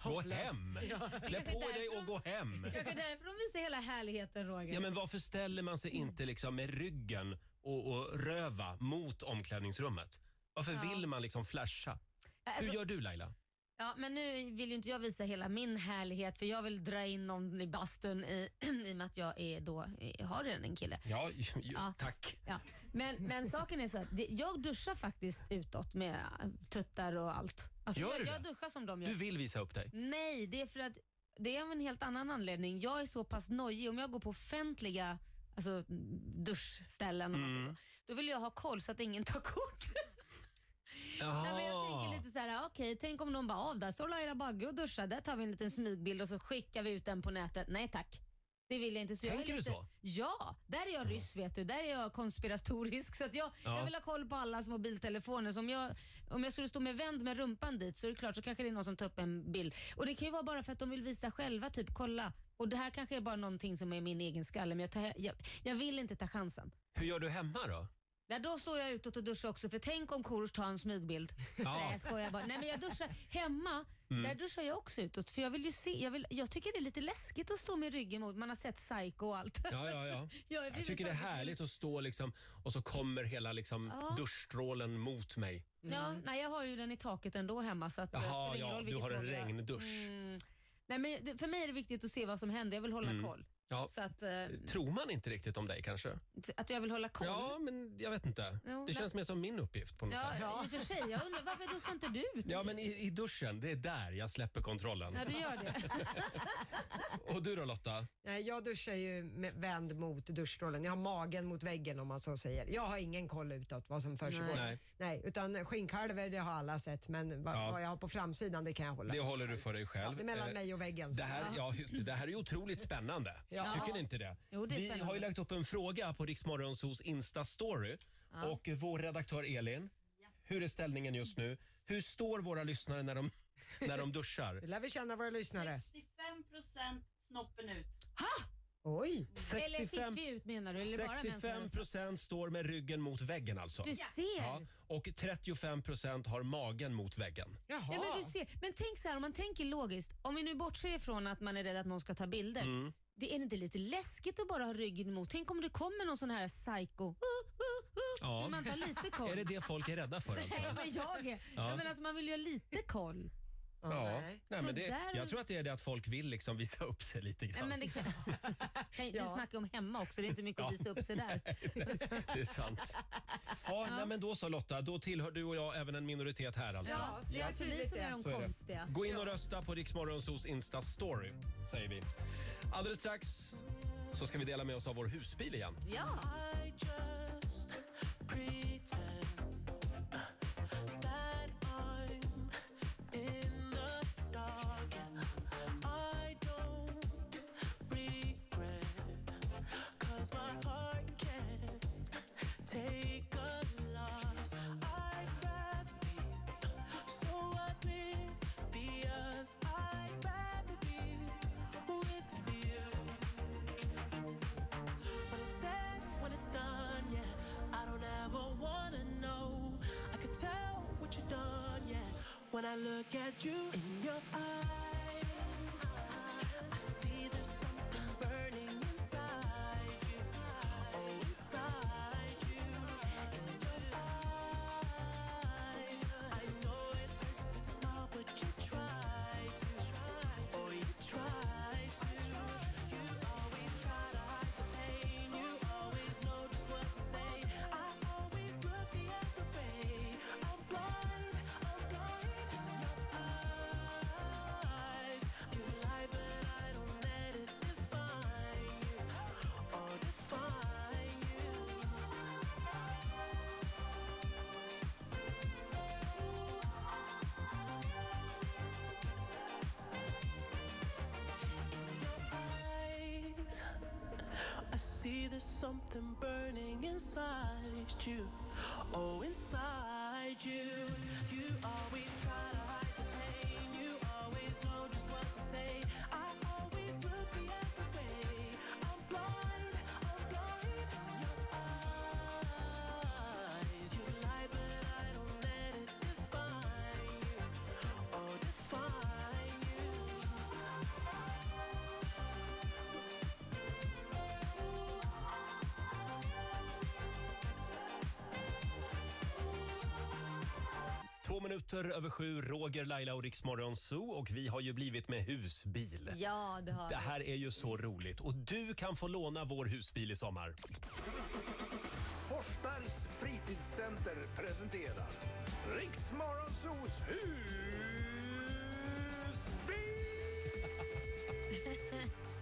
Gå hem! Klä på dig och gå hem. Kanske därför de visar hela härligheten Roger. Ja, men varför ställer man sig inte liksom med ryggen och, och röva mot omklädningsrummet? Varför vill man liksom flasha? Alltså- Hur gör du Laila? Ja, men nu vill ju inte jag visa hela min härlighet för jag vill dra in någon i bastun i, <clears throat> i och med att jag är då, har redan en kille. Ja, ju, Ja. tack. Ja. Men, men saken är så att det, jag duschar faktiskt utåt med tuttar och allt. Alltså, Gör jag, du jag det? duschar som de gör. Du vill visa upp dig? Nej, det är för att det är av en helt annan anledning. Jag är så pass nojig. Om jag går på offentliga alltså, duschställen, om man säger Mm. så, då vill jag ha koll så att ingen tar kort. <laughs> Nej, men jag tänker lite så här, okej, tänk om någon bara, ah, där står Laila Bagge och duschar, där tar vi en liten smygbild och så skickar vi ut den på nätet. Nej tack. Det vill jag inte. Så jag Tänker du så? Ja, där är jag ryss vet du. Där är jag konspiratorisk. Så att jag, Ja. jag vill ha koll på allas mobiltelefoner. Så om, jag, om jag skulle stå med vänd med rumpan dit så är det klart så kanske det är någon som tar upp en bild. Och det kan ju vara bara för att de vill visa själva, typ kolla. Och det här kanske är bara någonting som är min egen skalle men jag, tar, jag, jag vill inte ta chansen. Hur gör du hemma då? Ja, då står jag utåt och duschar också för tänk om Korosh tar en smygbild. <laughs> Ja. Nej jag skojar bara. Nej men jag duschar hemma. Mm. Där duschar jag också utåt för jag vill ju se. Jag, vill, jag tycker det är lite läskigt att stå med ryggen mot. Man har sett Psycho och allt. Ja, ja, ja. <laughs> Jag Jag tycker det är härligt att stå liksom och så kommer hela liksom Ja. duschstrålen mot mig. Ja, nej, jag har ju den i taket ändå hemma så att det Jaha, spelar ingen ja, roll du vilket har en regndusch. Mm. Nej, men det, för mig är det viktigt att se vad som händer. Jag vill hålla Mm. koll. Ja. Så att, eh, Tror man inte riktigt om dig kanske? att jag vill hålla koll? Ja, men jag vet inte. Jo, det känns mer som min uppgift på något Ja, sätt. i och för sig. Jag undrar varför duschar inte du? Ja, men i, i duschen, det är där jag släpper kontrollen. Ja, du gör det. <laughs> Och du då Lotta? Nej, jag duschar ju med vänd mot duschstrålen. Jag har magen mot väggen om man så säger. Jag har ingen koll utåt vad som försiggår. Nej. Nej, utan skinnkalver det har alla sett men vad, Ja. vad jag har på framsidan det kan jag hålla. Det håller du för dig själv. Det är mellan Eh, mig och väggen. Det så. här, ja, just det, det här är ju otroligt spännande. Ja. Tycker ni inte det? Jo, det är Vi spännande. har ju lagt upp en fråga på Riksmorgonsos Insta-story. Ja. Och vår redaktör Elin, hur är ställningen just nu? Hur står våra lyssnare när de, <laughs> när de duschar? Det lär vi känna våra lyssnare. 65% snoppen ut. Oj! Eller 65 fiffig ut menar du? Eller bara män som har 65 röstat? procent står med ryggen mot väggen alltså. Du ser. Ja, och 35 procent har magen mot väggen. Ja, men, du ser, men tänk så här, om man tänker logiskt. Om vi nu bortser ifrån att man är rädd att någon ska ta bilder. Det är inte lite läskigt att bara ha ryggen emot? Tänk om det kommer någon sån här psycho. Uh, uh, uh. Ja. Man lite koll? <laughs> Är det det folk är rädda för alltså? Nej, men jag är. Ja. Ja. men alltså, man vill ju ha lite koll. Ja, nej, men det, där jag tror att det är det att folk vill liksom visa upp sig lite Nej, grann. men det kan, <laughs> kan, Du snackar om hemma också, det är inte mycket att visa upp sig där. <laughs> Det är sant. Ja, Nej, men då så Lotta, då tillhör du och jag även en minoritet här alltså. Ja, det är alltså ni som är de Så är det. konstiga. Gå in och rösta på Riksmorgonsos Insta-story, säger vi. Alldeles strax så ska vi dela med oss av vår husbil igen. Ja. I just ever wanna know. I could tell what you've done, yeah. When I look at you in your eyes, something burning inside you. Oh, inside you. You minuter över sju, Roger, Laila och Riksmorgon Zoo och vi har ju blivit med husbil. Ja, det har Det här är ju så roligt och du kan få låna vår husbil i sommar. Forsbergs fritidscenter presenterar Riksmorgonsos husbil!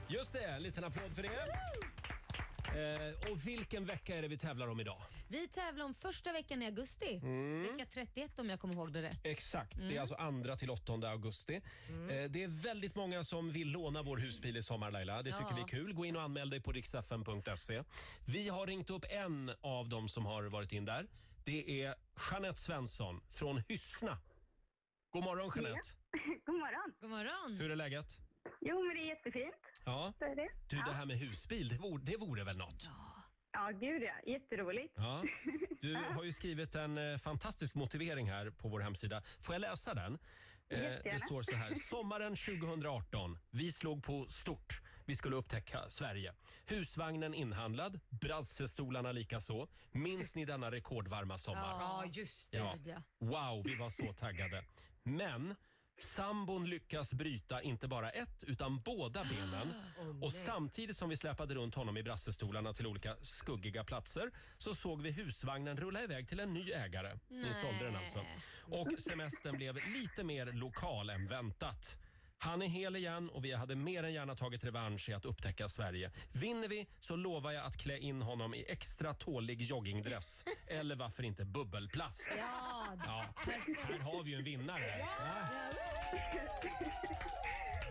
Just det, en liten applåd för det. Eh, och vilken vecka är det vi tävlar om idag? Vi tävlar om första veckan i augusti. Mm. Vecka 31 om jag kommer ihåg det rätt. Exakt, det är Mm. alltså andra till 8 augusti. Eh, det är väldigt många som vill låna vår husbil i sommar Laila. Det tycker Ja. vi är kul. Gå in och anmäl dig på riksfn.se. Vi har ringt upp en av dem som har varit in där. Det är Jeanette Svensson från Hyssna. God morgon Jeanette. <laughs> God morgon. God morgon. Hur är läget? Jo, men det är jättefint. Ja. Så är det. Du, ja. det här med husbil, det vore, det vore väl något? Ja, gud ja. Jätteroligt. Ja. <laughs> Du har ju skrivit en eh, fantastisk motivering här på vår hemsida. Får jag läsa den? Eh, Jättegärna. det står så här. <laughs> Sommaren 2018. Vi slog på stort. Vi skulle upptäcka Sverige. Husvagnen inhandlad, brassestolarna likaså. Minns ni denna rekordvarma sommar? Ja, just det. Ja. Wow, vi var så taggade. Men sambon lyckas bryta inte bara ett utan båda benen. <gasps> Och samtidigt som vi släpade runt honom i brassestolarna till olika skuggiga platser så såg vi husvagnen rulla iväg till en ny ägare. Ni sålde den alltså. Och semestern blev lite mer lokal än väntat. Han är hel igen och vi hade mer än gärna tagit revansch i att upptäcka Sverige. Vinner vi så lovar jag att klä in honom i extra tålig joggingdress. <laughs> Eller varför inte bubbelplast. Ja, Ja, här har vi ju en vinnare. Ja.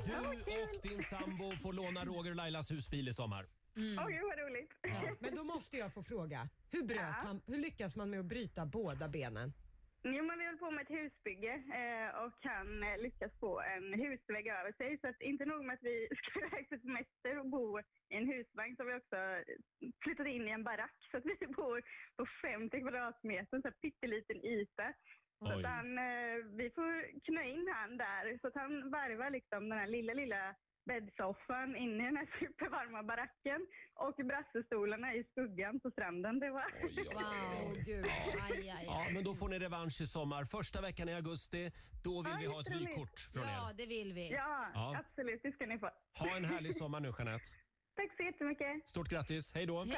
Du och din sambo får låna Roger och Lailas husbil i sommar. Åh, gud vad roligt. Ja, men då måste jag få fråga. Hur, bröt han, hur lyckas man med att bryta båda benen? Jo, men vi höll på med ett husbygge eh, och han eh, lyckas få en husvägg över sig. Så att inte nog med att vi <laughs> ska iväg på semester och bo i en husvagn så har vi också flyttat in i en barack. Så att vi <laughs> bor på 50 kvadratmeter, så här pytteliten yta. Så att han, eh, vi får knö in han där så att han varvar liksom den här lilla, lilla bäddsoffan inne i den här supervarma baracken och brassestolarna i skuggan på stranden. Det var... Wow, gud. Aj, aj, Ja, aj. men då får ni revansch i sommar. Första veckan i augusti, då vill Ja, vi ha ett vykort från Ja, er. det vill vi. Ja, Ja. absolut. Det ska ni få. Ha en härlig sommar nu Jeanette. Tack så jättemycket. Stort grattis, hej då! Tack.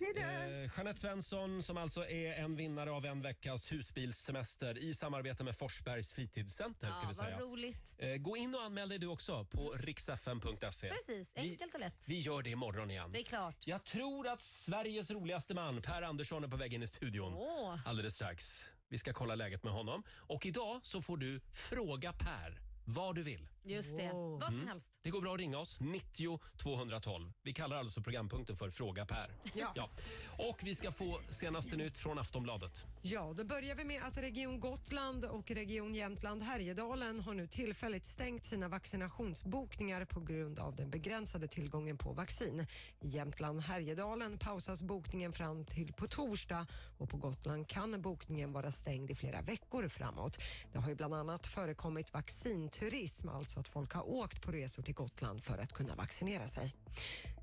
Hej då. Eh, Jeanette Svensson som alltså är en vinnare av en veckas husbilssemester i samarbete med Forsbergs fritidscenter. ska Ja, vi säga. vad roligt. Eh, Gå in och anmäl dig du också på riksfn.se. Precis, enkelt och lätt. Vi gör det imorgon igen. Det är klart. Jag tror att Sveriges roligaste man, Per Andersson, är på väg in i studion Åh. alldeles strax. Vi ska kolla läget med honom. Och idag så får du fråga Per vad du vill. Just det. Vad som Mm. helst. Det går bra att ringa oss, 90 212. Vi kallar alltså programpunkten för Fråga Per. Ja. Och vi ska få senaste nytt från Aftonbladet. Ja, då börjar vi med att Region Gotland och Region Jämtland Härjedalen har nu tillfälligt stängt sina vaccinationsbokningar på grund av den begränsade tillgången på vaccin. I Jämtland Härjedalen pausas bokningen fram till på torsdag och på Gotland kan bokningen vara stängd i flera veckor framåt. Det har ju bland annat förekommit vaccinturism, alltså att folk har åkt på resor till Gotland för att kunna vaccinera sig.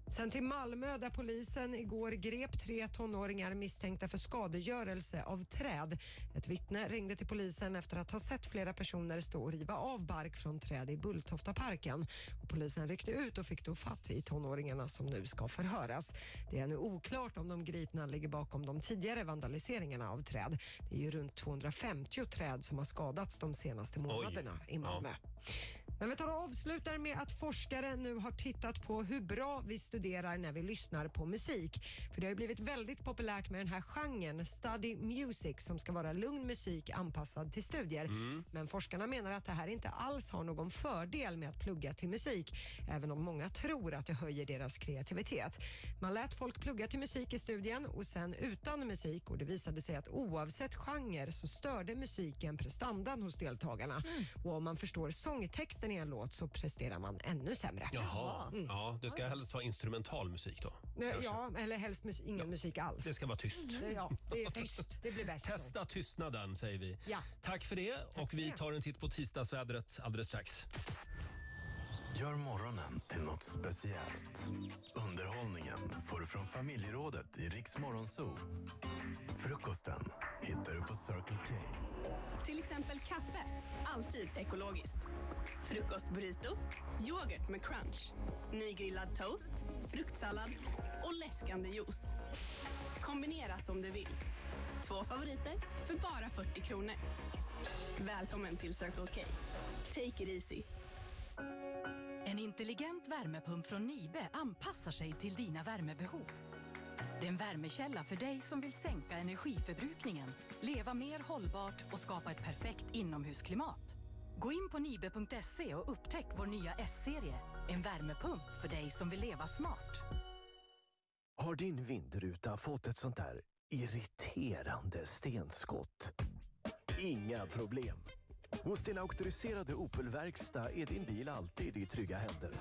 Sen till Malmö där polisen igår grep tre tonåringar misstänkta för skadegörelse av träd. Ett vittne ringde till polisen efter att ha sett flera personer stå och riva av bark från träd i Bulltoftaparken. Och polisen ryckte ut och fick då fatt i tonåringarna som nu ska förhöras. Det är nu oklart om de gripna ligger bakom de tidigare vandaliseringarna av träd. Det är ju runt 250 träd som har skadats de senaste månaderna i Malmö. Men vi tar och avslutar med att forskare nu har tittat på hur bra vi studerar när vi lyssnar på musik. För det har blivit väldigt populärt med den här genren, study music, som ska vara lugn musik anpassad till studier. Men forskarna menar att det här inte alls har någon fördel med att plugga till musik, även om många tror att det höjer deras kreativitet. Man lät folk plugga till musik i studien och sen utan musik och det visade sig att oavsett genre så störde musiken prestandan hos deltagarna. Och om man förstår sångtexten i en låt så presterar man ännu sämre. Jaha. Mm. Ja, det ska helst vara instrumental musik då. Kanske. Ja, eller helst mus- ingen musik alls. Det ska vara tyst. Ja, det är tyst. Det blir bäst. Testa tystnaden säger vi. Ja. Tack för det och vi tar en titt på tisdagsvädret alldeles strax. Gör morgonen till något speciellt. Underhållningen får du från familjerådet i Riks Morgonzoo. Frukosten hittar du på Circle K. Till exempel kaffe. Alltid ekologiskt. Frukostburrito. Yoghurt med crunch. Nygrillad toast. Fruktsallad. Och läskande juice. Kombinera som du vill. Två favoriter för bara 40 kronor. Välkommen till Circle K. Take it easy. En intelligent värmepump från Nibe anpassar sig till dina värmebehov. Det är en värmekälla för dig som vill sänka energiförbrukningen, leva mer hållbart och skapa ett perfekt inomhusklimat. Gå in på nibe.se och upptäck vår nya S-serie. En värmepump för dig som vill leva smart. Har din vindruta fått ett sånt där irriterande stenskott? Inga problem. Hos din auktoriserade Opel-verkstad är din bil alltid i trygga händer.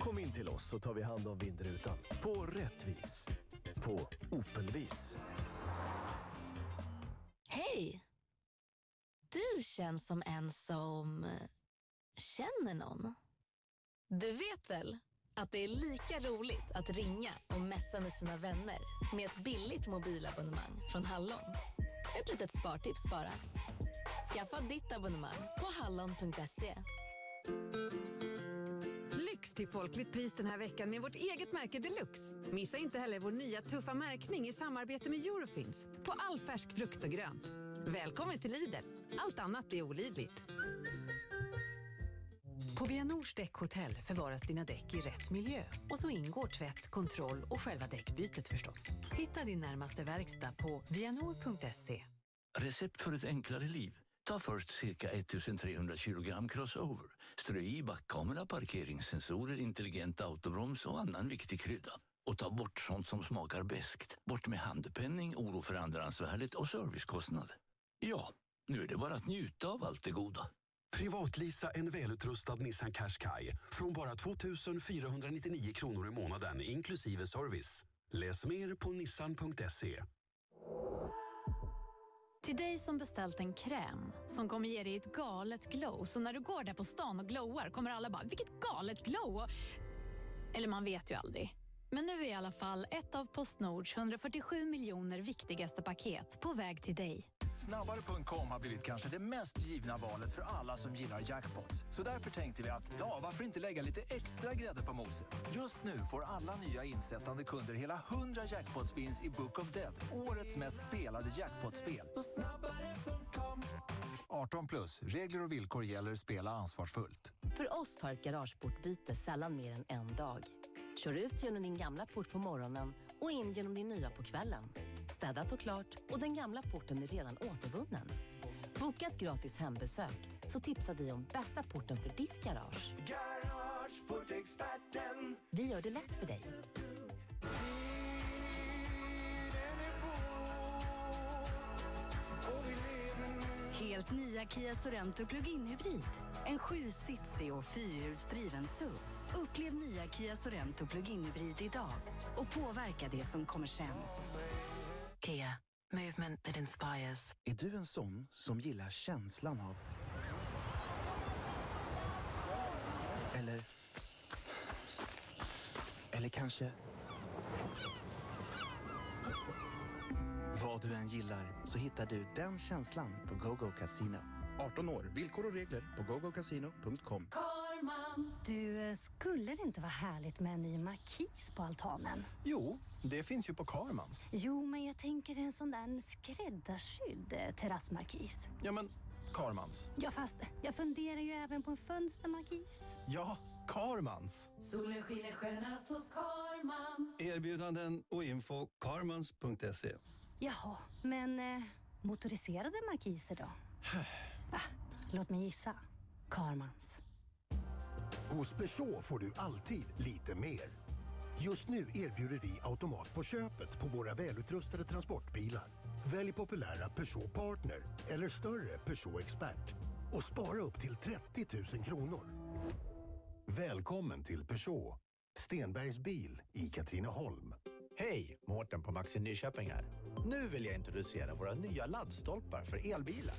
Kom in till oss så tar vi hand om vindrutan på rätt vis. På Opelvis. Hej! Du känns som en som eh, känner någon. Du vet väl att det är lika roligt att ringa och messa med sina vänner med ett billigt mobilabonnemang från Hallon. Ett litet spartips bara. Skaffa ditt abonnemang på hallon.se. Lyx till folkligt pris den här veckan med vårt eget märke Deluxe. Missa inte heller vår nya tuffa märkning i samarbete med Eurofins på all färsk frukt och grönt. Välkommen till Lidl. Allt annat är olidligt. På Vianors däckhotell förvaras dina däck i rätt miljö. Och så ingår tvätt, kontroll och själva däckbytet förstås. Hitta din närmaste verkstad på vianor.se. Recept för ett enklare liv. Ta först cirka 1320 gram crossover. Strö i backkamera, parkeringssensorer, intelligent autobroms och annan viktig krydda. Och ta bort sånt som smakar beskt. Bort med handpenning, oro för andrahandsvärdet och servicekostnad. Ja, nu är det bara att njuta av allt det goda. Privatlisa en välutrustad Nissan Qashqai från bara 2 499 kronor i månaden inklusive service. Läs mer på nissan.se. Till dig som beställt en kräm som kommer ge dig ett galet glow. Så när du går där på stan och glowar kommer alla bara “vilket galet glow!” och... Eller man vet ju aldrig. Men nu är i alla fall ett av Postnords 147 miljoner viktigaste paket på väg till dig. Snabbare.com har blivit kanske det mest givna valet för alla som gillar jackpots. Så därför tänkte vi att, ja, varför inte lägga lite extra grädde på moset? Just nu får alla nya insättande kunder hela 100 jackpot-spins i Book of Dead, årets mest spelade jackpotspel. 18 plus, regler och villkor gäller, spela ansvarsfullt. För oss tar ett garageportbyte sällan mer än en dag. Kör ut genom din gamla port på morgonen och in genom din nya på kvällen. Städat och klart och den gamla porten är redan återvunnen. Boka ett gratis hembesök så tipsar vi om bästa porten för ditt garage. Garageportexperten. Vi gör det lätt för dig. Helt nya Kia Sorento Plug-in Hybrid. En sjusitsig och fyrhjulsdriven SUV. Upplev nya Kia Sorento Plug-in Hybrid idag och påverka det som kommer sen. Kia, movement that inspires. Är du en sån som gillar känslan av... Eller... Eller kanske... Vad du än gillar så hittar du den känslan på GoGo Casino. 18 år, villkor och regler på gogocasino.com. Du, eh, skulle det inte vara härligt med en ny markis på altanen? Jo, det finns ju på Karmans. Jo, men jag tänker en sån där skräddarsydd eh, terrassmarkis. Ja, men Karmans. Ja, fast jag funderar ju även på en fönstermarkis. Ja, Karmans. Solen skiner skönast hos Karmans. Erbjudanden och info karmans.se. Jaha, men eh, motoriserade markiser då? Va? Låt mig gissa. Karmans. Hos Peugeot får du alltid lite mer. Just nu erbjuder vi automat på köpet på våra välutrustade transportbilar. Välj populära Peugeot Partner eller större Peugeot Expert och spara upp till 30 000 kronor. Välkommen till Peugeot, Stenbergs bil i Katrineholm. Hej! Mårten på Maxi Nyköping här. Nu vill jag introducera våra nya laddstolpar för elbilar.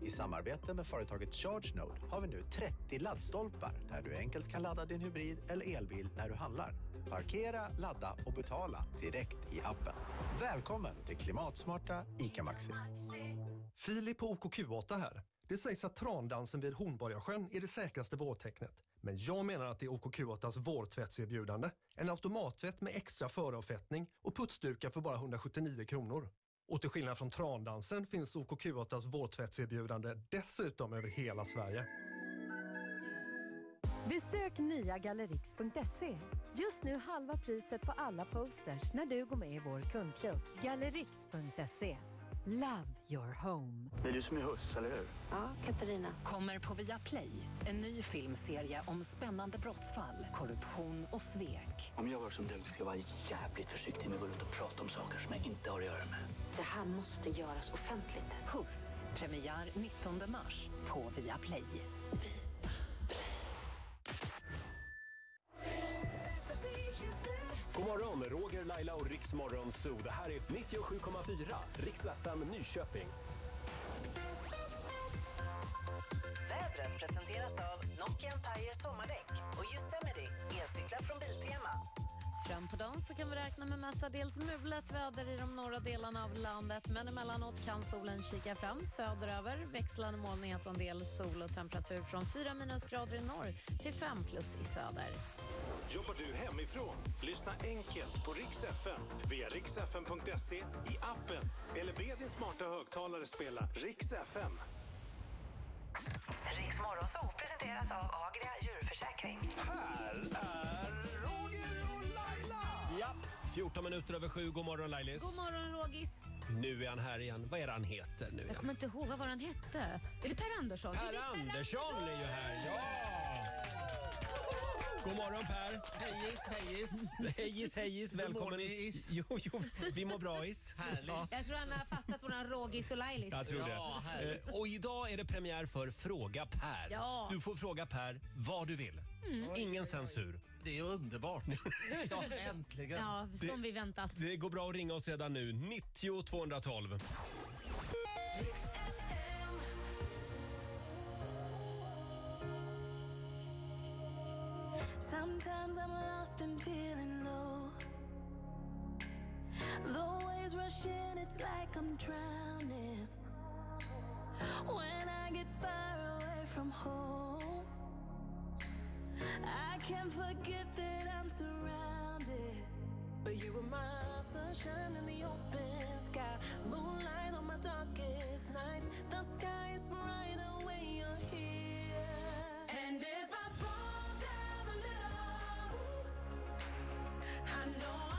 I samarbete med företaget ChargeNode har vi nu 30 laddstolpar där du enkelt kan ladda din hybrid eller elbil när du handlar. Parkera, ladda och betala direkt i appen. Välkommen till klimatsmarta ICA Maxi. Filip på OKQ8 här. Det sägs att trandansen vid Hornborgasjön är det säkraste vårtecknet. Men jag menar att det är OKQ8s vårtvättserbjudande. En automattvätt med extra föravfettning och putsdukar för bara 179 kronor. Och till skillnad från trandansen finns OKQ8s vårtvättserbjudande dessutom över hela Sverige. Besök nyagallerix.se. Just nu halva priset på alla posters när du går med i vår kundklubb. Gallerix.se. Love your home. Det är du som är huss, eller hur? Ja, Katarina. Kommer på Viaplay. En ny filmserie om spännande brottsfall, korruption och svek. Om jag var som du ska vara jävligt försiktig med att gå runt och prata om saker som jag inte har att göra med. Det här måste göras offentligt. Huss. Premiär 19 mars på Viaplay. God morgon, Roger, Laila och Riksmorgon Zoo. Det här är 97,4 Riks FM Nyköping. Vädret presenteras av Nokian Tire sommardäck och Yosemite elcyklar från Biltema. Fram på dagen så kan vi räkna med mestadels mulet väder i de norra delarna av landet men emellanåt kan solen kika fram söderöver. Växlande molnighet och en del sol och temperatur från 4 minusgrader i norr till 5 plus i söder. Jobbar du hemifrån? Lyssna enkelt på Rix FM via riksfm.se, i appen eller be din smarta högtalare spela Rix FM. Riks Morgonzoo presenteras av Agria djurförsäkring. Här är Roger och Laila! Ja, 14 minuter över sju. God morgon Lailis. God morgon Rogis. Nu är han här igen. Vad är det han heter nu Jag igen? kommer inte ihåg vad han hette. Är det Per Andersson? Jo, det är Per Andersson är ju här. Ja! God morgon Per. Hejis, hejis. <laughs> Hejis, hejis. Hur Välkommen. mår ni, is? Jo, jo, vi mår bra is. Härligt. Jag tror han har fattat våran Rogis och Lailis. Jag tror det. Eh, Och idag är det premiär för Fråga Per. Ja. Du får fråga Per vad du vill. Mm. Ingen censur. Det är underbart. <laughs> ja, äntligen. Ja, som vi väntat. Det går bra att ringa oss redan nu. 90 212. Sometimes I'm lost and feeling low. The waves rush in, it's like I'm drowning. When I get far away from home, I can't forget that I'm surrounded. But you were my sunshine in the open sky, moonlight on my darkest nights. The sky is brighter when you're here. And if I fall I know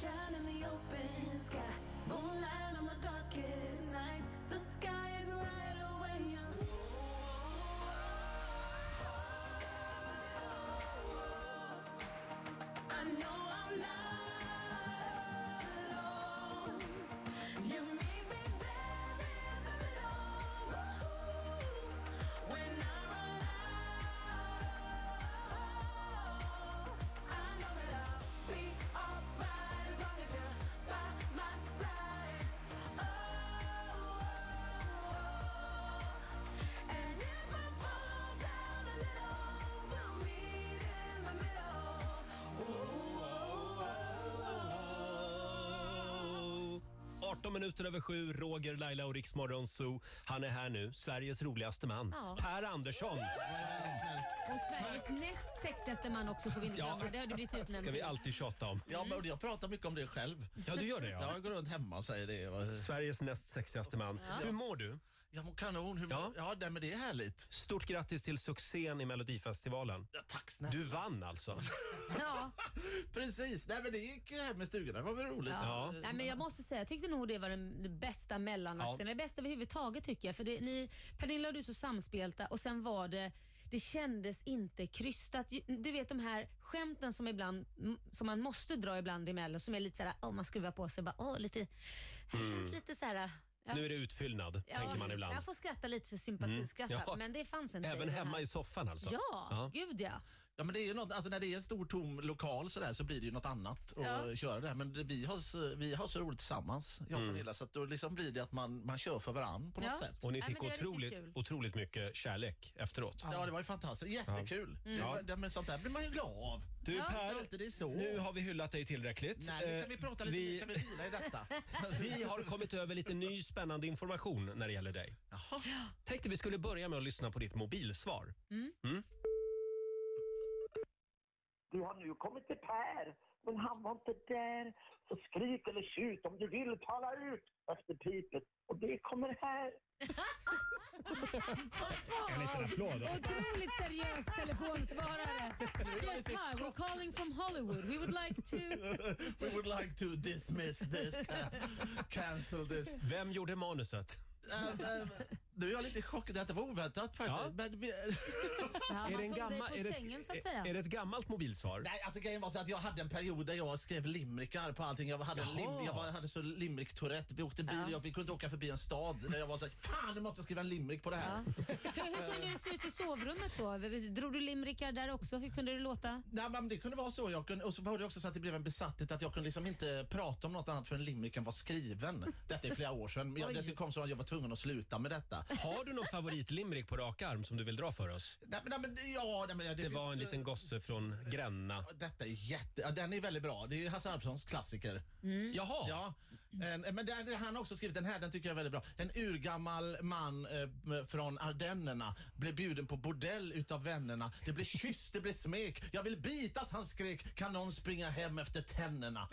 sunshine in the open. 18 minuter över sju, Roger, Laila och Riksmorgon Zoo. Han är här nu, Sveriges roligaste man. Ja. Per Andersson. Och Sveriges näst sexigaste man också får vi inte Ja. glömma. Det har du blivit utnämnd Ska vi till. alltid tjata om. Ja, men jag pratar mycket om det själv. Ja, du gör det ja. Jag går runt hemma och säger det. Sveriges näst sexigaste man. Ja. Hur mår du? Jag mår kanon. Hur ja. ja, nej, men det är härligt. Stort grattis till succén i Melodifestivalen. Ja, tack snälla. Du vann alltså. Ja. <laughs> Precis. Nej, men det gick ju hem i stugorna. Det var väl roligt. Ja. Nej, men jag måste säga, jag tyckte nog det var den, den bästa mellanakten. Det bästa överhuvudtaget tycker jag. För det, ni, Pernilla och du är så samspelta och sen var det det kändes inte krystat. Du vet de här skämten som, ibland, som man måste dra ibland i Mello som är lite såhär, oh, man skruvar på sig bara, åh, lite, här Mm. känns lite såhär... Ja, Nu är det utfyllnad, ja, tänker man ibland. Jag får skratta lite för sympatiskratt Mm. Ja. men det fanns inte. Även hemma i soffan alltså? Ja, Ja. gud ja. Ja, men det är ju något, alltså när det är en stor tom lokal så, där, så blir det ju något annat att Ja. köra det. här. Men det, vi, har, så- vi har så roligt tillsammans, jag och Mm. Pernilla, så att då liksom blir det att man, man kör för varann på något sätt. Och ni fick otroligt, otroligt mycket kärlek efteråt. Ja, det var ju fantastiskt. Jättekul. Mm. Det Ja. men sånt där blir man ju glad av. Du är Per, alltid det är så. nu har vi hyllat dig tillräckligt. Nej, nu Eh, kan vi prata lite vi- mer, kan vi vila i detta. <laughs> Vi har kommit över lite ny spännande information när det gäller dig. Tänkte vi skulle börja med att lyssna på ditt mobilsvar. Mm. Du har nu kommit till Per, men han var inte där. Så skrik eller tjut om du vill, tala ut efter pipet. Och det kommer här. <laughs> En liten applåd. Otroligt seriös telefonsvarare. Yes, hi, we're calling from Hollywood. We would like to... <laughs> We would like to dismiss this, ca- cancel this. Vem gjorde manuset? Äh, äh, nu är jag lite chockad, detta var oväntat faktiskt. Men vi... är, det en gammal, är, det, är det ett gammalt mobilsvar? Nej, alltså grejen var så att jag hade en period där jag skrev limrikar på allting. Jag hade, en lim, Jaha. jag var, hade så limrik-tourette. Vi åkte bil, jag, vi kunde inte åka förbi en stad där jag var så här, fan nu måste jag skriva en limrik på det här. Hur, hur kunde det se ut i sovrummet då? Drog du limrikar där också? Hur kunde det låta? Nej, men det kunde vara så. Jag kunde, och så var det också så att det blev en besatthet att jag kunde liksom inte prata om något annat förrän limriken var skriven. Detta är flera år sedan. Men jag, Oj. det kom så att jag var tvungen att sluta med detta. Har du någon favoritlimrik på rak arm som du vill dra för oss? Nej, men, nej, men, ja, nej, men, det, Det, finns, var en liten gosse från Gränna. Detta är jätte... Ja, den är väldigt bra. Det är Hasse Alfredsons klassiker. Jaha. Ja. En, men där, han har också skrivit den här, den tycker jag är väldigt bra. En urgammal man eh, från Ardennerna blev bjuden på bordell utav vännerna. Det blev kyss, det blev smek. Jag vill bitas, han skrek. Kan någon springa hem efter tänderna? <laughs>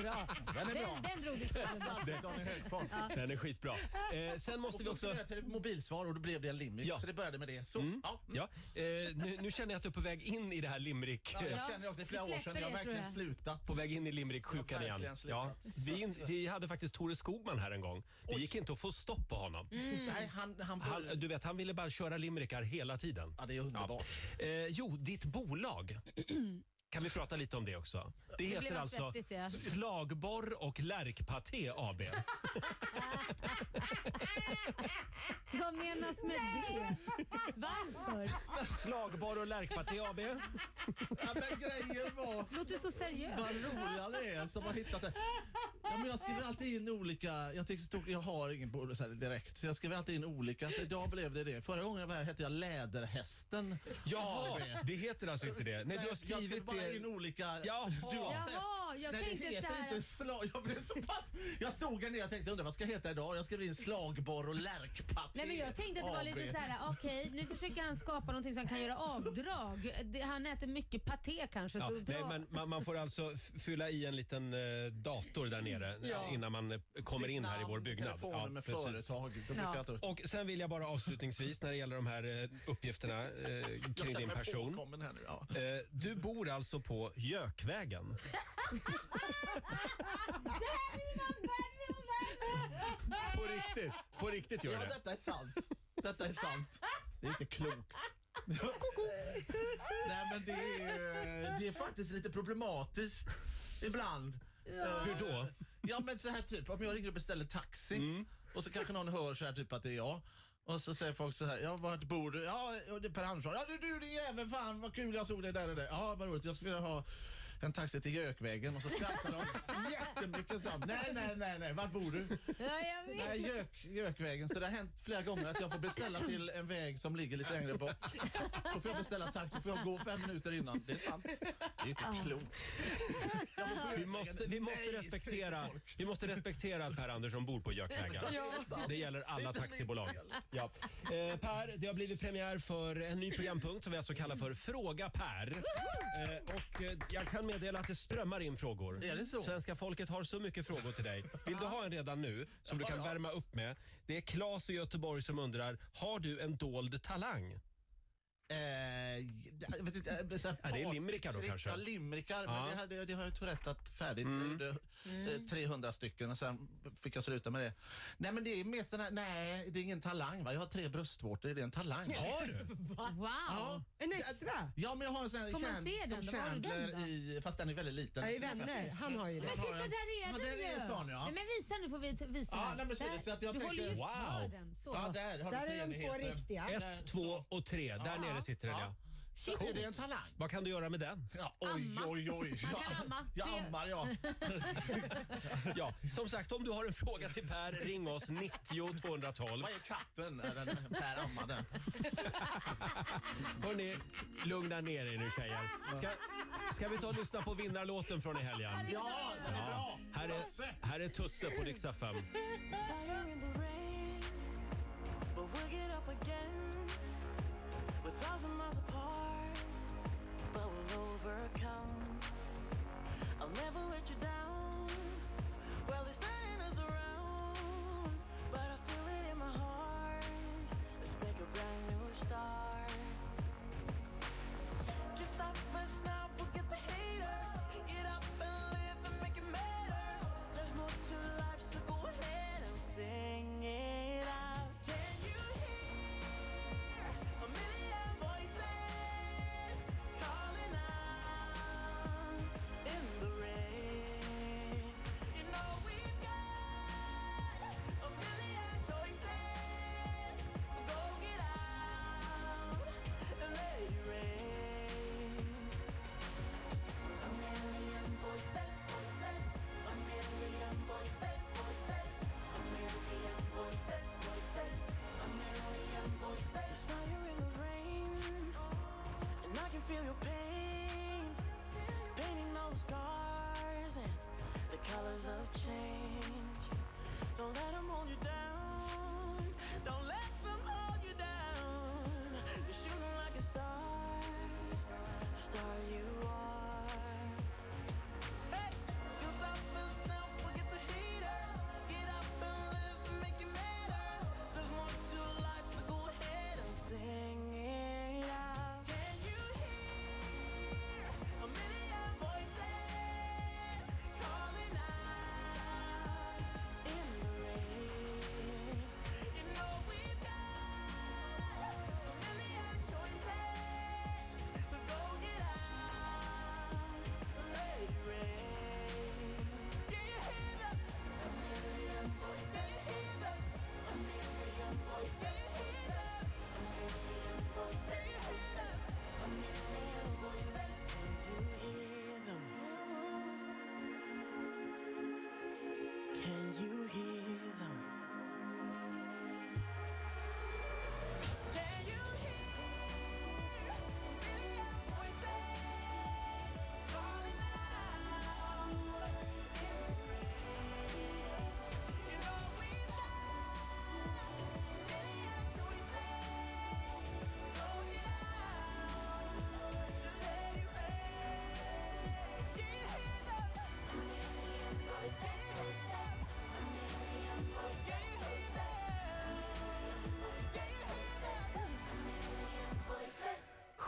Bra. Den är bra. Den, den drog du Alfredson i hög form. Ja. Den är skitbra. Eh, sen måste och vi då också... skulle jag till mobilsvar och då blev det en limerick. Ja. Så det började med det. Så, Mm. ja. Ja. Eh, nu, nu känner jag att du är på väg in i det här limerick... Ja, jag känner också i flera år sedan. Jag har verkligen slutat. På väg in i limerick-sjukan Har igen. Ja. Vi, in, vi hade faktiskt Tore Skogman här en gång. Det gick inte att få stopp på honom. Mm. Nej, han, han, Han, du vet, han ville bara köra limerickar hela tiden. Ja, det är underbart. Eh, jo, ditt bolag. <clears throat> Kan vi prata lite om det också? Det heter blev han alltså. Flagborr och Lärkpaté AB. <laughs> Vad menas med det? Varför? Flagborr och Lärkpaté AB. Ja, men grejen var... Låter så seriöst. Vad roliga det är som har hittat det. Ja, men jag skriver alltid in olika, jag, tycker, jag har ingen boll så här direkt, så jag skriver alltid in olika. Så idag blev det det. Förra gången jag var här hette jag Läderhästen. AB. det heter alltså inte det. Nej, du har jag skrivit bara det. in olika Jaha. du har Jaha, sett. jag Nej, tänkte det heter så här- inte slag. Jag blev så paff. Jag stod här nere och tänkte undra vad ska jag heta idag? Jag skrev in slagborr och lärkpaté. Nej, men jag tänkte att det var lite AB. så här: okej nu försöker han skapa någonting som kan göra avdrag. Det, han äter mycket paté kanske. Ja, så nej, men man, man får alltså f- fylla i en liten eh, dator där nere Ja. eh, innan man eh, kommer Ditt in här i vår byggnad. telefonnummer, precis. företag. Brukar jag ta upp. Och sen vill jag bara avslutningsvis när det gäller de här eh, uppgifterna eh, kring känner din mig person. påkommen här nu, ja. Eh, du bor alltså på Jökvägen. <laughs> På riktigt, på riktigt gör Ja, det. detta är sant. Detta är sant. Det är inte klokt. Nej, men det är, det är faktiskt lite problematiskt ibland. Eh, Hur då? Ja, men så här typ, om jag ringer och beställer taxi Mm. och så kanske någon hör så här typ att det är jag. Och så säger folk så här, ja vart bor du? Ja, det är Per Andersson. Ja du, du din jävel, fan vad kul jag såg dig där och där. Ja, vad roligt. Jag skulle vilja ha en taxi till Gökvägen och så skrattar de jättemycket. Så, nej, nej, nej, nej, var bor du? Ja, jag vet. Nej, Gök, Gökvägen. Så det har hänt flera gånger att jag får beställa till en väg som ligger lite längre bort. Så får jag beställa taxi, får jag gå fem minuter innan. Det är sant. Det är inte klokt. Vi måste, vi, måste respektera, vi måste respektera att Per Andersson bor på Gökvägar. Ja. Det gäller alla taxibolag. Ja. Eh, per, det har blivit premiär för en ny programpunkt som vi alltså kallar för Fråga Per. Eh, och eh, jag kan meddela att det strömmar in frågor. Är det så? Svenska folket har så mycket frågor till dig. Vill du ha en redan nu som du kan värma upp med? Det är Claes i Göteborg som undrar, har du en dold talang? Eh, jag vet inte, eh, så här, Ja, det är limerickar då kanske? Ja, limerickar. Ja. Men det, hade, det har jag torettat färdigt. Mm. Jag gjorde eh, 300 stycken och sen fick jag sluta med det. Nej, men det är mer sån här, nej, det är ingen talang. Va? Jag har tre bröstvårtor, är det en talang? Har du? Wow! Ja. En extra? Ja, men jag har en sån här Får man se den som Chandler den i, fast den är väldigt liten. Ja, i Vänner. Han har ju det. Men titta, där är Ja, den där är ju. sån, ja. Nej, men visa nu får vi visa. Ja, nej, men så är det så att jag du tänker- håller ju Wow. för den. Så. Ja, där har Där du är de två riktiga. Ett, två och tre. Där nere sitter den ja. Shit, är det en talang? Vad kan du göra med den? Ja, oj, Amma. oj, oj. Man kan amma. Jag Tre- ammar, ja. <laughs> Ja, som sagt, om du har en fråga till Per, ring oss 90 212. Vad är katten? Är den Per ammade? Hörni, lugna ner er nu tjejer. Ska, ska vi ta och lyssna på vinnarlåten från i helgen? Ja, den är bra. Här är, här är Tusse på Rix FM. Fire in the rain, but we'll get up again. Thousand miles apart, but we'll overcome. I'll never let you down. Well, they're turning us around, but I feel it in my heart. Let's make a brand new start.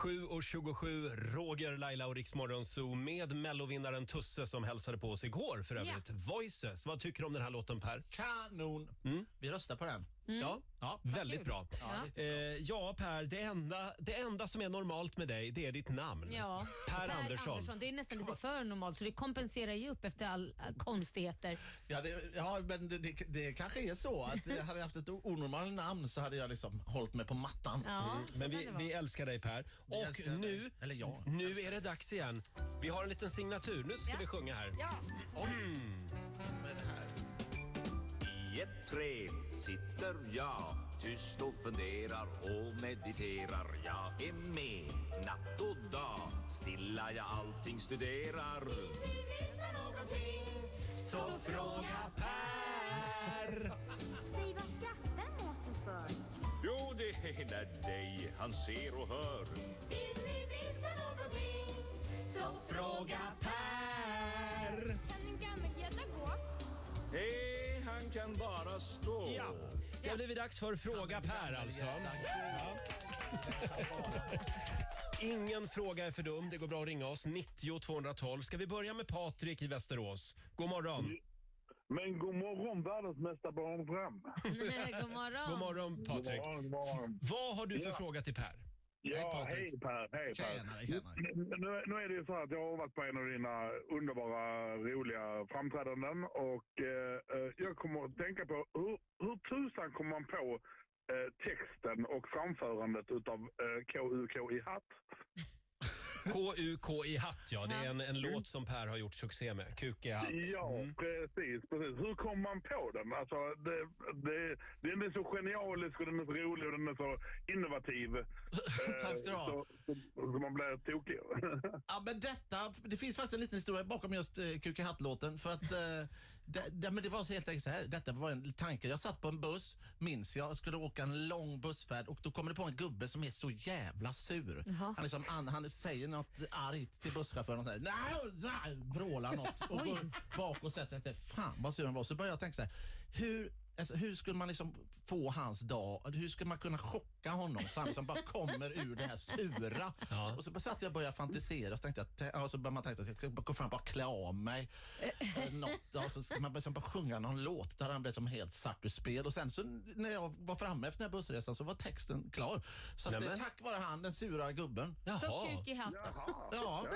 7.27, Roger, Laila och Riksmorgon Zoo med mellovinnaren Tusse som hälsade på oss igår för övrigt. Voices, vad tycker du om den här låten Per? Kanon. Mm. Vi röstar på den. Ja, Ja. väldigt bra. Ja, Eh, ja, Per, det enda, det enda som är normalt med dig, det är ditt namn. Ja. Per, Andersson. Det är nästan lite för normalt så det kompenserar ju upp efter all all konstigheter. Ja, det, ja men det, det, det kanske är så att eh, hade jag haft ett onormalt namn så hade jag liksom hållit mig på mattan. Ja, Mm. Men vi, vi älskar dig Per. Och älskar dig. nu, Eller jag. nu är det dags igen. Vi har en liten signatur. Nu ska Ja. vi sjunga här. Ja. Mm. I ett träd sitter jag tyst och funderar och mediterar. Jag är med natt och dag, stilla jag allting studerar. Så fråga Per. Säg vad skrattar måsen för? Jo, det är när dig han ser och hör. Vill ni veta någonting? Så fråga Per. Kan en gammelgädda gå? Hej, han kan bara stå. Ja. Det har blivit dags för Fråga Per alltså. Ja. Ingen fråga är för dum. Det går bra att ringa oss. 90 212. Ska vi börja med Patrik i Västerås? God morgon. Men god morgon världens mesta barnprogram. <laughs> <laughs> God morgon. God morgon Patrik. God morgon, god morgon. Vad har du för Ja. fråga till Per? Ja, hej Per. Hej Per. Tjenare, tjenare. Nu, nu är det ju så att jag har varit på en av dina underbara, roliga framträdanden och eh, eh, jag kommer att tänka på hur, hur tusan kommer man på eh, texten och framförandet utav eh, KUK i hatt? KUK i hatt, ja. Det är en, en låt som Per har gjort succé med. Kuk i hatt. Ja, Mm. precis, precis. Hur kom man på den? Alltså, det, det, den är så genialisk och den är så rolig och den är så innovativ. Eh, <laughs> Tack ska du ha. Så, så, så man blir tokig. Ja, men detta, det finns faktiskt en liten historia bakom just uh, Kuk i hatt-låten. För att, <laughs> eh, det, det, men det var så helt enkelt så här. Detta var en tanke. Jag satt på en buss, minns jag, skulle åka en lång bussfärd och då kommer det på en gubbe som är så jävla sur. Han, liksom, han, han säger något argt till busschauffören och säger nej, vrålar något och <laughs> går bak och sätter sig. Fan vad sur han var. Så började jag tänka så här. Hur, alltså, hur skulle man liksom få hans dag? Hur skulle man kunna chocka honom så han liksom bara kommer ur det här sura? Och så satt jag och började fantisera och så tänkte jag, och så började man tänka att jag ska gå fram och bara klä av mig. eh, något, och så ska man liksom bara sjunga någon låt där han blev som helt satt ur spel. Och sen så när jag var framme efter den här bussresan så var texten klar. Så att, det är Nämen. tack vare han, den sura gubben. Så kuk i hatt. Ja.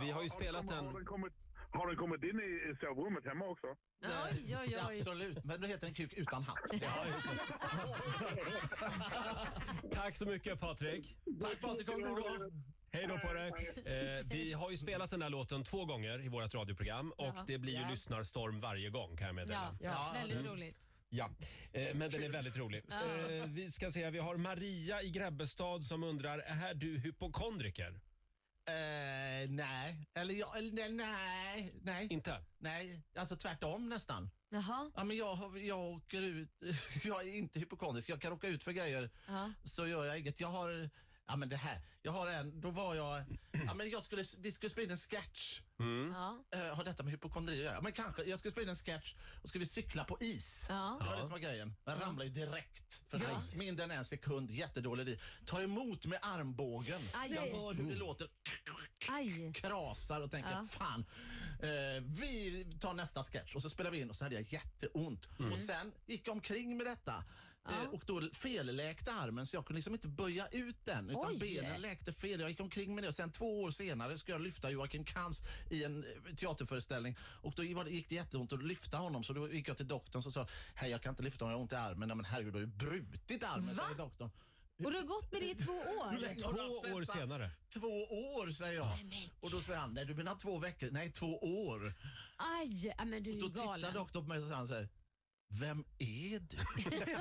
Vi har ju spelat den har den kommit in i, sovrummet hemma också? Oj, oj, oj. Absolut, men då heter den kuk utan hatt. <laughs> Tack så mycket Patrik. Tack Patrik, ha en god dag. Hej då på dig. Eh, vi har ju spelat den här låten två gånger i vårt radioprogram och Ja. det blir ju Ja. lyssnarstorm varje gång kan jag meddela. Ja, ja, väldigt Mm. roligt. Ja, eh, men den är väldigt rolig. Ja. Eh, vi ska se, vi har Maria i Grebbestad som undrar, är du hypokondriker? Eh, nej, eller, jag, eller nej, nej, nej. Inte? Nej, alltså tvärtom nästan. Jaha. Ja, men jag, jag åker ut, <laughs> jag är inte hypokondrisk, jag kan råka ut för grejer Ja. så gör jag inget. Jag har, ja men det här, jag har en, då var jag, ja men jag skulle, vi skulle spela in en sketch. Ja. Eh, har detta med hypokondri att göra? Men kanske, jag skulle spela in en sketch och skulle vi cykla på is. Ja. Det var det som var grejen. Den ramlade ju direkt. Förstås. Mindre än en sekund, jättedålig idé. Tar emot med armbågen. Aj. Jag hör hur det låter Aj. krasar och tänker Ja. fan, eh, vi tar nästa sketch och så spelar vi in och så hade jag jätteont. Mm. Och sen gick jag omkring med detta. Eh, och då felläkte armen så jag kunde liksom inte böja ut den utan Oj. benen läkte fel. Jag gick omkring med det och sen två år senare ska jag lyfta Joakim Kans i en eh, teaterföreställning och då var det- gick det jätteont att lyfta honom så då gick jag till doktorn och sa hej jag kan inte lyfta honom, jag har ont i armen. Nej, men herregud du har ju brutit armen, Va? säger doktorn. Och du har gått med det i två år? <laughs> Två år senare. Två år säger jag. Och då säger han, nej du menar två veckor? Nej, två år. Aj, men du är Då ju tittar galen. doktorn på mig och säger vem är du? <laughs>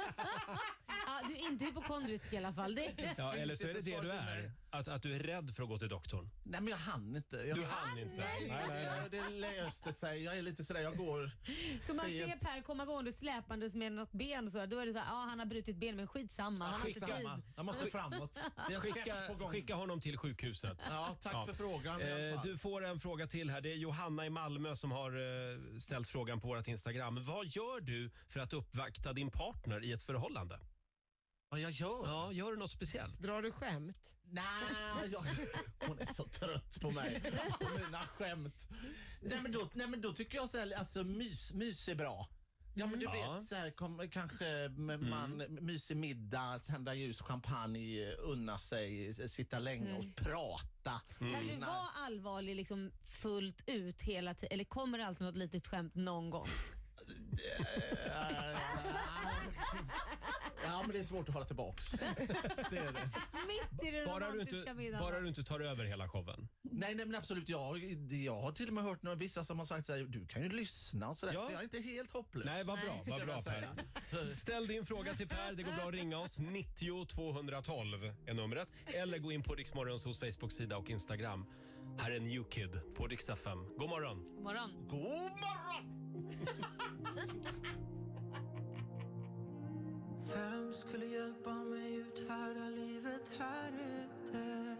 Ja, du är inte hypokondrisk i alla fall. Det Ja, eller så är det det du är. Att, att du är rädd för att gå till doktorn. Nej men jag hann inte. Jag Du hann inte. Nej, Nej, nej. Det löste sig. Jag är lite sådär, jag går Så man ser. Per komma gående släpandes med något ben så då är det så här, ja han har brutit ben men skitsamma, han har inte Skitsamma, tid. jag måste framåt. Det är en sketch Skicka, på gång. skicka honom till sjukhuset. Ja, tack för frågan i alla Eh, fall. Du får en fråga till här. Det är Johanna i Malmö som har eh, ställt frågan på vårt Instagram. Vad gör du för att uppvakta din partner i ett förhållande? Vad jag gör? Ja, gör du något speciellt? Drar du skämt? Nej, jag, hon är så trött på mig och mina skämt. Nej men då, nej, men då tycker jag så här, alltså mys, mys är bra. Ja men du Ja. vet, så här, kom, kanske m- man mysig middag, tända ljus, champagne, unna sig, sitta länge och prata. Kan du Innan- vara allvarlig liksom fullt ut hela tiden eller kommer det alltid något litet skämt någon gång? Ja men det är svårt att hålla tillbaks. Det är det. Mitt i den Bara du, romantiska inte, middagen. bara du inte tar över hela showen. Nej, nej men absolut, jag, jag har till och med hört några, vissa som har sagt så här, du kan ju lyssna och sådär. Ja. Så jag är inte helt hopplös. Nej, vad bra. Vad bra. Per. <laughs> Ställ din fråga till Per. Det går bra att ringa oss. 90 212 är numret. Eller gå in på Riksmorgons hos Facebook-sida och Instagram. Här är New Kid på Rix FM. God morgon. God morgon. God morgon! <laughs> Vem skulle hjälpa mig ut här livet här ute?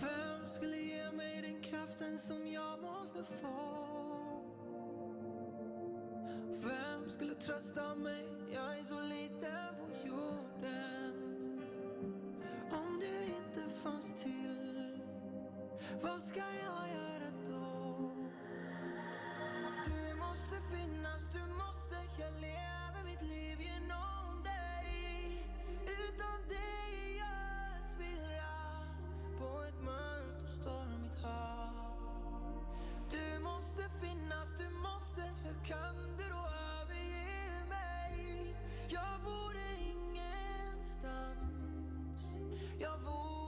Vem skulle ge mig den kraften som jag måste få? Vem skulle trösta mig? Jag är så liten på jorden Om du inte fanns till vad ska jag göra då? Du måste finnas, du måste Jag lever mitt liv genom dig Utan dig är jag en spillra På ett mörkt och stormigt hav Du måste finnas, du måste Hur kan du då överge mig? Jag vore ingenstans Jag vore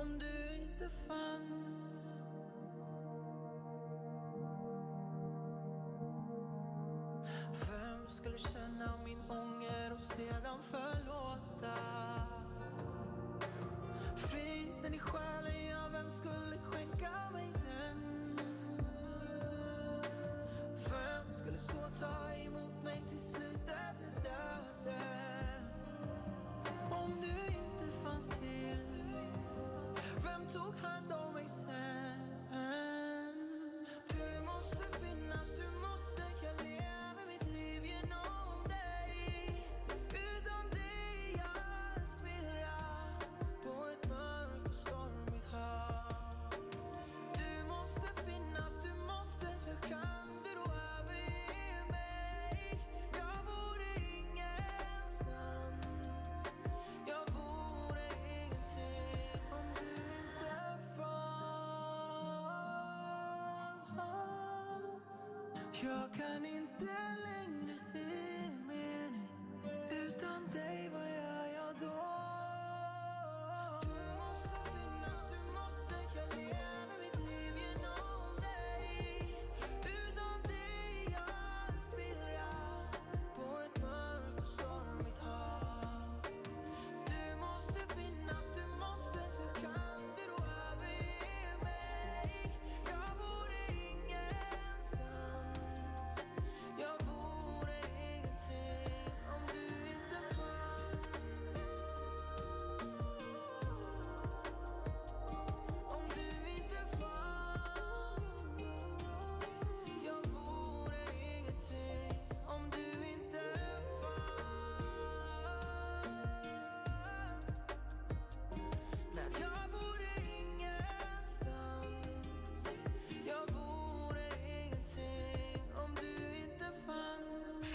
om du inte fanns Vem skulle känna min ånger och sedan förlåta? Friden i själen, ja, vem skulle skänka mig den? Vem skulle så ta emot mig till slut efter döden? Om du inte fanns till, vem tog hand Jag kan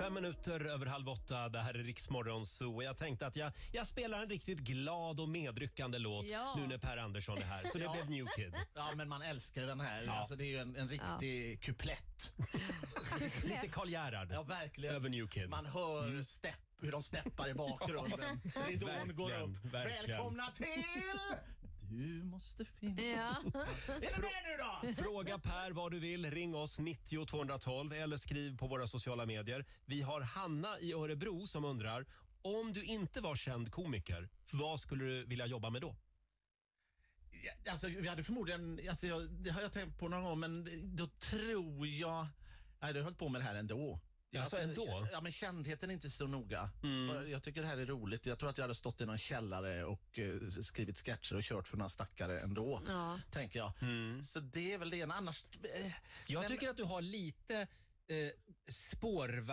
Fem minuter över halv åtta. Det här är Riksmorgon Zoo. Jag tänkte att jag, jag spelar en riktigt glad och medryckande låt Ja. nu när Per Andersson är här. Så det Ja. blev New Kid. Ja, men man älskar ju den här. Ja. Alltså, det är ju en, en riktig kuplett. <laughs> Lite Karl Gerhard Ja, verkligen. över New Kid. Man hör stepp, hur de steppar i bakgrunden. <laughs> Ridån går Verkligen, upp. verkligen. Välkomna till... Du måste finnas. Ja. <laughs> Är du med nu då? Fråga Per vad du vill. Ring oss 90 212 eller skriv på våra sociala medier. Vi har Hanna i Örebro som undrar om du inte var känd komiker, vad skulle du vilja jobba med då? Ja, Alltså, vi hade förmodligen, alltså, jag, det har jag tänkt på någon gång, men då tror jag... Jag har hållit på med det här ändå. Alltså, ändå? Ja, men kändheten är inte så noga. Bara, Jag tycker det här är roligt. Jag tror att jag hade stått i någon källare och eh, skrivit sketcher och kört för några stackare ändå. Ja. Tänker jag. Så det är väl det ena. Annars... eh, Jag men- tycker att du har lite eh,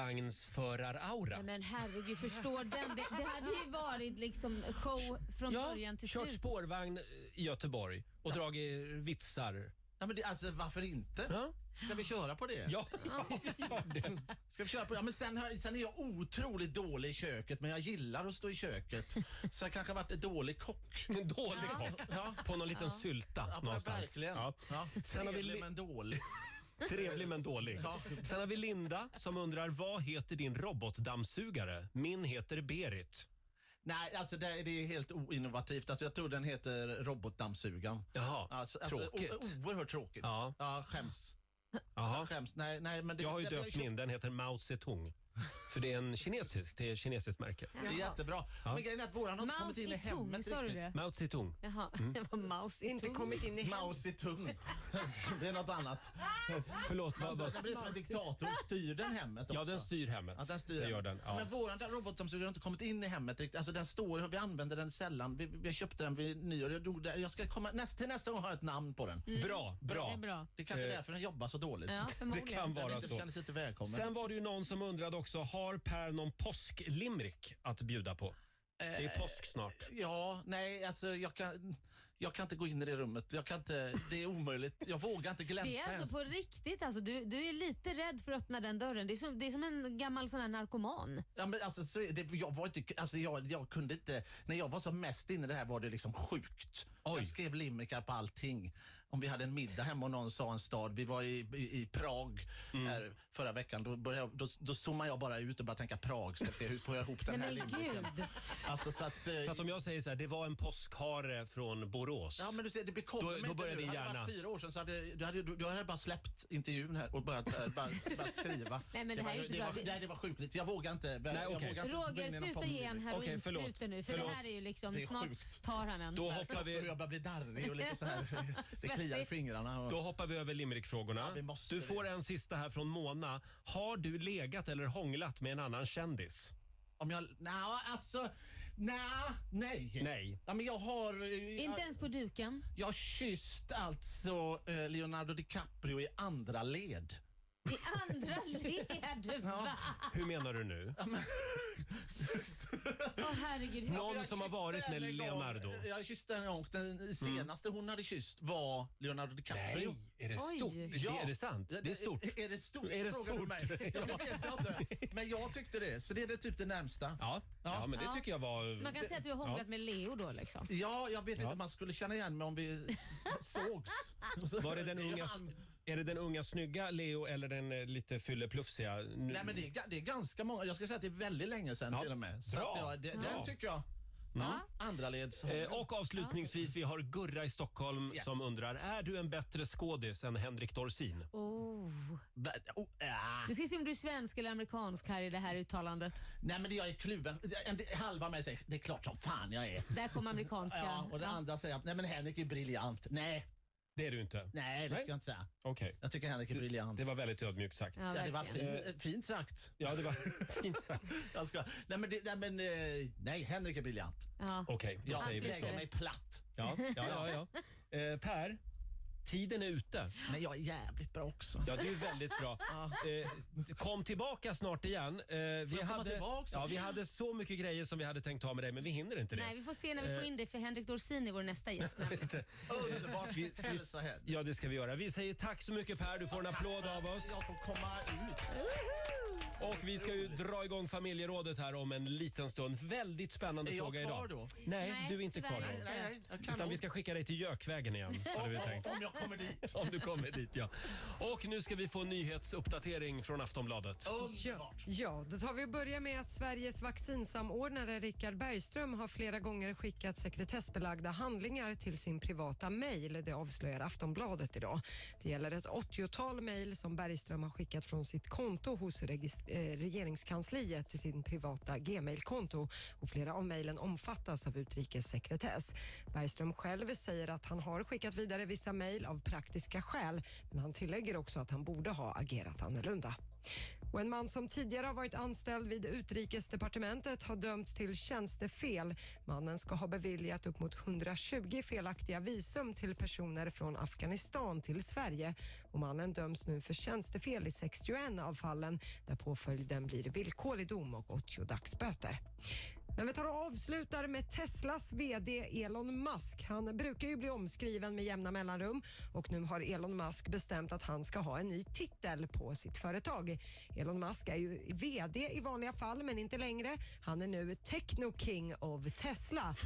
spårvagnsförar-aura. Nej, men herregud, förstår den? Det, det hade ju varit liksom show från Ja, början till kört slut. spårvagn i Göteborg och dragit vitsar. Ja, men det, alltså, varför inte? Ska vi köra på det? Ja. <laughs> Ska vi köra på det? Ja, men sen, har- sen är jag otroligt dålig i köket, men jag gillar att stå i köket. Så jag kanske har varit en dålig kock. En dålig kock? På någon liten sylta Ja, någonstans. verkligen. Ja. Ja. Sen har vi Trevlig Li- men dålig. <laughs> Trevlig men dålig. Ja. Sen har vi Linda som undrar vad heter din robotdammsugare? Min heter Berit. Nej, alltså det, är- det är helt oinnovativt. Alltså, jag tror den heter robotdammsugaren. Jaha, alltså, alltså, tråkigt. o- oerhört tråkigt. Ja. Ja, skäms. Jaha. Jag skäms. Nej, nej, men det, Jag har ju det, döpt min, den heter Mao Zedong. För det är en kinesisk, det är ett kinesiskt märke. Det är jättebra. Ja. Men grejen är att våran har inte kommit in i hemmet sa du riktigt. det? Mao Zedong. Jaha, Mm. det var mouse Inte kommit in i Mao Zedong. <laughs> det är något annat. Förlåt, vad, Alltså, vad, det blir som en diktator. Styr den hemmet också? Ja, den styr hemmet. Ja, den styr det gör den. Ja. Men våran där robotdammsugare har inte kommit in i hemmet riktigt. Alltså den står, vi använder den sällan. Vi, vi köpte den vid nyår. Jag, drog jag ska komma, näst, till nästa gång ha ett namn på den. Mm. Bra, bra. Det är bra. Det är kanske är Eh, därför den jobbar så dåligt. Ja, förmodligen. <laughs> Det kan Den vara inte, så. känner sig inte välkommen. Sen var det ju någon som undrade också, har Per någon påsklimrik att bjuda på? Det är Eh, påsk snart. Ja, nej, alltså jag kan, jag kan inte gå in i det rummet. Jag kan inte, det är omöjligt. Jag vågar inte glänta Det är ens. alltså på riktigt. Alltså, du, du är lite rädd för att öppna den dörren. Det är som, det är som en gammal sån här narkoman. Ja, men alltså, så det, jag, var inte, alltså, jag, jag kunde inte... När jag var som mest inne i det här var det liksom sjukt. Jag skrev limerickar på allting. Om vi hade en middag hemma och någon sa en stad. Vi var i, i, i Prag Mm. här förra veckan. Då, började, jag- då, då zoomade jag bara ut och bara tänka Prag. Ska se hur får jag ihop den Nej, här gud. Alltså, så att, eh, Så att om jag säger så här, det var en påskhare från Borås. Ja men du ser, det bekommer Då- mig då inte börjar nu. din Hade det hjärna- varit fyra år sedan så hade du hade, du, du hade bara släppt intervjun här och börjat här, bara, bara skriva. <laughs> Nej, men det här var, är inte det, bra. var, nej, det var sjukligt. Jag vågar inte. Nej, jag okej. vågar inte Roger, sluta ge en förlåt. heroinsprutor nu. För Förlåt. det här är ju liksom, Det är snart sjukt. tar han en. Då hoppar <laughs> vi... Så jag börjar bli darrig och lite så här. <laughs> det kliar i fingrarna. Och, Då hoppar vi över limerickfrågorna. vi måste du det. får en sista här från Mona. Har du legat eller hånglat med en annan kändis? om jag... Nej, alltså... Nej, nej. Nej. Ja, men jag har... eh, Inte ens på duken. Jag har kysst alltså eh, Leonardo DiCaprio i andra led. I andra led. <laughs> Va? Hur menar du nu? Åh herregud. hur- Någon Jag som har kysste varit med henne en gång. Leonardo? Jag kysste henne en gång. Den senaste hon hade kysst var Leonardo DiCaprio. Nej, är det Oj. stort? Ja. Är det sant? Det är stort. Är det stort? Är det frågar du stort? mig. Ja, det vet jag inte. <laughs> Men jag tyckte det. Så det är det typ det närmsta. Ja, ja men det Ja. tycker jag var... Så man kan säga att du har hånglat med Leo då liksom? Ja, jag vet Ja. inte om man skulle känna igen mig om vi s- sågs. Var det den unga, han. Är det den unga snygga Leo eller den eh, lite fylleplufsiga? Nu- Nej, men det är, ga- det är ganska många. Jag skulle säga att det är väldigt länge sedan Ja, till och med. Så bra. att, ja, det, Bra. Den tycker jag. Ja, andra leds. Eh, och avslutningsvis, vi har Gurra i Stockholm Yes. som undrar, är du en bättre skådis än Henrik Dorsin? Oh. Oh, ah. Du ska se om du är svensk eller amerikansk här i det här uttalandet. Nej, men det- jag är kluven. En del- Halva mig säger det är klart som fan jag är. Där kom amerikanska. Ja, och den andra säger att nej, men Henrik är briljant. Nej, Det är du inte? nej det ska jag inte säga. Okej. Jag tycker Henrik är briljant. Det var väldigt ödmjukt sagt. Ja, Ja, det var verkligen. fin, fint sagt. Ja, det var <laughs> fint sagt. Jag ska, nej, men, det, nej, men eh, nej, Henrik är briljant. Ja. Okej, då Jag säger vi lägger så. mig platt. Ja, ja, ja. ja. <laughs> Eh, per, tiden är ute. Men jag är jävligt bra också. Ja, det är väldigt bra. <laughs> Eh, kom tillbaka snart igen. Eh, vi, komma hade, tillbaka? ja, vi hade så mycket grejer som vi hade tänkt ta med dig, men vi hinner inte det. Nej, vi får se när vi får Eh. in det för Henrik Dorsin är vår nästa gäst. <laughs> Underbart. Vi- vi- Hälsa hem. Ja, det ska vi göra. Vi säger tack så mycket Per, du får en applåd av oss. Jag får komma ut. Och vi ska ju dra igång familjerådet här om en liten stund. Väldigt spännande Är jag fråga kvar idag. då? Nej, Nej, du är inte tyvärr kvar inte. då. Nej, nej, jag kan Utan vi ska skicka dig till Jökvägen igen, hade vi tänkt. Om jag kommer dit. <laughs> Om du kommer dit, ja. Och nu ska vi få en nyhetsuppdatering från Aftonbladet. Underbart. Ja, då tar vi och börjar med att Sveriges vaccinsamordnare Richard Bergström har flera gånger skickat sekretessbelagda handlingar till sin privata mejl. Det avslöjar Aftonbladet idag. Det gäller ett 80-tal mejl som Bergström har skickat från sitt konto hos regis- eh, regeringskansliet till sin privata gmail-konto och flera av mejlen omfattas av utrikessekretess. Bergström själv säger att han har skickat vidare vissa mejl av praktiska skäl men han tillägger också att han borde ha agerat annorlunda. Och en man som tidigare har varit anställd vid Utrikesdepartementet har dömts till tjänstefel. Mannen ska ha beviljat upp mot 120 felaktiga visum till personer från Afghanistan till Sverige. Och mannen döms nu för tjänstefel i 61 av fallen där påföljden blir villkorlig dom och 80 dagsböter. Men vi tar och avslutar med Teslas VD Elon Musk. Han brukar ju bli omskriven med jämna mellanrum och nu har Elon Musk bestämt att han ska ha en ny titel på sitt företag. Elon Musk är ju VD i vanliga fall, men inte längre. Han är nu Techno King of Tesla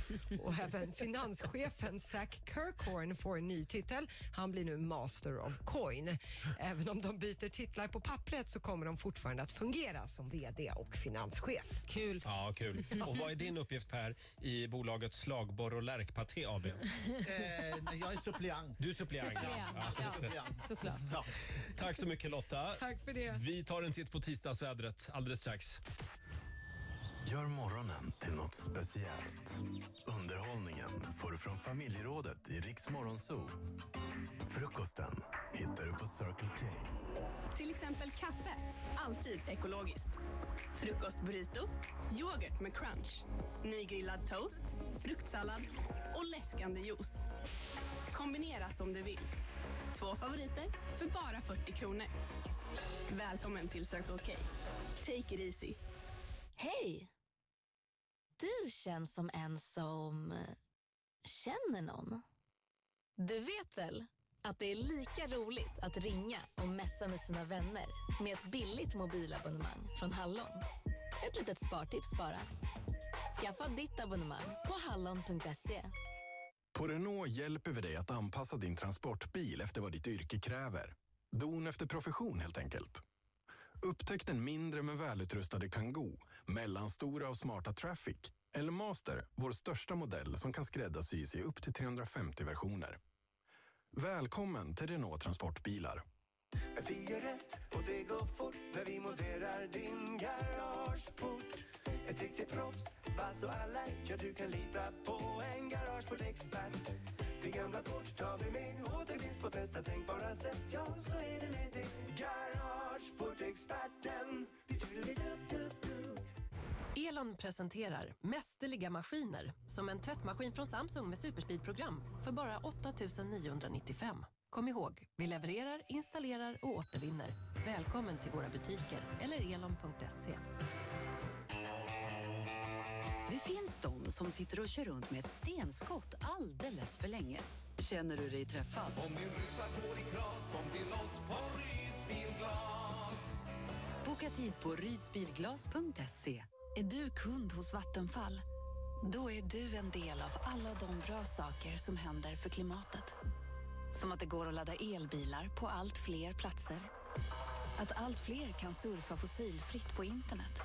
och även finanschefen Zack Kirkhorn får en ny titel. Han blir nu Master of Coin. Även om de byter titlar på pappret så kommer de fortfarande att fungera som VD och finanschef. Kul. Ja, kul. <laughs> Och vad är din uppgift Per i bolaget Slagborr och Lärkpaté AB? Eh, nej, jag är suppleant. Du är suppleant. Suppleant, Ja, just det. ja. Såklart. Ja. Tack så mycket Lotta. Tack för det. Vi tar en titt på tisdagsvädret alldeles strax. Gör morgonen till något speciellt. Underhållningen får du från familjerådet i Riks Morgonzoo. Frukosten hittar du på Circle K. Till exempel kaffe. Alltid ekologiskt. Frukostburrito. Yoghurt med crunch. Nygrillad toast. Fruktsallad. Och läskande juice. Kombinera som du vill. Två favoriter för bara 40 kronor. Välkommen till Circle K. Take it easy. Hej! Du känns som en som eh, känner någon. Du vet väl att det är lika roligt att ringa och messa med sina vänner med ett billigt mobilabonnemang från Hallon. Ett litet spartips bara. Skaffa ditt abonnemang på hallon.se. På Renault hjälper vi dig att anpassa din transportbil efter vad ditt yrke kräver. Don efter profession helt enkelt. Upptäck den mindre men välutrustade Kangoo, mellanstora och smarta Traffic eller Master, vår största modell som kan skräddarsys i upp till 350 versioner. Välkommen till Renault Transportbilar. Vi gör rätt och det går fort när vi monterar din garageport. Ett riktigt proffs, vass och alert. Ja, du kan lita på en garageportexpert. Din gamla port tar vi med och det finns på bästa tänkbara sätt. Ja, så är det med det. Garageportexperten. Elon presenterar mästerliga maskiner som en tvättmaskin från Samsung med superspeedprogram för bara 8 995. Kom ihåg, vi levererar, installerar och återvinner. Välkommen till våra butiker eller elon.se. Det finns de som sitter och kör runt med ett stenskott alldeles för länge. Känner du dig träffad? Om din ruta går i kras, kom till oss på Ryds Bilglas. Boka tid på rydsbilglas.se. Är du kund hos Vattenfall? Då är du en del av alla de bra saker som händer för klimatet. Som att det går att ladda elbilar på allt fler platser. Att allt fler kan surfa fossilfritt på internet.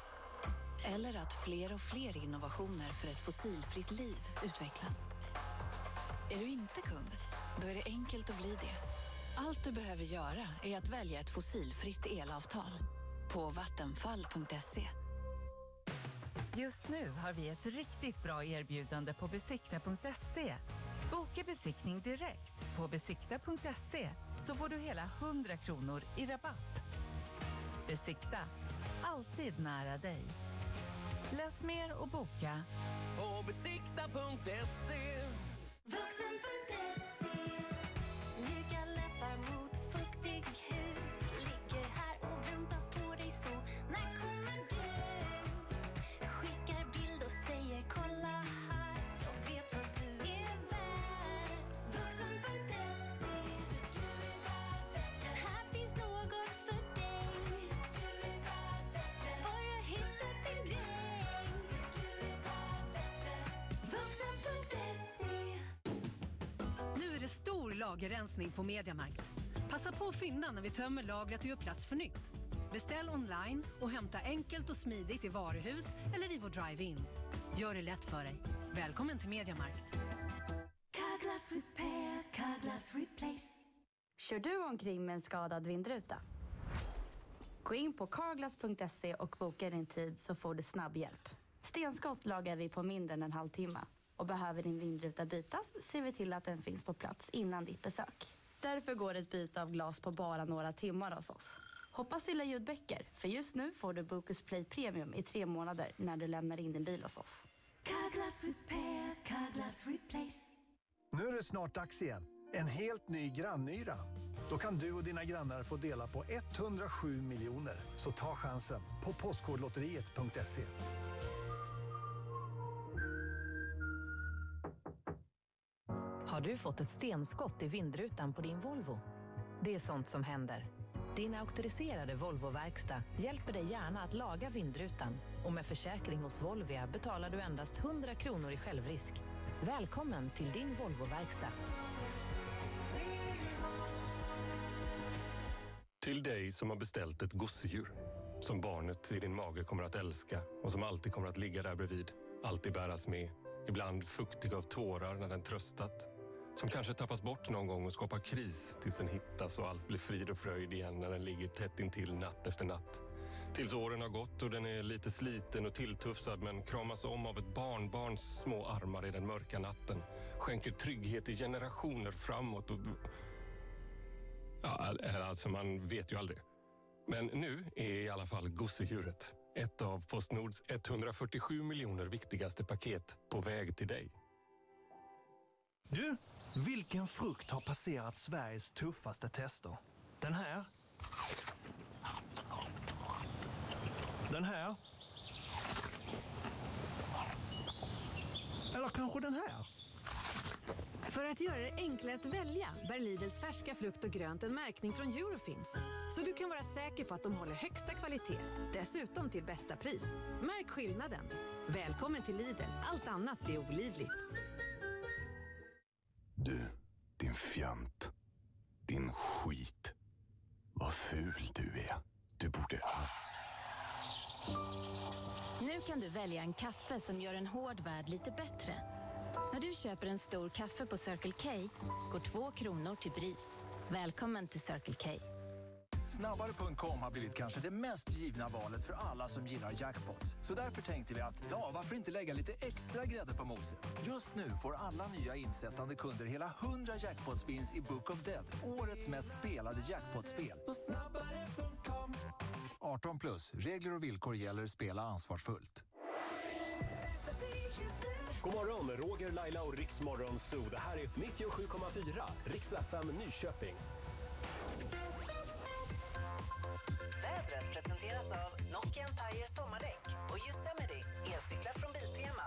Eller att fler och fler innovationer för ett fossilfritt liv utvecklas. Är du inte kund? Då är det enkelt att bli det. Allt du behöver göra är att välja ett fossilfritt elavtal på vattenfall.se. Just nu har vi ett riktigt bra erbjudande på besikta.se. Boka besiktning direkt på besikta.se så får du hela 100 kronor i rabatt. Besikta, alltid nära dig. Läs mer och boka På besikta.se. Vuxen.se Mjuka läppar mot lagerrensning på Mediamarkt. Passa på att fynda när vi tömmer lagret och gör plats för nytt. Beställ online och hämta enkelt och smidigt i varuhus eller i vår drive-in. Gör det lätt för dig. Välkommen till Mediamarkt. Carglass repair, Carglass replace Kör du omkring med en skadad vindruta? Gå in på carglass.se och boka din tid så får du snabb hjälp. Stenskott lagar vi på mindre än en halvtimme. Och behöver din vindruta bytas ser vi till att den finns på plats innan ditt besök. Därför går ett byte av glas på bara några timmar hos oss. Hoppas du gillar ljudböcker, för just nu får du Bokus Play Premium i tre månader när du lämnar in din bil hos oss. Carglass repair, Carglass replace. Nu är det snart dags igen. En helt ny grannyra. Då kan du och dina grannar få dela på 107 miljoner. Så ta chansen på postkodlotteriet.se. Har du fått ett stenskott i vindrutan på din Volvo? Det är sånt som händer. Din auktoriserade Volvo-verkstad hjälper dig gärna att laga vindrutan och med försäkring hos Volvia betalar du endast 100 kronor i självrisk. Välkommen till din Volvo-verkstad. Till dig som har beställt ett gosedjur. Som barnet i din mage kommer att älska och som alltid kommer att ligga där bredvid. Alltid bäras med. Ibland fuktig av tårar när den tröstat. Som kanske tappas bort någon gång och skapar kris tills den hittas och allt blir frid och fröjd igen när den ligger tätt intill natt efter natt. Tills åren har gått och den är lite sliten och tilltufsad men kramas om av ett barnbarns små armar i den mörka natten. Skänker trygghet i generationer framåt. Och... Ja, alltså man vet ju aldrig. Men nu är i alla fall gosedjuret ett av Postnords 147 miljoner viktigaste paket på väg till dig. Du, vilken frukt har passerat Sveriges tuffaste tester? Den här? Den här? Eller kanske den här? För att göra det enklare att välja bär Lidls färska frukt och grönt en märkning från Eurofins. Så du kan vara säker på att de håller högsta kvalitet. Dessutom till bästa pris. Märk skillnaden. Välkommen till Lidl. Allt annat är olidligt. Du, din fjant. Din skit. Vad ful du är. Du borde... ha... Nu kan du välja en kaffe som gör en hård värld lite bättre. När du köper en stor kaffe på Circle K går två kronor till BRIS. Välkommen till Circle K. Snabbare.com har blivit kanske det mest givna valet för alla som gillar jackpots. Så därför tänkte vi att, ja, varför inte lägga lite extra grädde på moset? Just nu får alla nya insättande kunder hela 100 jackpot-spins i Book of Dead, årets mest spelade jackpot-spel. 18 plus, regler och villkor gäller, spela ansvarsfullt. God morgon, Roger, Laila och Riksmorgon Zoo. Det här är 97,4 Riks FM Nyköping. Vädret presenteras av Nokian Tire sommardäck och Yosemite elcyklar från Biltema.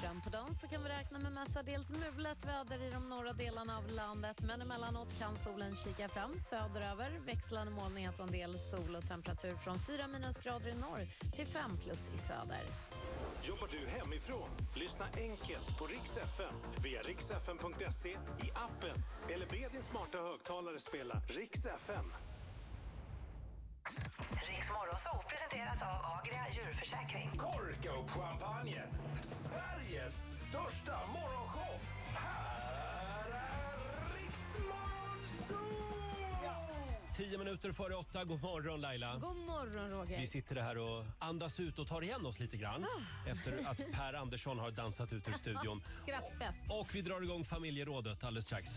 Fram på dagen så kan vi räkna med mestadels mulet väder i de norra delarna av landet men emellanåt kan solen kika fram söderöver. Växlande molnighet och en del sol och temperatur från 4 minusgrader i norr till 5 plus i söder. Jobbar du hemifrån? Lyssna enkelt på Rix FM via riksfm.se, i appen eller be din smarta högtalare spela Rix FM. Riks Morgonzoo presenteras av Agria djurförsäkring. Korka upp champagnen! Sveriges största morgonshow! Här är Riksmorgon Tio minuter före åtta. God morgon Laila. God morgon Roger. Vi sitter här och andas ut och tar igen oss lite grann Ah. efter att Per Andersson har dansat ut ur studion. <laughs> Skrattfest. Och vi drar igång familjerådet alldeles strax.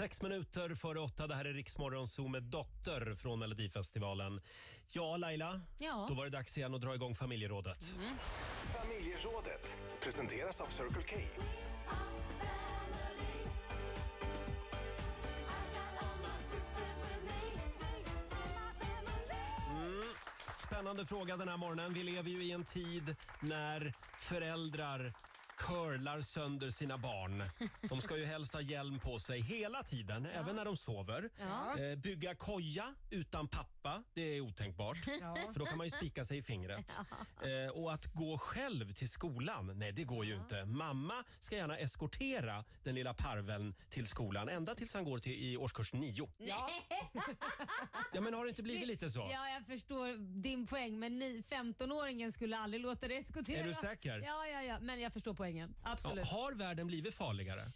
Sex minuter före åtta. Det här är Riksmorgon Zoom med Dotter från Melodifestivalen. Ja, Laila. Ja. Då var det dags igen att dra igång familjerådet. Familjerådet presenteras av Circle K. Mm. Spännande fråga den här morgonen. Vi lever ju i en tid när föräldrar curlar sönder sina barn. De ska ju helst ha hjälm på sig hela tiden, även när de sover. Ja. Eh, bygga koja utan pappa, det är otänkbart. <laughs> Ja. För då kan man ju spika sig i fingret. <laughs> Eh, och att gå själv till skolan, nej det går ju inte. Mamma ska gärna eskortera den lilla parveln till skolan ända tills han går till, i årskurs nio. Ja. <laughs> Ja men har det inte blivit lite så? Ja, jag förstår din poäng, men ni, 15-åringen skulle aldrig låta det eskortera. Är du säker? Ja, ja, ja, men jag förstår poängen. Absolut. Ja, har världen blivit farligare?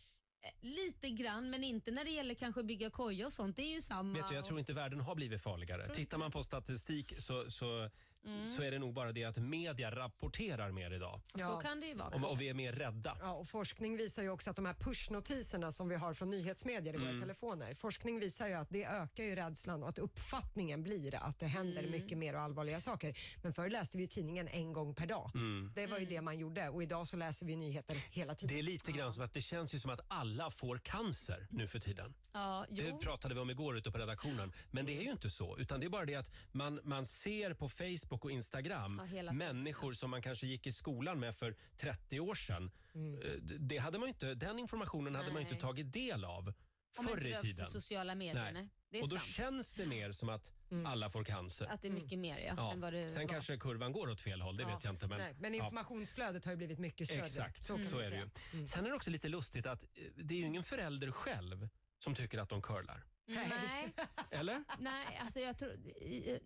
Lite grann, men inte när det gäller kanske bygga koja och sånt. Det är ju samma. Vet du, jag tror inte världen har blivit farligare. Tittar man på statistik så, så, Mm. så är det nog bara det att media rapporterar mer idag. Så kan det ju vara Och, och vi är mer rädda. Ja, och forskning visar ju också att de här pushnotiserna som vi har från nyhetsmedier i våra Mm. telefoner, forskning visar ju att det ökar ju rädslan och att uppfattningen blir att det händer Mm. mycket mer och allvarliga saker. Men förr läste vi ju tidningen en gång per dag. Mm. Det var ju det man gjorde och idag så läser vi nyheter hela tiden. Det är lite grann som att det känns ju som att alla får cancer nu för tiden. Ja, Det jo. pratade vi om igår ute på redaktionen. Men det är ju inte så. Utan det är bara det att man, man ser på Facebook och Instagram Ja, hela tiden. människor som man kanske gick i skolan med för 30 år sedan. Eh, d- Det hade man ju inte, den informationen hade man ju Nej. inte tagit del av Om förr inte i var tiden. för sociala medier. Nej. Det är och då sant. känns det mer som att alla får cancer. Att det är mycket mer ja, Ja. än vad det Sen var. kanske kurvan går åt fel håll, det Ja. vet jag inte. Men, Nej, men ja. informationsflödet har ju blivit mycket större. Exakt, så, är det ju. Sen är det också lite lustigt att eh, det är ju ingen förälder själv som tycker att de curlar. Nej, <laughs> Eller? nej, alltså jag tror,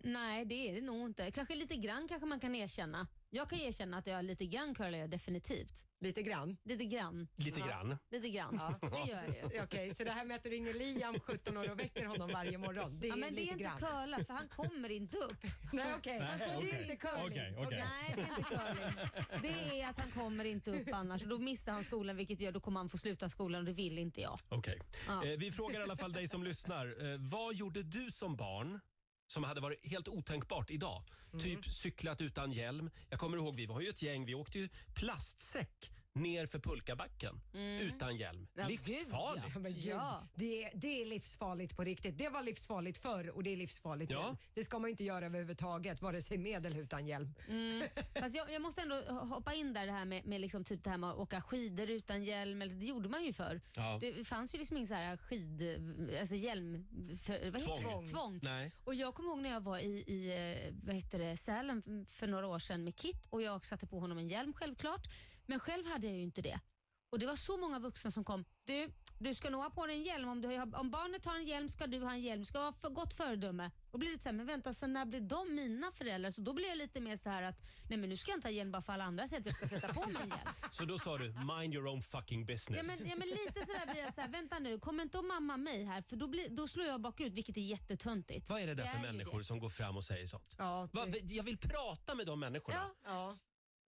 nej, det är det nog inte. Kanske lite grann kanske man kan erkänna. Jag kan erkänna att jag lite grann curlar jag definitivt. Lite grann? Lite grann. Lite Ja. grann. Lite grann. Det gör jag ju. Okej, så det här med att du ringer Liam 17 år och väcker honom varje morgon, det är ja, men det lite är inte grann. curla för han kommer inte upp. <laughs> Nej, okej. Han Det är inte curling. Okej, okej. Nej, det är inte curling. Det är att han kommer inte upp annars och då missar han skolan vilket gör då kommer han få sluta skolan och det vill inte jag. Okej. Ja. Eh, vi frågar i alla fall dig som lyssnar. Eh, vad gjorde du som barn som hade varit helt otänkbart idag? Mm. Typ cyklat utan hjälm. Jag kommer ihåg, vi var ju ett gäng, vi åkte ju plastsäck ner för pulkabacken Mm. utan hjälm. Ja, Livsfarligt. Ja, men gud, det, är- det är livsfarligt på riktigt. Det var livsfarligt förr och det är livsfarligt Ja. nu. Det ska man inte göra överhuvudtaget, vare sig med eller utan hjälm. Mm. <laughs> Fast jag, jag måste ändå hoppa in där det här med, med liksom typ det här med att åka skidor utan hjälm. Eller, det gjorde man ju förr. Ja. Det fanns ju liksom ingen så här skid... Alltså hjälm... För, vad heter Tvång. det? Tvång. Nej. Och jag kommer ihåg när jag var i, i eh, vad heter det, Sälen för några år sedan med Kit och jag satte på honom en hjälm självklart. Men själv hade jag ju inte det. Och det var så många vuxna som kom. Du, du ska nog ha på dig en hjälm. Om, du, har- om barnet har en hjälm ska du ha en hjälm. Ska vara för gott föredöme. Och blir lite så här, men vänta, sen när blir de mina föräldrar? Så då blir jag lite mer så här att, nej men nu ska jag inte ha hjälm bara för alla andra säger att jag ska sätta på mig en hjälm. <laughs> Så då sa du, mind your own fucking business. Ja men, ja men lite sådär blir jag så här, vänta nu, kommer inte att mamma mig här för då, blir, då slår jag bakut vilket är jättetöntigt. Vad är det där för ju människor det. som går fram och säger sånt? Ja, Va, jag vill prata med de människorna. Ja. Ja.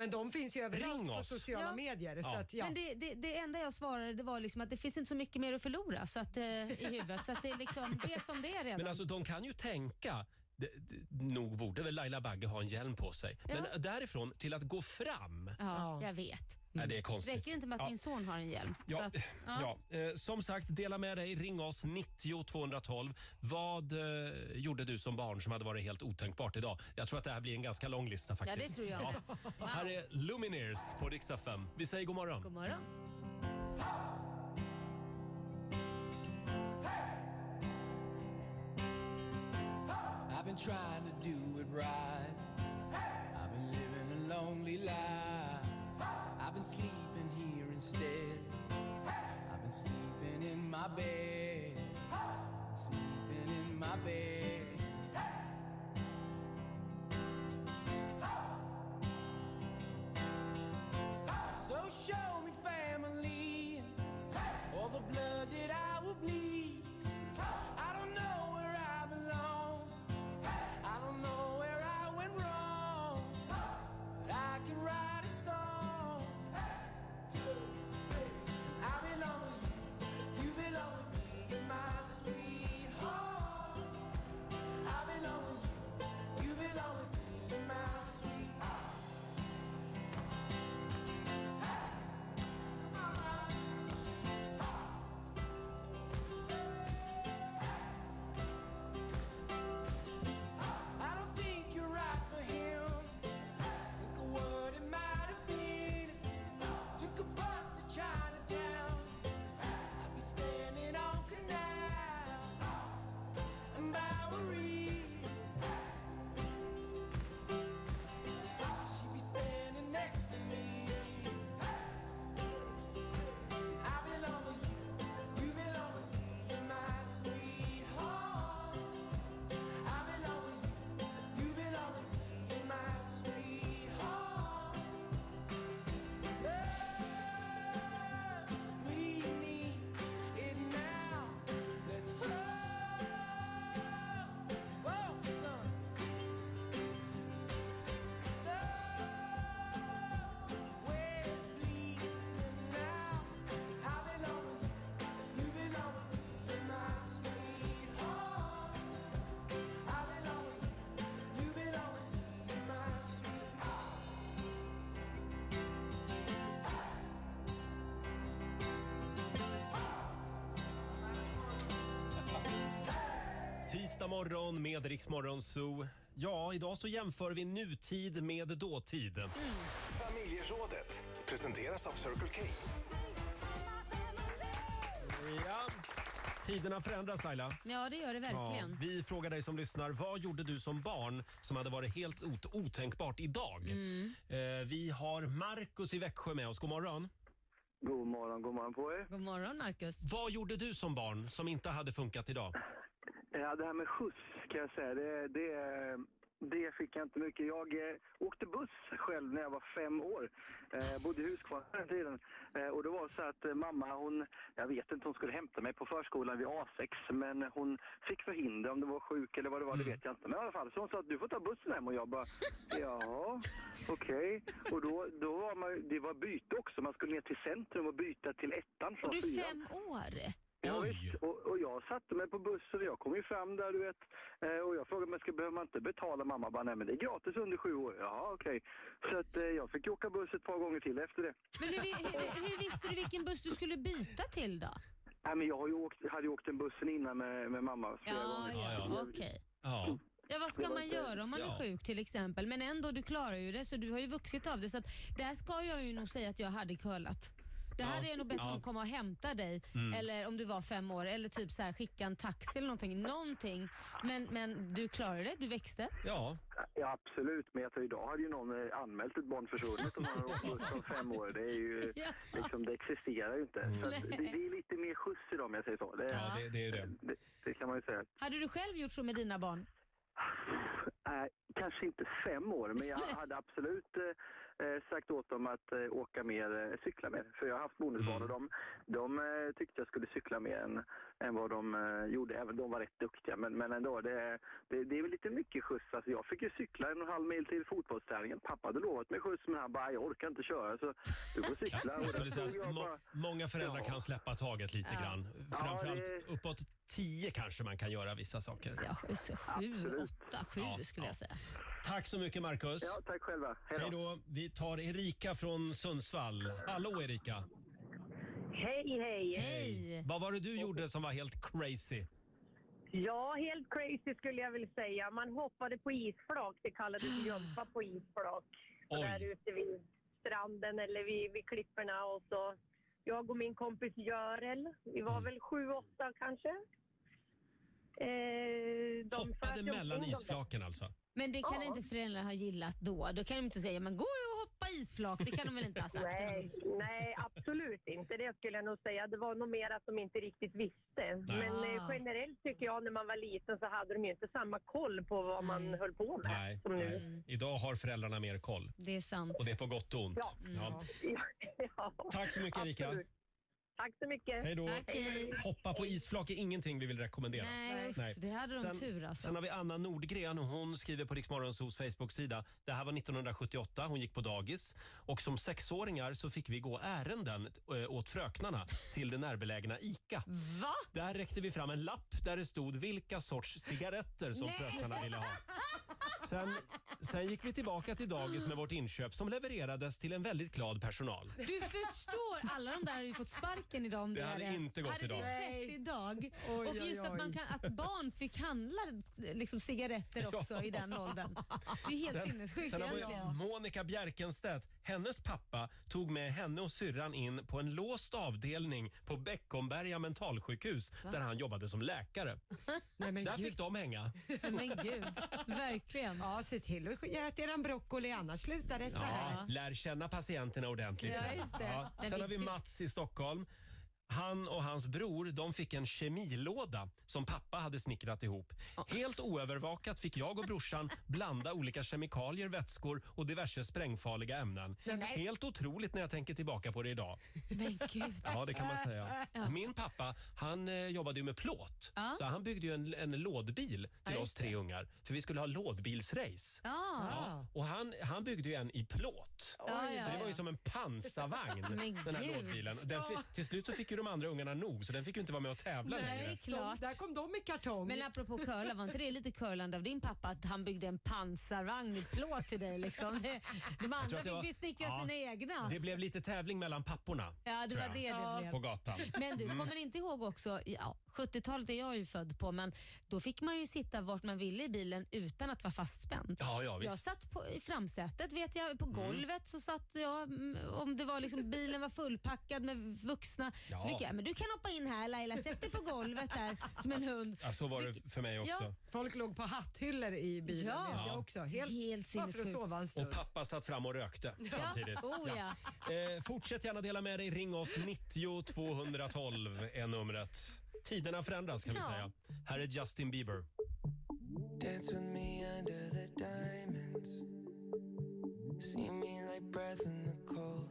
Men de finns ju överallt Ring på oss. sociala Ja. medier. Så Ja. att, ja. Men det, det, det enda jag svarade det var liksom att det finns inte så mycket mer att förlora så att, eh, i huvudet. Så att det, är liksom, det är som det är redan. Men alltså de kan ju tänka, d- d- nog borde väl Laila Bagge ha en hjälm på sig. Men därifrån till att gå fram, ja, jag vet. Nej, det är konstigt. Räcker det inte med att Ja. min son har en hjälm? Så Ja, att, ja. Eh, som sagt, dela med dig. Ring oss 90 212. Vad eh, gjorde du som barn som hade varit helt otänkbart idag? Jag tror att det här blir en ganska lång lista Ja, faktiskt. det tror jag. Wow. Här är Lumineers på Rix FM. Vi säger god morgon. God morgon. I've been trying to do it right. I've been living a lonely life. I've been sleeping here instead. I've been sleeping in my bed. Sleeping in my bed. So show me family, all the blood that I will bleed. Tisdag morgon med Rix Morgon Zoo. Ja, idag så jämför vi nutid med dåtid. Familjerådet presenteras av Circle K. Ja. Tiderna förändras Laila. Ja, det gör det verkligen. Ja, vi frågar dig som lyssnar, vad gjorde du som barn som hade varit helt ot- otänkbart idag? Mm. Eh, vi har Markus i Växjö med oss. God morgon. God morgon, god morgon på er. God morgon Marcus. Vad gjorde du som barn som inte hade funkat idag? <laughs> Ja, det här med skjuts kan jag säga, det, det, det fick jag inte mycket. Jag eh, åkte buss själv när jag var fem år. Eh, bodde i Huskvarna den tiden. Eh, och det var så att eh, mamma, hon, jag vet inte, hon skulle hämta mig på förskolan vid A6. Men hon fick förhinder om det var sjuk eller vad det var, det vet jag inte. Men i alla fall, så hon sa att du får ta bussen hem och jag bara, ja, okej. Och då, då var man, det var byte också. Man skulle ner till centrum och byta till ettan från Och du är fyran. fem år? Ja, visst. och, och jag satte mig på bussen och jag kom ju fram där du vet. Eh, och jag frågade mig, ska, behöver man inte betala? Mamma bara, nej men det är gratis under sju år. Jaha okej. Så att eh, jag fick åka buss ett par gånger till efter det. Men hur, hur, hur visste du vilken buss du skulle byta till då? Nej men jag har ju åkt, hade ju åkt den bussen innan med, med mamma flera Ja, gånger. ja, okej. Ja. Ja, vad ska man göra om man Ja. är sjuk till exempel? Men ändå, du klarar ju det så du har ju vuxit av det. Så att där ska jag ju nog säga att jag hade curlat. Det Ja. hade jag nog bett Ja. komma och hämta dig, Mm. eller om du var fem år, eller typ så här, skicka en taxi eller någonting. Någonting. Men, men du klarade det, du växte. Ja. Ja absolut, men jag tror idag hade ju någon eh, anmält ett barn försvunnet om man har åkt buss som fem år. Det är ju, <laughs> liksom, det existerar ju inte. Så att det, det är lite mer skjuts idag om jag säger så. Det, Ja, det, det är ju det. det, det kan man ju säga. Hade du själv gjort så med dina barn? Nej, kanske inte fem år, men jag <laughs> hade absolut eh, eh, sagt åt dem att eh, åka mer, eh, cykla mer. För jag har haft bonusbarn och de, de eh, tyckte jag skulle cykla mer än, än vad de eh, gjorde. Även de var rätt duktiga, men, men ändå. Det, det, det är väl lite mycket skjuts. Alltså, jag fick ju cykla en och en halv mil till fotbollsträningen. Pappa hade lovat mig skjuts, men han bara, jag orkar inte köra så du får cykla. Och Jag säga jag må, bara- många föräldrar Ja. kan släppa taget lite Ja. grann. Ja, Framförallt det- uppåt tio kanske man kan göra vissa saker. Ja, så sju, åtta, sju Ja, skulle ja. jag säga. Tack så mycket Marcus. Ja, tack själva. Hej då. Vi tar Erika från Sundsvall. Hallå Erika. Hej, hej. Hej. Vad var det du gjorde som var helt crazy? Ja, helt crazy skulle jag vilja säga. Man hoppade på isflak. Det kallades <gasps> jumpa på isflak. Oj. Där ute vid stranden eller vid, vid klipporna. Och så jag och min kompis Görel, vi var väl sju, åtta kanske. Eh, de Hoppade mellan isflaken alltså? Men det kan Ja. inte föräldrarna ha gillat då. Då kan de inte säga, men gå och hoppa isflak. Det kan de väl inte ha sagt? Nej, nej, absolut inte. Det skulle jag nog säga. Det var nog mer att de inte riktigt visste. Men eh, Ah. generellt tycker jag när man var liten så hade de ju inte samma koll på vad man Mm. höll på med Nej, som nu. nej. Idag har föräldrarna mer koll. Det är sant. Och det är på gott och ont. Ja. Ja. <laughs> Ja, Tack så mycket Erika. absolut. Tack så mycket. Hej då. hej. Hoppa på isflak är ingenting vi vill rekommendera. Nej, det hade de sen, tur alltså. Sen har vi Anna Nordgren. Hon skriver på Riksmorgonsos Facebook-sida. Det här var 1978. Hon gick på dagis. Och som sexåringar så fick vi gå ärenden eh, åt fröknarna till det närbelägna ICA. Va? Där räckte vi fram en lapp där det stod vilka sorts cigaretter som Nej. fröknarna ville ha. Sen, sen gick vi tillbaka till dagis med vårt inköp som levererades till en väldigt glad personal. Du förstår, alla de där hade ju fått sparken idag om Det det, hade hade, inte gått hade idag. det Nej. skett idag. Oj, och just oj, att, man oj. kan, att barn fick handla liksom, cigaretter <laughs> också i den åldern. Det är helt sinnessjukt egentligen. Monica Bjerkenstedt. Hennes pappa tog med henne och syrran in på en låst avdelning på Beckomberga mentalsjukhus Va? där han jobbade som läkare. Nej, men där gud. fick de hänga. <laughs> Men gud, verkligen. Ja, se till att äta eran broccoli annars slutar det så Ja, här. lär känna patienterna ordentligt. Ja, just det. Ja. Sen har vi- Mats i Stockholm. Han och hans bror de fick en kemilåda som pappa hade snickrat ihop. Helt oövervakat fick jag och brorsan blanda olika kemikalier, vätskor och diverse sprängfarliga ämnen. Helt otroligt när jag tänker tillbaka på det idag. Men gud. Ja, det kan man säga. Min pappa han eh, jobbade ju med plåt. Ja. Så han byggde ju en, en lådbil till Ja, oss just tre ungar. För vi skulle ha lådbilsrace. Ja. Och han, han byggde ju en i plåt. Ja, ja, så det var ju ja. som en pansarvagn, Men den här gud. lådbilen. Den fi- till slut så fick ju de andra ungarna nog, så den fick ju inte vara med och tävla längre. Nej, klart. Där kom de i kartong. Men apropå curla, var inte det lite curlande av din pappa att han byggde en pansarvagn i plåt till dig? Liksom? Det, de Jag tror andra det fick var- ju snickra ja, sina egna. Det blev lite tävling mellan papporna. Ja, det tror var jag, det det blev. På gatan. Men du Mm. kommer inte ihåg också, ja, 70-talet är jag ju född på men då fick man ju sitta vart man ville i bilen utan att vara fastspänd. Ja, ja, visst. jag satt på, i framsätet vet jag, på golvet så satt jag, mm, om det var liksom, bilen var fullpackad med vuxna Ja. så fick jag, men du kan hoppa in här Laila, sätt dig på golvet där som en hund. Ja, så var det för mig också. Ja. Folk låg på hatthyllor i bilen Ja. vet Ja. jag också. Helt, Helt bara för att sinnessjukt. sova en stund. Och pappa satt fram och rökte samtidigt. Oh, ja. Eh, fortsätt gärna dela med dig. Ring oss. 90 212 är numret. Tiderna förändras kan vi Ja. säga. Här är Justin Bieber. Dance with me under the diamonds. See me like breath in the cold.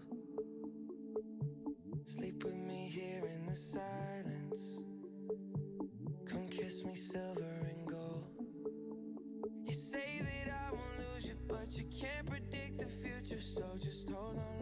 Sleep with me here in the silence. Come kiss me silver and gold. You say that I won't lose you, but you can't predict the future. So just hold on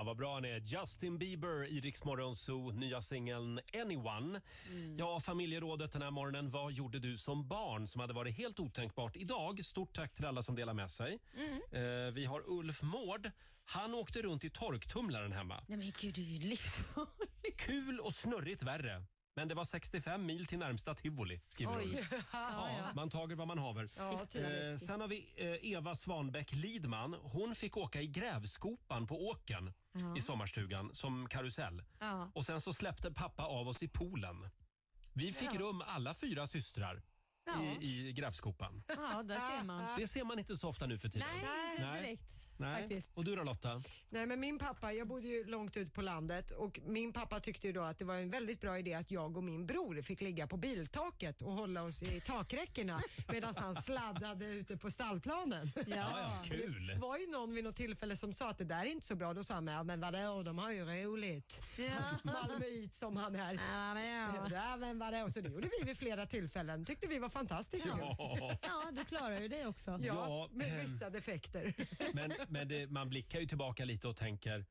Ja, vad bra han är. Justin Bieber i Rix Morgon Zoo, nya singeln Anyone. Ja, familjerådet den här morgonen. Vad gjorde du som barn som hade varit helt otänkbart idag? Stort tack till alla som delar med sig. Mm. Eh, vi har Ulf Mård. Han åkte runt i torktumlaren hemma. Nej men gud, det är ju livsfarligt. Kul och snurrigt värre. Men det var 65 mil till närmsta tivoli, skriver Oj. Ulf. Ja, Ja, man tager vad man haver. Ja, eh, läskigt. sen har vi eh, Eva Svanbäck Lidman. Hon fick åka i grävskopan på åken Ja. i sommarstugan som karusell. Ja. Och sen så släppte pappa av oss i poolen. Vi fick Ja. rum alla fyra systrar Ja. i, i grävskopan. Ja, där ser man. Det ser man inte så ofta nu för tiden. Nej, inte direkt Nej. faktiskt. Och du då Lotta? Nej men min pappa, jag bodde ju långt ut på landet och min pappa tyckte ju då att det var en väldigt bra idé att jag och min bror fick ligga på biltaket och hålla oss i takräckena <laughs> medan han sladdade ute på stallplanen. Ja, ja, kul. Det var ju någon vid något tillfälle som sa att det där är inte så bra. Då sa han, ja men vadå, de har ju roligt. Ja. <laughs> Malmöit som han är. Ja, <laughs> Ja, men vadå? Så det gjorde vi vid flera tillfällen. Tyckte vi var fantastiskt kul. Ja. Ja, du klarar ju det också. Ja, Ja, med ehm. vissa defekter. Men, men det, man blickar ju tillbaka lite och tänker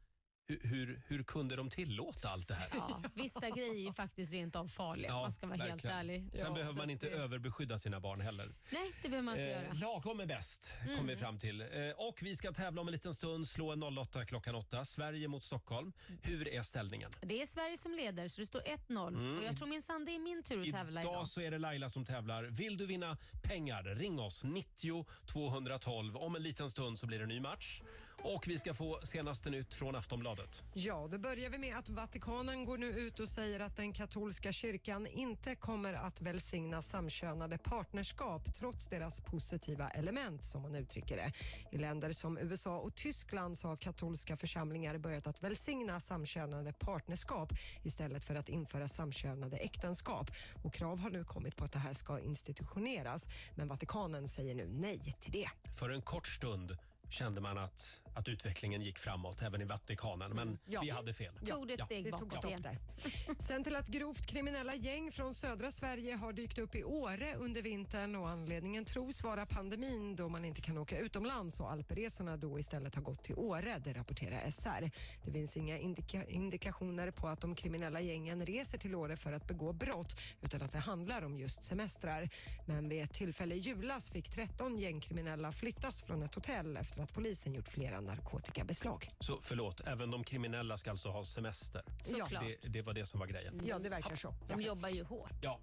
hur, hur, hur kunde de tillåta allt det här? Ja, vissa grejer är faktiskt rent av farliga om man ska vara helt verkligen. ärlig. Sen Ja, behöver man inte det- överbeskydda sina barn heller. Nej, det behöver man inte Eh, göra. lagom är bäst, kommer vi Mm. fram till. Eh, och vi ska tävla om en liten stund, slå en 08 klockan 8. Sverige mot Stockholm. Hur är ställningen? Det är Sverige som leder, så det står 1-0. Mm. Och jag tror minsann det är min tur att tävla idag. Idag så är det Laila som tävlar. Vill du vinna pengar, ring oss 90 212. Om en liten stund så blir det en ny match. Och vi ska få senaste nytt från Aftonbladet. Ja, då börjar vi med att Vatikanen går nu ut och säger att den katolska kyrkan inte kommer att välsigna samkönade partnerskap trots deras positiva element, som man uttrycker det. I länder som USA och Tyskland så har katolska församlingar börjat att välsigna samkönade partnerskap istället för att införa samkönade äktenskap. Och krav har nu kommit på att det här ska institutioneras, men Vatikanen säger nu nej till det. För en kort stund kände man att, att utvecklingen gick framåt även i Vatikanen, men Mm. Ja. vi hade fel. Tog det ett steg det tog bakåt stopp igen. där. <laughs> Sen till att grovt kriminella gäng från södra Sverige har dykt upp i Åre under vintern och anledningen tros vara pandemin då man inte kan åka utomlands och alpresorna då istället har gått till Åre, det rapporterar SR. Det finns inga indika indikationer på att de kriminella gängen reser till Åre för att begå brott utan att det handlar om just semestrar. Men vid ett tillfälle i julas fick 13 gängkriminella flyttas från ett hotell efter att polisen gjort flera narkotikabeslag. Så förlåt, även de kriminella ska alltså ha semester? Såklart. Det, det var det som var grejen. Ja, det verkar så. De jobbar ju hårt. Ja.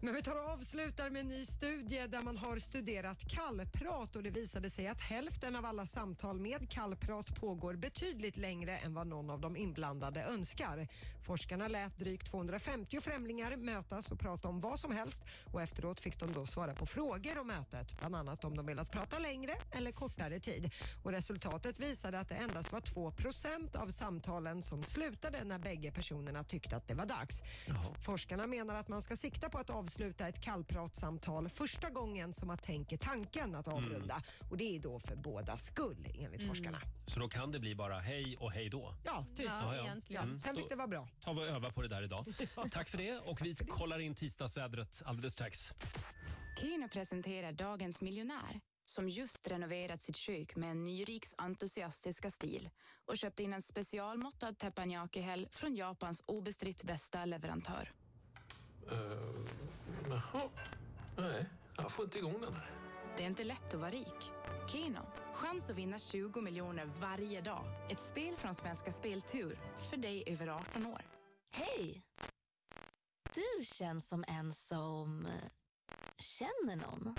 Men vi tar och avslutar med en ny studie där man har studerat kallprat och det visade sig att hälften av alla samtal med kallprat pågår betydligt längre än vad någon av de inblandade önskar. Forskarna lät drygt 250 främlingar mötas och prata om vad som helst och efteråt fick de då svara på frågor om mötet, bland annat om de velat prata längre eller kortare tid. Och resultatet visade att det endast var 2% av samtalen som slutade när bägge personerna tyckte att det var dags. Forskarna menar att man ska sikta på att avsluta ett kallpratsamtal första gången som man tänker tanken att avrunda. Och det är då för båda skull enligt Mm. forskarna. Så då kan det bli bara hej och hej då? Ja, typ Ja, så. egentligen. Mm. Sen fick det vara bra. Vi och övar på det där idag. <laughs> Tack för det och vi kollar in tisdagsvädret alldeles strax. Keno presenterar Dagens miljonär som just renoverat sitt kök med en ny riks entusiastiska stil och köpt in en specialmåttad teppanyaki-häll från Japans obestritt bästa leverantör. Uh, jaha. Nej, jag får inte igång den här. Det är inte lätt att vara rik. Keno, chans att vinna 20 miljoner varje dag. Ett spel från Svenska Speltur för dig över 18 år. Hej! Du känns som en som eh, känner någon.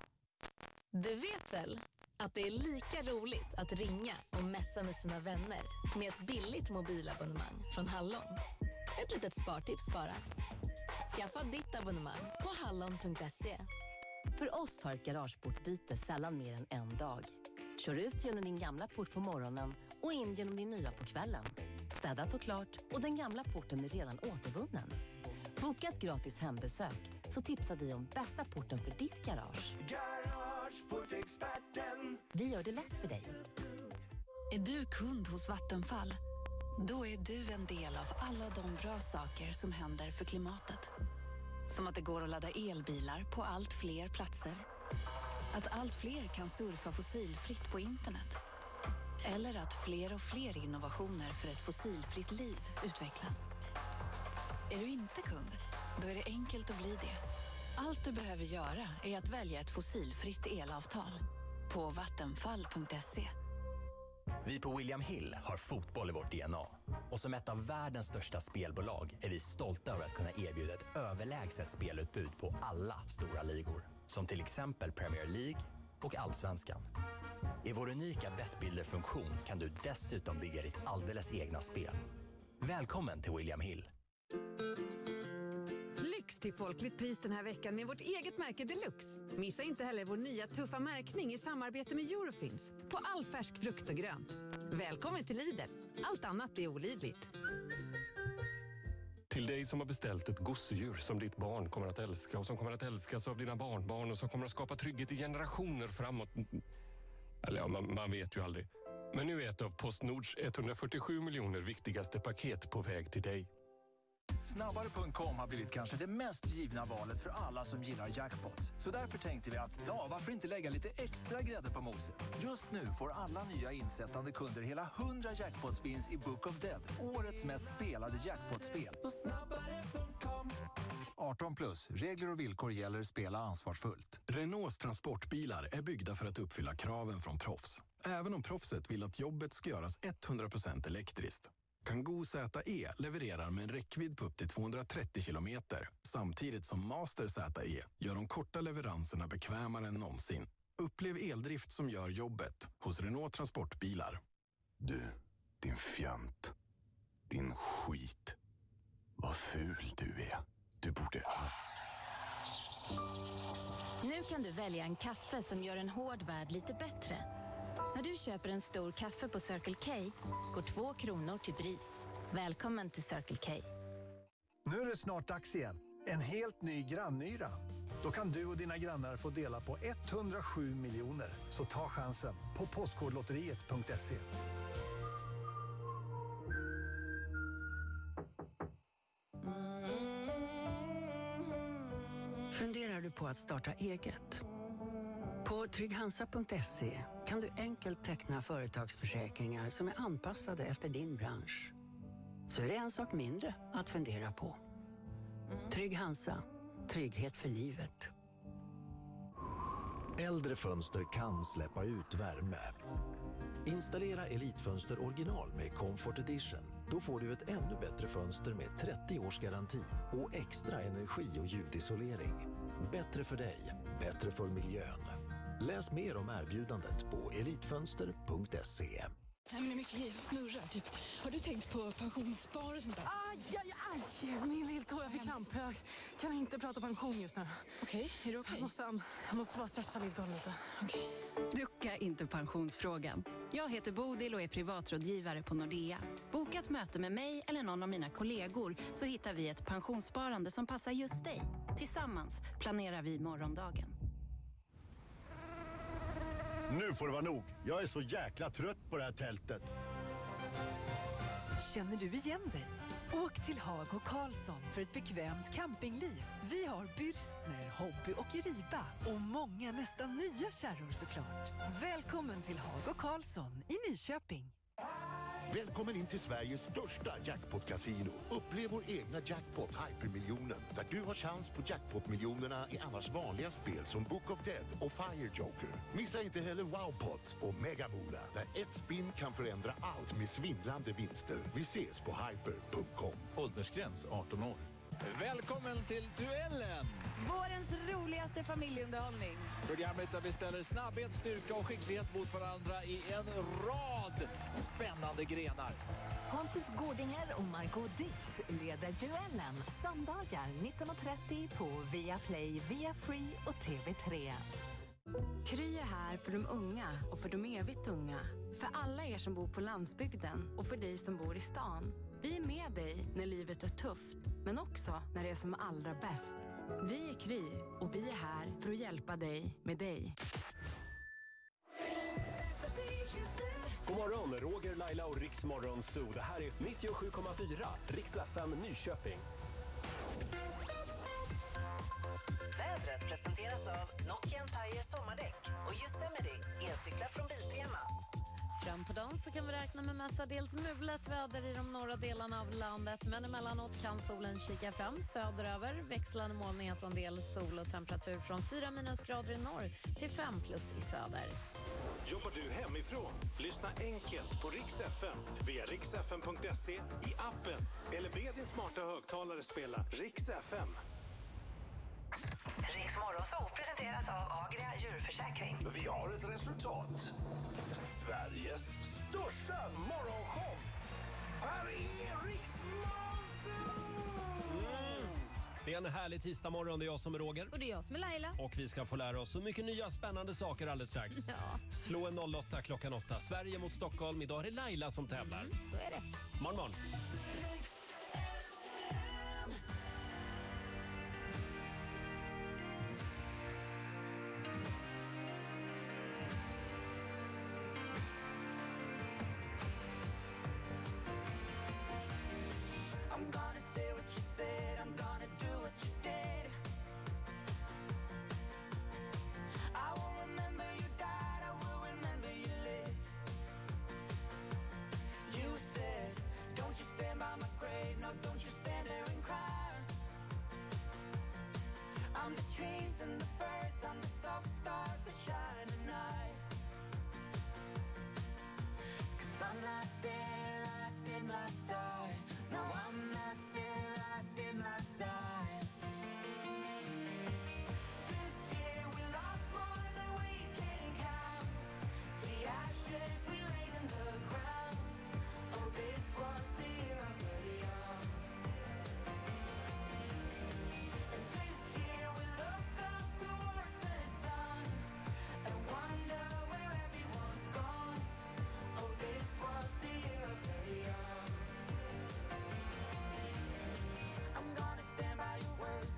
Du vet väl att det är lika roligt att ringa och messa med sina vänner med ett billigt mobilabonnemang från Hallon. Ett litet spartips bara. Skaffa ditt abonnemang på hallon.se. För oss tar ett garageportbyte sällan mer än en dag. Kör ut genom din gamla port på morgonen och in genom din nya på kvällen. Städat och klart och den gamla porten är redan återvunnen. Boka ett gratis hembesök så tipsar vi om bästa porten för ditt garage. Garageportexperten. Vi gör det lätt för dig. Är du kund hos Vattenfall? Då är du en del av alla de bra saker som händer för klimatet. Som att det går att ladda elbilar på allt fler platser. Att allt fler kan surfa fossilfritt på internet. Eller att fler och fler innovationer för ett fossilfritt liv utvecklas. Är du inte kund? Då är det enkelt att bli det. Allt du behöver göra är att välja ett fossilfritt elavtal. På vattenfall.se. Vi på William Hill har fotboll i vårt DNA. Och som ett av världens största spelbolag är vi stolta över att kunna erbjuda ett överlägset spelutbud på alla stora ligor. Som till exempel Premier League och Allsvenskan. I vår unika Bettbuilder-funktion kan du dessutom bygga ditt alldeles egna spel. Välkommen till William Hill. Deluxe till folkligt pris den här veckan med vårt eget märke Deluxe. Missa inte heller vår nya tuffa märkning i samarbete med Eurofins på all färsk frukt och grönt. Välkommen till Lidl. Allt annat är olidligt. Till dig som har beställt ett gosedjur som ditt barn kommer att älska och som kommer att älskas av dina barnbarn och som kommer att skapa trygghet i generationer framåt. Eller ja, man, man vet ju aldrig. Men nu är ett av Postnords 147 miljoner viktigaste paket på väg till dig. Snabbare.com har blivit kanske det mest givna valet för alla som gillar jackpots. Så därför tänkte vi att, ja, varför inte lägga lite extra grädde på moset? Just nu får alla nya insättande kunder hela 100 jackpot-spins i Book of Dead, årets mest spelade jackpot-spel. 18 plus, regler och villkor gäller, spela ansvarsfullt. Renaults transportbilar är byggda för att uppfylla kraven från proffs. Även om proffset vill att jobbet ska göras 100% elektriskt. Kangoo ZE levererar med en räckvidd på upp till 230 kilometer samtidigt som Master ZE gör de korta leveranserna bekvämare än någonsin. Upplev eldrift som gör jobbet hos Renault Transportbilar. Du, din fjant. Din skit. Vad ful du är. Du borde... Nu kan du välja en kaffe som gör en hård värld lite bättre. När du köper en stor kaffe på Circle K går två kronor till BRIS. Välkommen till Circle K. Nu är det snart dags igen. En helt ny grannyra. Då kan du och dina grannar få dela på 107 miljoner. Så ta chansen på Postkodlotteriet.se. Funderar du på att starta eget? På trygghansa.se kan du enkelt teckna företagsförsäkringar som är anpassade efter din bransch. Så är det en sak mindre att fundera på. Trygg Hansa. Trygghet för livet. Äldre fönster kan släppa ut värme. Installera Elitfönster original med Comfort Edition. Då får du ett ännu bättre fönster med 30 års garanti och extra energi och ljudisolering. Bättre för dig, bättre för miljön. Läs mer om erbjudandet på elitfönster.se. Nej, men det är mycket grejer som snurrar. Typ. Har du tänkt på pensionsspar och sånt där? Aj, aj, aj! Min lilltå, jag fick kramp. Jag kan inte prata pension just nu. Okej, är du okej? Jag måste, jag måste bara stretcha lilltån lite. Okej. Ducka inte pensionsfrågan. Jag heter Bodil och är privatrådgivare på Nordea. Boka ett möte med mig eller någon av mina kollegor så hittar vi ett pensionssparande som passar just dig. Tillsammans planerar vi morgondagen. Nu får det vara nog. Jag är så jäkla trött på det här tältet. Känner du igen dig? Åk till Hag och Karlsson för ett bekvämt campingliv. Vi har Bürstner, Hobby och Riba och många nästan nya kärror såklart. Välkommen till Hag och Karlsson i Nyköping. Välkommen in till Sveriges största jackpot-casino. Upplev vår egna jackpot Hypermiljonen där du har chans på jackpot-miljonerna i annars vanliga spel som Book of Dead och Fire Joker. Missa inte heller Wowpot och Megamola, där ett spin kan förändra allt med svindlande vinster. Vi ses på hyper.com. Åldersgräns 18 år. Välkommen till Duellen! Vårens roligaste familjeunderhållning. Programmet där vi ställer snabbhet, styrka och skicklighet mot varandra i en rad spännande grenar. Pontus Gårdinger och Margot Ditz leder duellen söndagar 19.30 på Viaplay, Via Free och TV3. Kry är här för de unga och för de evigt unga. För alla er som bor på landsbygden och för dig som bor i stan. Vi är med dig när livet är tufft, men också när det är som allra bäst. Vi är Kry och vi är här för att hjälpa dig med dig. God morgon, Roger, Laila och Riksmorgon Zoo. Det här är 97,4 Riks FM Nyköping. Vädret presenteras av Nokian Tire sommardäck och Yosemite elcyklar från Biltema. Fram på dagen så kan vi räkna med mestadels mulet väder i de norra delarna av landet men emellanåt kan solen kika fram söderöver. Växlande molnighet och en del sol och temperatur från 4 minusgrader i norr till 5 plus i söder. Jobbar du hemifrån? Lyssna enkelt på Rix FM via riksfm.se, i appen eller be din smarta högtalare spela Rix FM. Riks Morgonzoo presenteras av Agria djurförsäkring. Vi har ett resultat. Sveriges största morgonshow. Här är Riks Det är en härlig tisdagmorgon. Det är jag som är Roger. Och det är jag som är Laila. Och vi ska få lära oss så mycket nya spännande saker alldeles strax. <laughs> Ja. Slå en 08 klockan 8. Sverige mot Stockholm. Idag är det Laila som tävlar. Så är det. Morgon, morgon.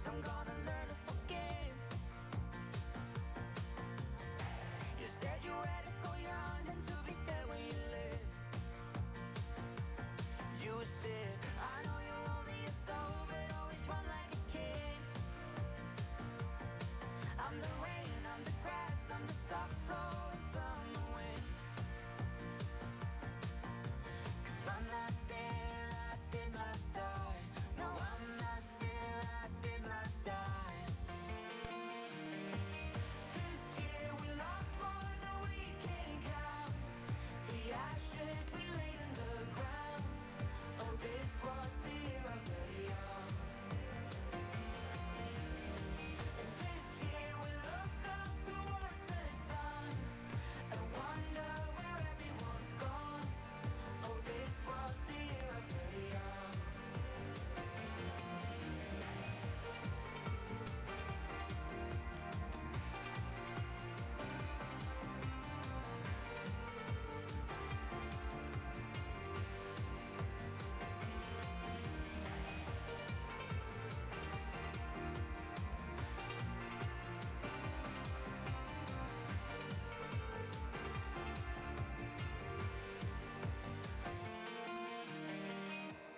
성공.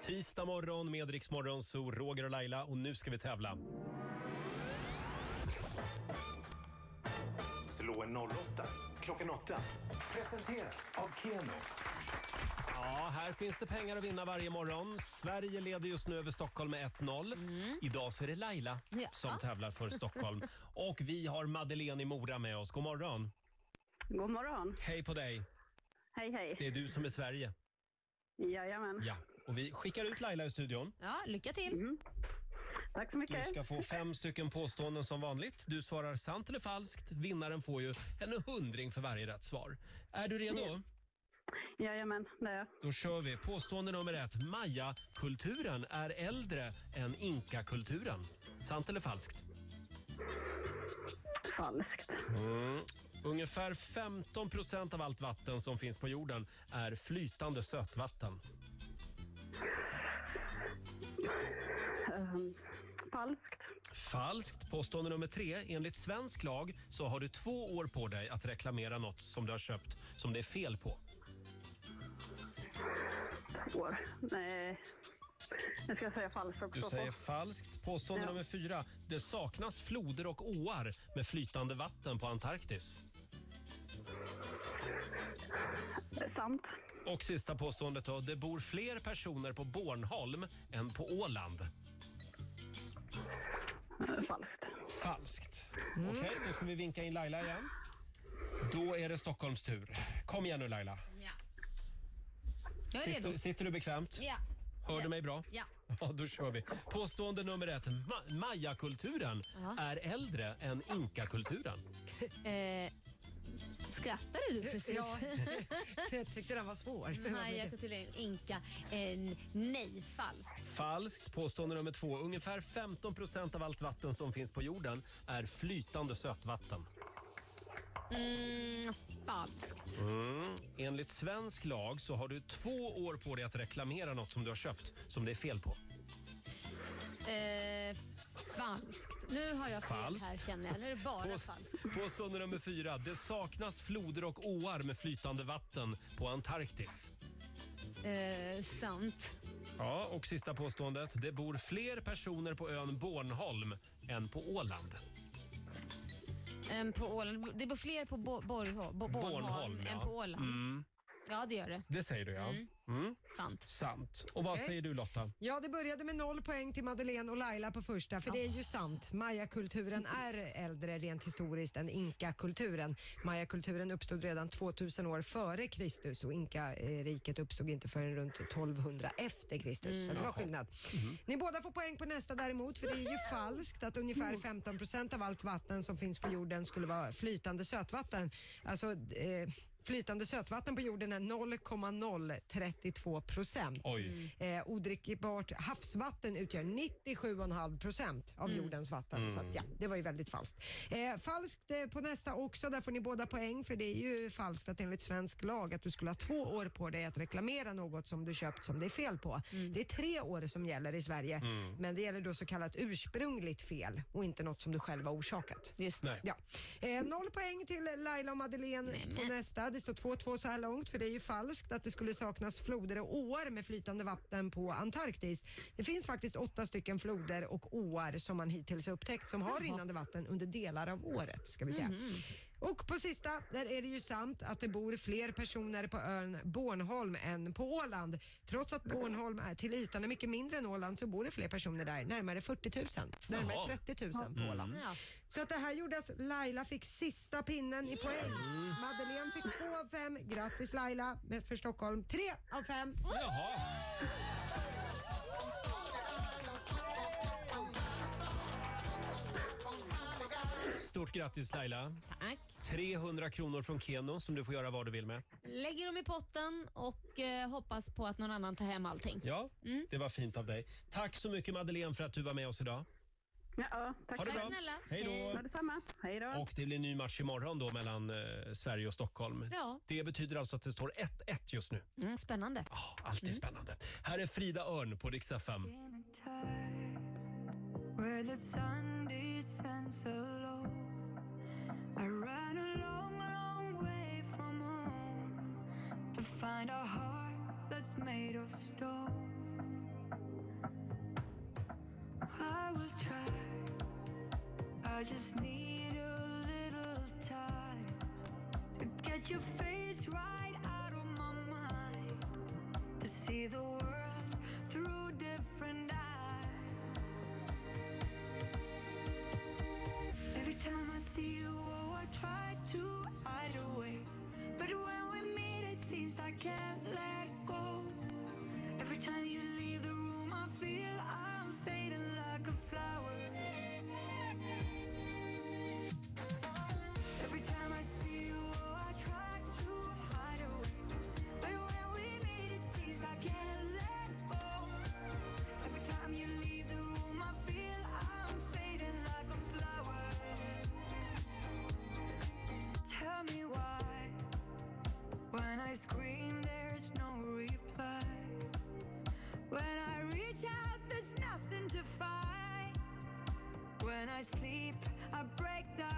Tisdag morgon med Rix Morgon, så Roger och Laila och nu ska vi tävla. Slå en 08 klockan 8. Presenteras av Keno. Ja, här finns det pengar att vinna varje morgon. Sverige leder just nu över Stockholm med 1-0. Idag så är det Laila Ja. som tävlar för Stockholm. Och vi har Madeleine i Mora med oss. God morgon. God morgon. Hej på dig. Hej, hej. Det är du som är Sverige. Jajamän. Ja, och vi skickar ut Laila i studion. Ja, lycka till. Mm. Tack så Du mycket. ska få fem stycken påståenden som vanligt. Du svarar sant eller falskt. Vinnaren får ju en hundring för varje rätt svar. Är du redo? Jajamän, det är jag. Då kör vi. Påstående nummer ett. Maya-kulturen är äldre än inka-kulturen. Sant eller falskt? Falskt. Mm. Ungefär 15 procent av allt vatten som finns på jorden är flytande sötvatten. Ehm, falskt. Falskt. Påstående nummer tre. Enligt svensk lag så har du två år på dig att reklamera något som du har köpt som det är fel på. År. Nej. Nu ska jag säga falskt också. Du säger falskt. Påstående Ja. nummer fyra. Det saknas floder och åar med flytande vatten på Antarktis. Sant. Och sista påståendet då. Det bor fler personer på Bornholm än på Åland. Falskt. Falskt. Okej, då ska vi vinka in Laila igen. Då är det Stockholms tur. Kom igen nu Laila. Ja. Jag är redo. Sitter, sitter du bekvämt? Ja. Hör du mig bra? Ja. <laughs> Ja, då kör vi. Påstående nummer ett. Ma- Maya-kulturen är äldre än inka-kulturen. Eh, skrattar du precis? Ja, <laughs> jag tyckte den var svår. Maja kulturen inka. Eh, nej, falskt. Falskt. Påstående nummer två. Ungefär 15 procent av allt vatten som finns på jorden är flytande sötvatten. Mm, falskt. Mm. Enligt svensk lag så har du två år på dig att reklamera något som du har köpt som det är fel på. Eh, falskt. Nu har jag fel Falskt. här känner jag. Nu är det bara På- falskt. Påstående nummer fyra. Det saknas floder och åar med flytande vatten på Antarktis. Eh, sant. Ja, och sista påståendet. Det bor fler personer på ön Bornholm än på Åland. Eh, på Åland. Det bor fler på Bo- Bornholm, Bornholm, än ja. på Åland. Mm. Ja, det gör det. Det säger du ja. Mm. Mm. Sant. Sant. Och vad Okej. säger du Lotta? Ja, det började med noll poäng till Madeleine och Laila på första, för det är ju sant. Mayakulturen är äldre rent historiskt än inkakulturen. Mayakulturen uppstod redan 2000 år före Kristus och inkariket uppstod inte förrän runt 1200 efter Kristus. Mm. Så det var Jaha. skillnad. Ni båda får poäng på nästa däremot, för det är ju falskt att ungefär 15 procent av allt vatten som finns på jorden skulle vara flytande sötvatten. Alltså, eh, Flytande sötvatten på jorden är 0,032 procent. Oj. Eh, odrickbart havsvatten utgör 97,5 procent av Mm. jordens vatten. Mm. Så att, ja, det var ju väldigt falskt. Eh, falskt eh, på nästa också, där får ni båda poäng för det är ju falskt att enligt svensk lag att du skulle ha två år på dig att reklamera något som du köpt som det är fel på. Det är tre år som gäller i Sverige, Mm. men det gäller då så kallat ursprungligt fel och inte något som du själv har orsakat. Just Nej. Ja. Eh, noll poäng till Laila och Madeleine på nästa. Det står 2-2 så här långt för det är ju falskt att det skulle saknas floder och åar med flytande vatten på Antarktis. Det finns faktiskt åtta stycken floder och åar som man hittills har upptäckt som har rinnande vatten under delar av året ska vi säga. Och på sista, där är det ju sant att det bor fler personer på ön Bornholm än på Åland. Trots att Bornholm är till ytan är mycket mindre än Åland så bor det fler personer där, närmare 40 000. Närmare Jaha. 30 000 på Mm. Åland. Ja. Så att det här gjorde att Laila fick sista pinnen i poäng. Madeleine fick två av fem. Grattis Laila med- för Stockholm. Tre av fem. Jaha. Stort grattis Laila. Tack. 300 kronor från Keno som du får göra vad du vill med. Lägger dem i potten och eh, hoppas på att någon annan tar hem allting. Ja, Mm. det var fint av dig. Tack så mycket Madeleine för att du var med oss idag. Ja, tack. Ha det tack bra. snälla. Hej då. Ja, detsamma. Hej då. Och det blir ny match imorgon då mellan eh, Sverige och Stockholm. Ja. Det betyder alltså att det står 1-1 just nu. Mm, spännande. Alltid spännande. Här är Frida Örn på Rix FM. where the sun descends so find a heart that's made of stone. I will try. I just need a little time to get your face right out of my mind. To see the world through different eyes. Every time I see you, oh, I try to hide away. But when seems I can't let go. Every time you leave the room, I feel I'm fading like a flower. Out, there's nothing to find. When I sleep, I break down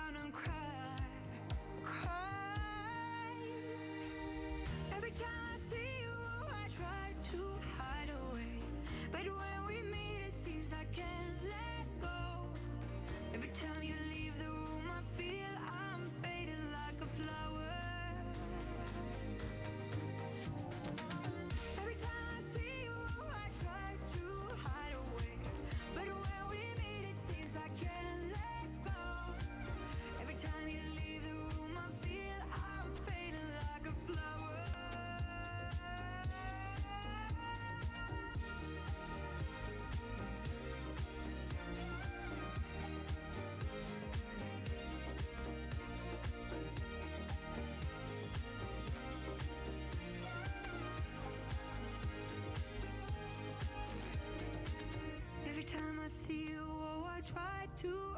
to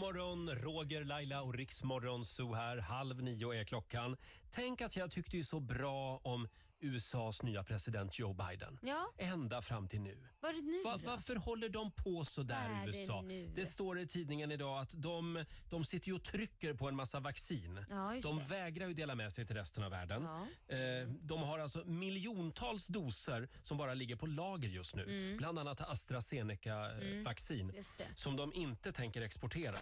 God morgon, Roger, Laila och Riksmorgon Zoo här. Halv nio är klockan. Tänk att jag tyckte ju så bra om USAs nya president Joe Biden. Ja. Ända fram till nu. Var det nu Va, då? varför håller de på så där Vad är i det USA? nu? står i tidningen idag att de, de sitter ju och trycker på en massa vaccin. Ja, just de det. vägrar ju dela med sig till resten av världen. Ja. Eh, de har alltså miljontals doser som bara ligger på lager just nu. Mm. Bland annat Mm. AstraZeneca-vaccin Just det. som de inte tänker exportera.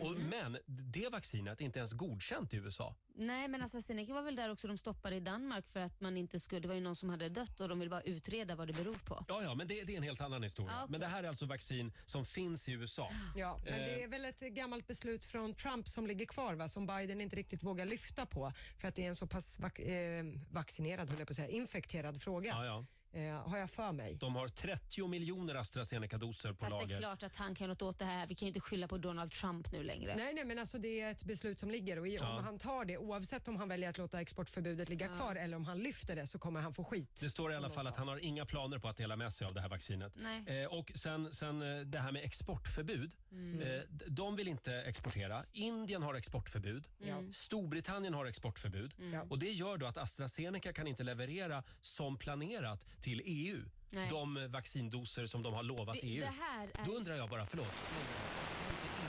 Och, Mhm. men det vaccinet är inte ens godkänt i USA. Nej, men AstraZeneca var väl där också de stoppade i Danmark för att man inte skulle, det var ju någon som hade dött och de ville bara utreda vad det beror på. Ja, ja, men det, det är en helt annan historia. Ja, okej. Men det här är alltså vaccin som finns i USA. Ja, men det Eh, är väl ett gammalt beslut från Trump som ligger kvar, va? som Biden inte riktigt vågar lyfta på för att det är en så pass vac- eh, vaccinerad, höll jag på att säga, infekterad fråga. Ja, ja. Eh, har jag för mig. De har 30 miljoner AstraZeneca-doser på Fast det lager. är klart att han kan något åt det här. Vi kan ju inte skylla på Donald Trump nu längre. Nej, nej, men alltså det är ett beslut som ligger och i- Ja. om han tar det, oavsett om han väljer att låta exportförbudet ligga Ja. kvar eller om han lyfter det så kommer han få skit. Det står i alla fall att han har inga planer på att dela med sig av det här vaccinet. Nej. Eh, och sen, sen eh, det här med exportförbud. Mm. Eh, d- de vill inte exportera. Indien har exportförbud. Mm. Storbritannien har exportförbud. Mm. Och Det gör då att AstraZeneca kan inte leverera som planerat till EU. Nej. De vaccindoser som de har lovat Det- EU. det här är- Då undrar jag bara, förlåt.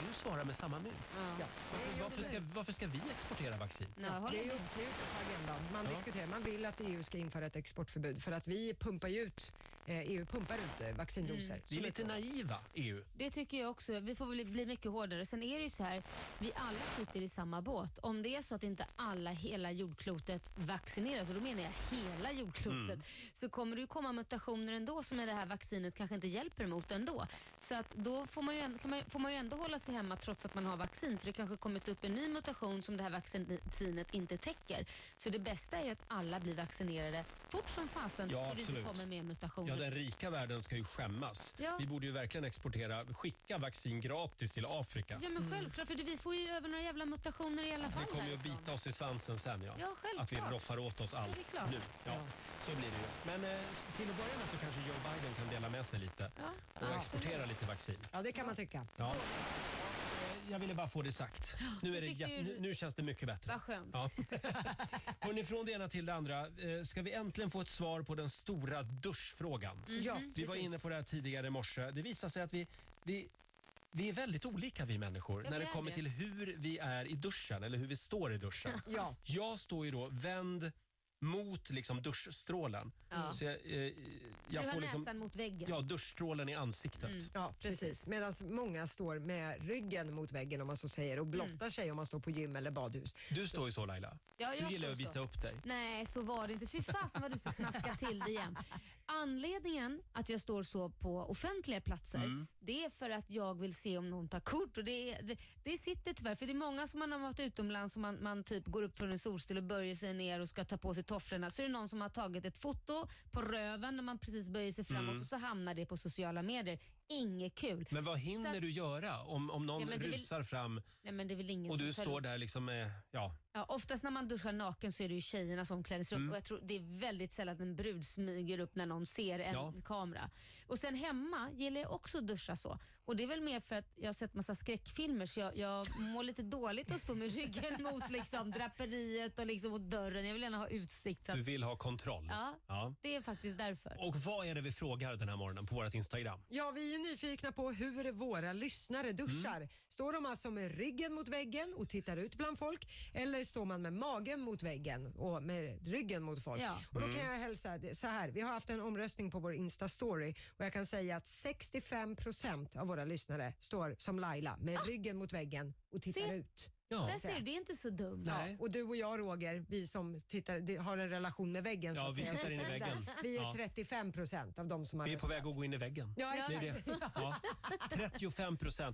EU svarar med samma mynt. Ja. Varför, varför, ska, varför ska vi exportera vaccin? Ja, det är ju det är ju uppe på agendan. Man, Ja. diskuterar, man vill att EU ska införa ett exportförbud för att vi pumpar ju ut, EU pumpar ut eh, vaccindoser. Vi är lite naiva, E EU. Det tycker jag också. Vi får väl bli mycket hårdare. Sen är det ju så här, vi alla sitter i samma båt. Om det är så att inte alla hela jordklotet vaccineras, och då menar jag hela jordklotet, Mm. så kommer det ju komma mutationer ändå som det här vaccinet kanske inte hjälper emot ändå. Så att då får man, ju ändå, kan man, får man ju ändå hålla sig hemma trots att man har vaccin, för det kanske kommit upp en ny mutation som det här vaccinet inte täcker. Så det bästa är ju att alla blir vaccinerade fort som fasen Ja, så det inte kommer mer mutationer. Ja, den rika världen ska ju skämmas. Ja. Vi borde ju verkligen exportera, skicka vaccin gratis till Afrika. Ja men självklart, för vi får ju över några jävla mutationer i alla fall. Det kommer ju att bita oss i svansen sen ja. Ja, självklart. Att vi roffar åt oss allt det är klart. nu. Ja, Så blir det ju. Men eh, till att börja med så kanske Joe Biden kan dela med sig lite och Ja. exportera lite vaccin. Ja, det kan man tycka. Ja. Jag ville bara få det sagt. Nu, är det, fick jä- du- nu, nu känns det mycket bättre. Vad skönt. Ja. <laughs> Hörrni, från det ena till det andra. Eh, Ska vi äntligen få ett svar på den stora duschfrågan? Mhm. Ja, Vi var precis. inne på det här tidigare i morse. Det visar sig att vi, vi, vi är väldigt olika vi människor Ja, när vi det är kommer det. till hur vi är i duschen eller hur vi står i duschen. Ja. Jag står ju då vänd mot liksom duschstrålen. Ja. Så jag, eh, jag du har får liksom, näsan mot väggen. ja, duschstrålen i ansiktet. Mm. Ja, precis. Medan många står med ryggen mot väggen om man så säger och blottar sig om man står på gym eller badhus. Du står ju så Laila. Ja, jag du gillar står att visa så. upp dig. Nej, så var det inte. Fy fasen vad du ska snaska till det igen. Anledningen att jag står så på offentliga platser, Mm. det är för att jag vill se om någon tar kort. Och det, är- det, det sitter tyvärr, för det är många som man har varit utomlands och man, man typ går upp från en solstil och böjer sig ner och ska ta på sig tofflorna. Så är det någon som har tagit ett foto på röven när man precis böjer sig framåt Mm. och så hamnar det på sociala medier. Inget kul. Men vad hinner Så- du göra om, om någon Ja, men det rusar fram Nej, men det är väl ingen och som du följer- står där liksom med, ja, Ja, oftast när man duschar naken så är det ju tjejernas omklädningsrum Mm. och jag tror det är väldigt sällan att en brud smyger upp när någon ser en Ja. kamera. Och sen hemma gillar jag också att duscha så. Och det är väl mer för att jag har sett massa skräckfilmer så jag, jag mår lite dåligt att stå med ryggen <laughs> mot liksom, draperiet och liksom mot dörren. Jag vill gärna ha utsikt. Så att, du vill ha kontroll. Ja. Ja. det är faktiskt därför. Och vad är det vi frågar den här morgonen på vårt Instagram? Ja, vi är ju nyfikna på hur våra lyssnare duschar. Står de alltså med ryggen mot väggen och tittar ut bland folk eller står man med magen mot väggen och med ryggen mot folk? Ja. Och då kan Mm. jag hälsa så här. Vi har haft en omröstning på vår Insta-story och jag kan säga att 65% av våra lyssnare står som Laila med ryggen mot väggen och tittar Se. ut. Ja. Där ser du, det är inte så dumt. Ja, och du och jag Roger, vi som tittar, har en relation med väggen så Ja, att vi säga. tittar in i <laughs> väggen. Vi är Ja. 35 procent av de som har Vi är på röstat. väg att gå in i väggen. Ja, det är det. Ja. <laughs> 35 procent.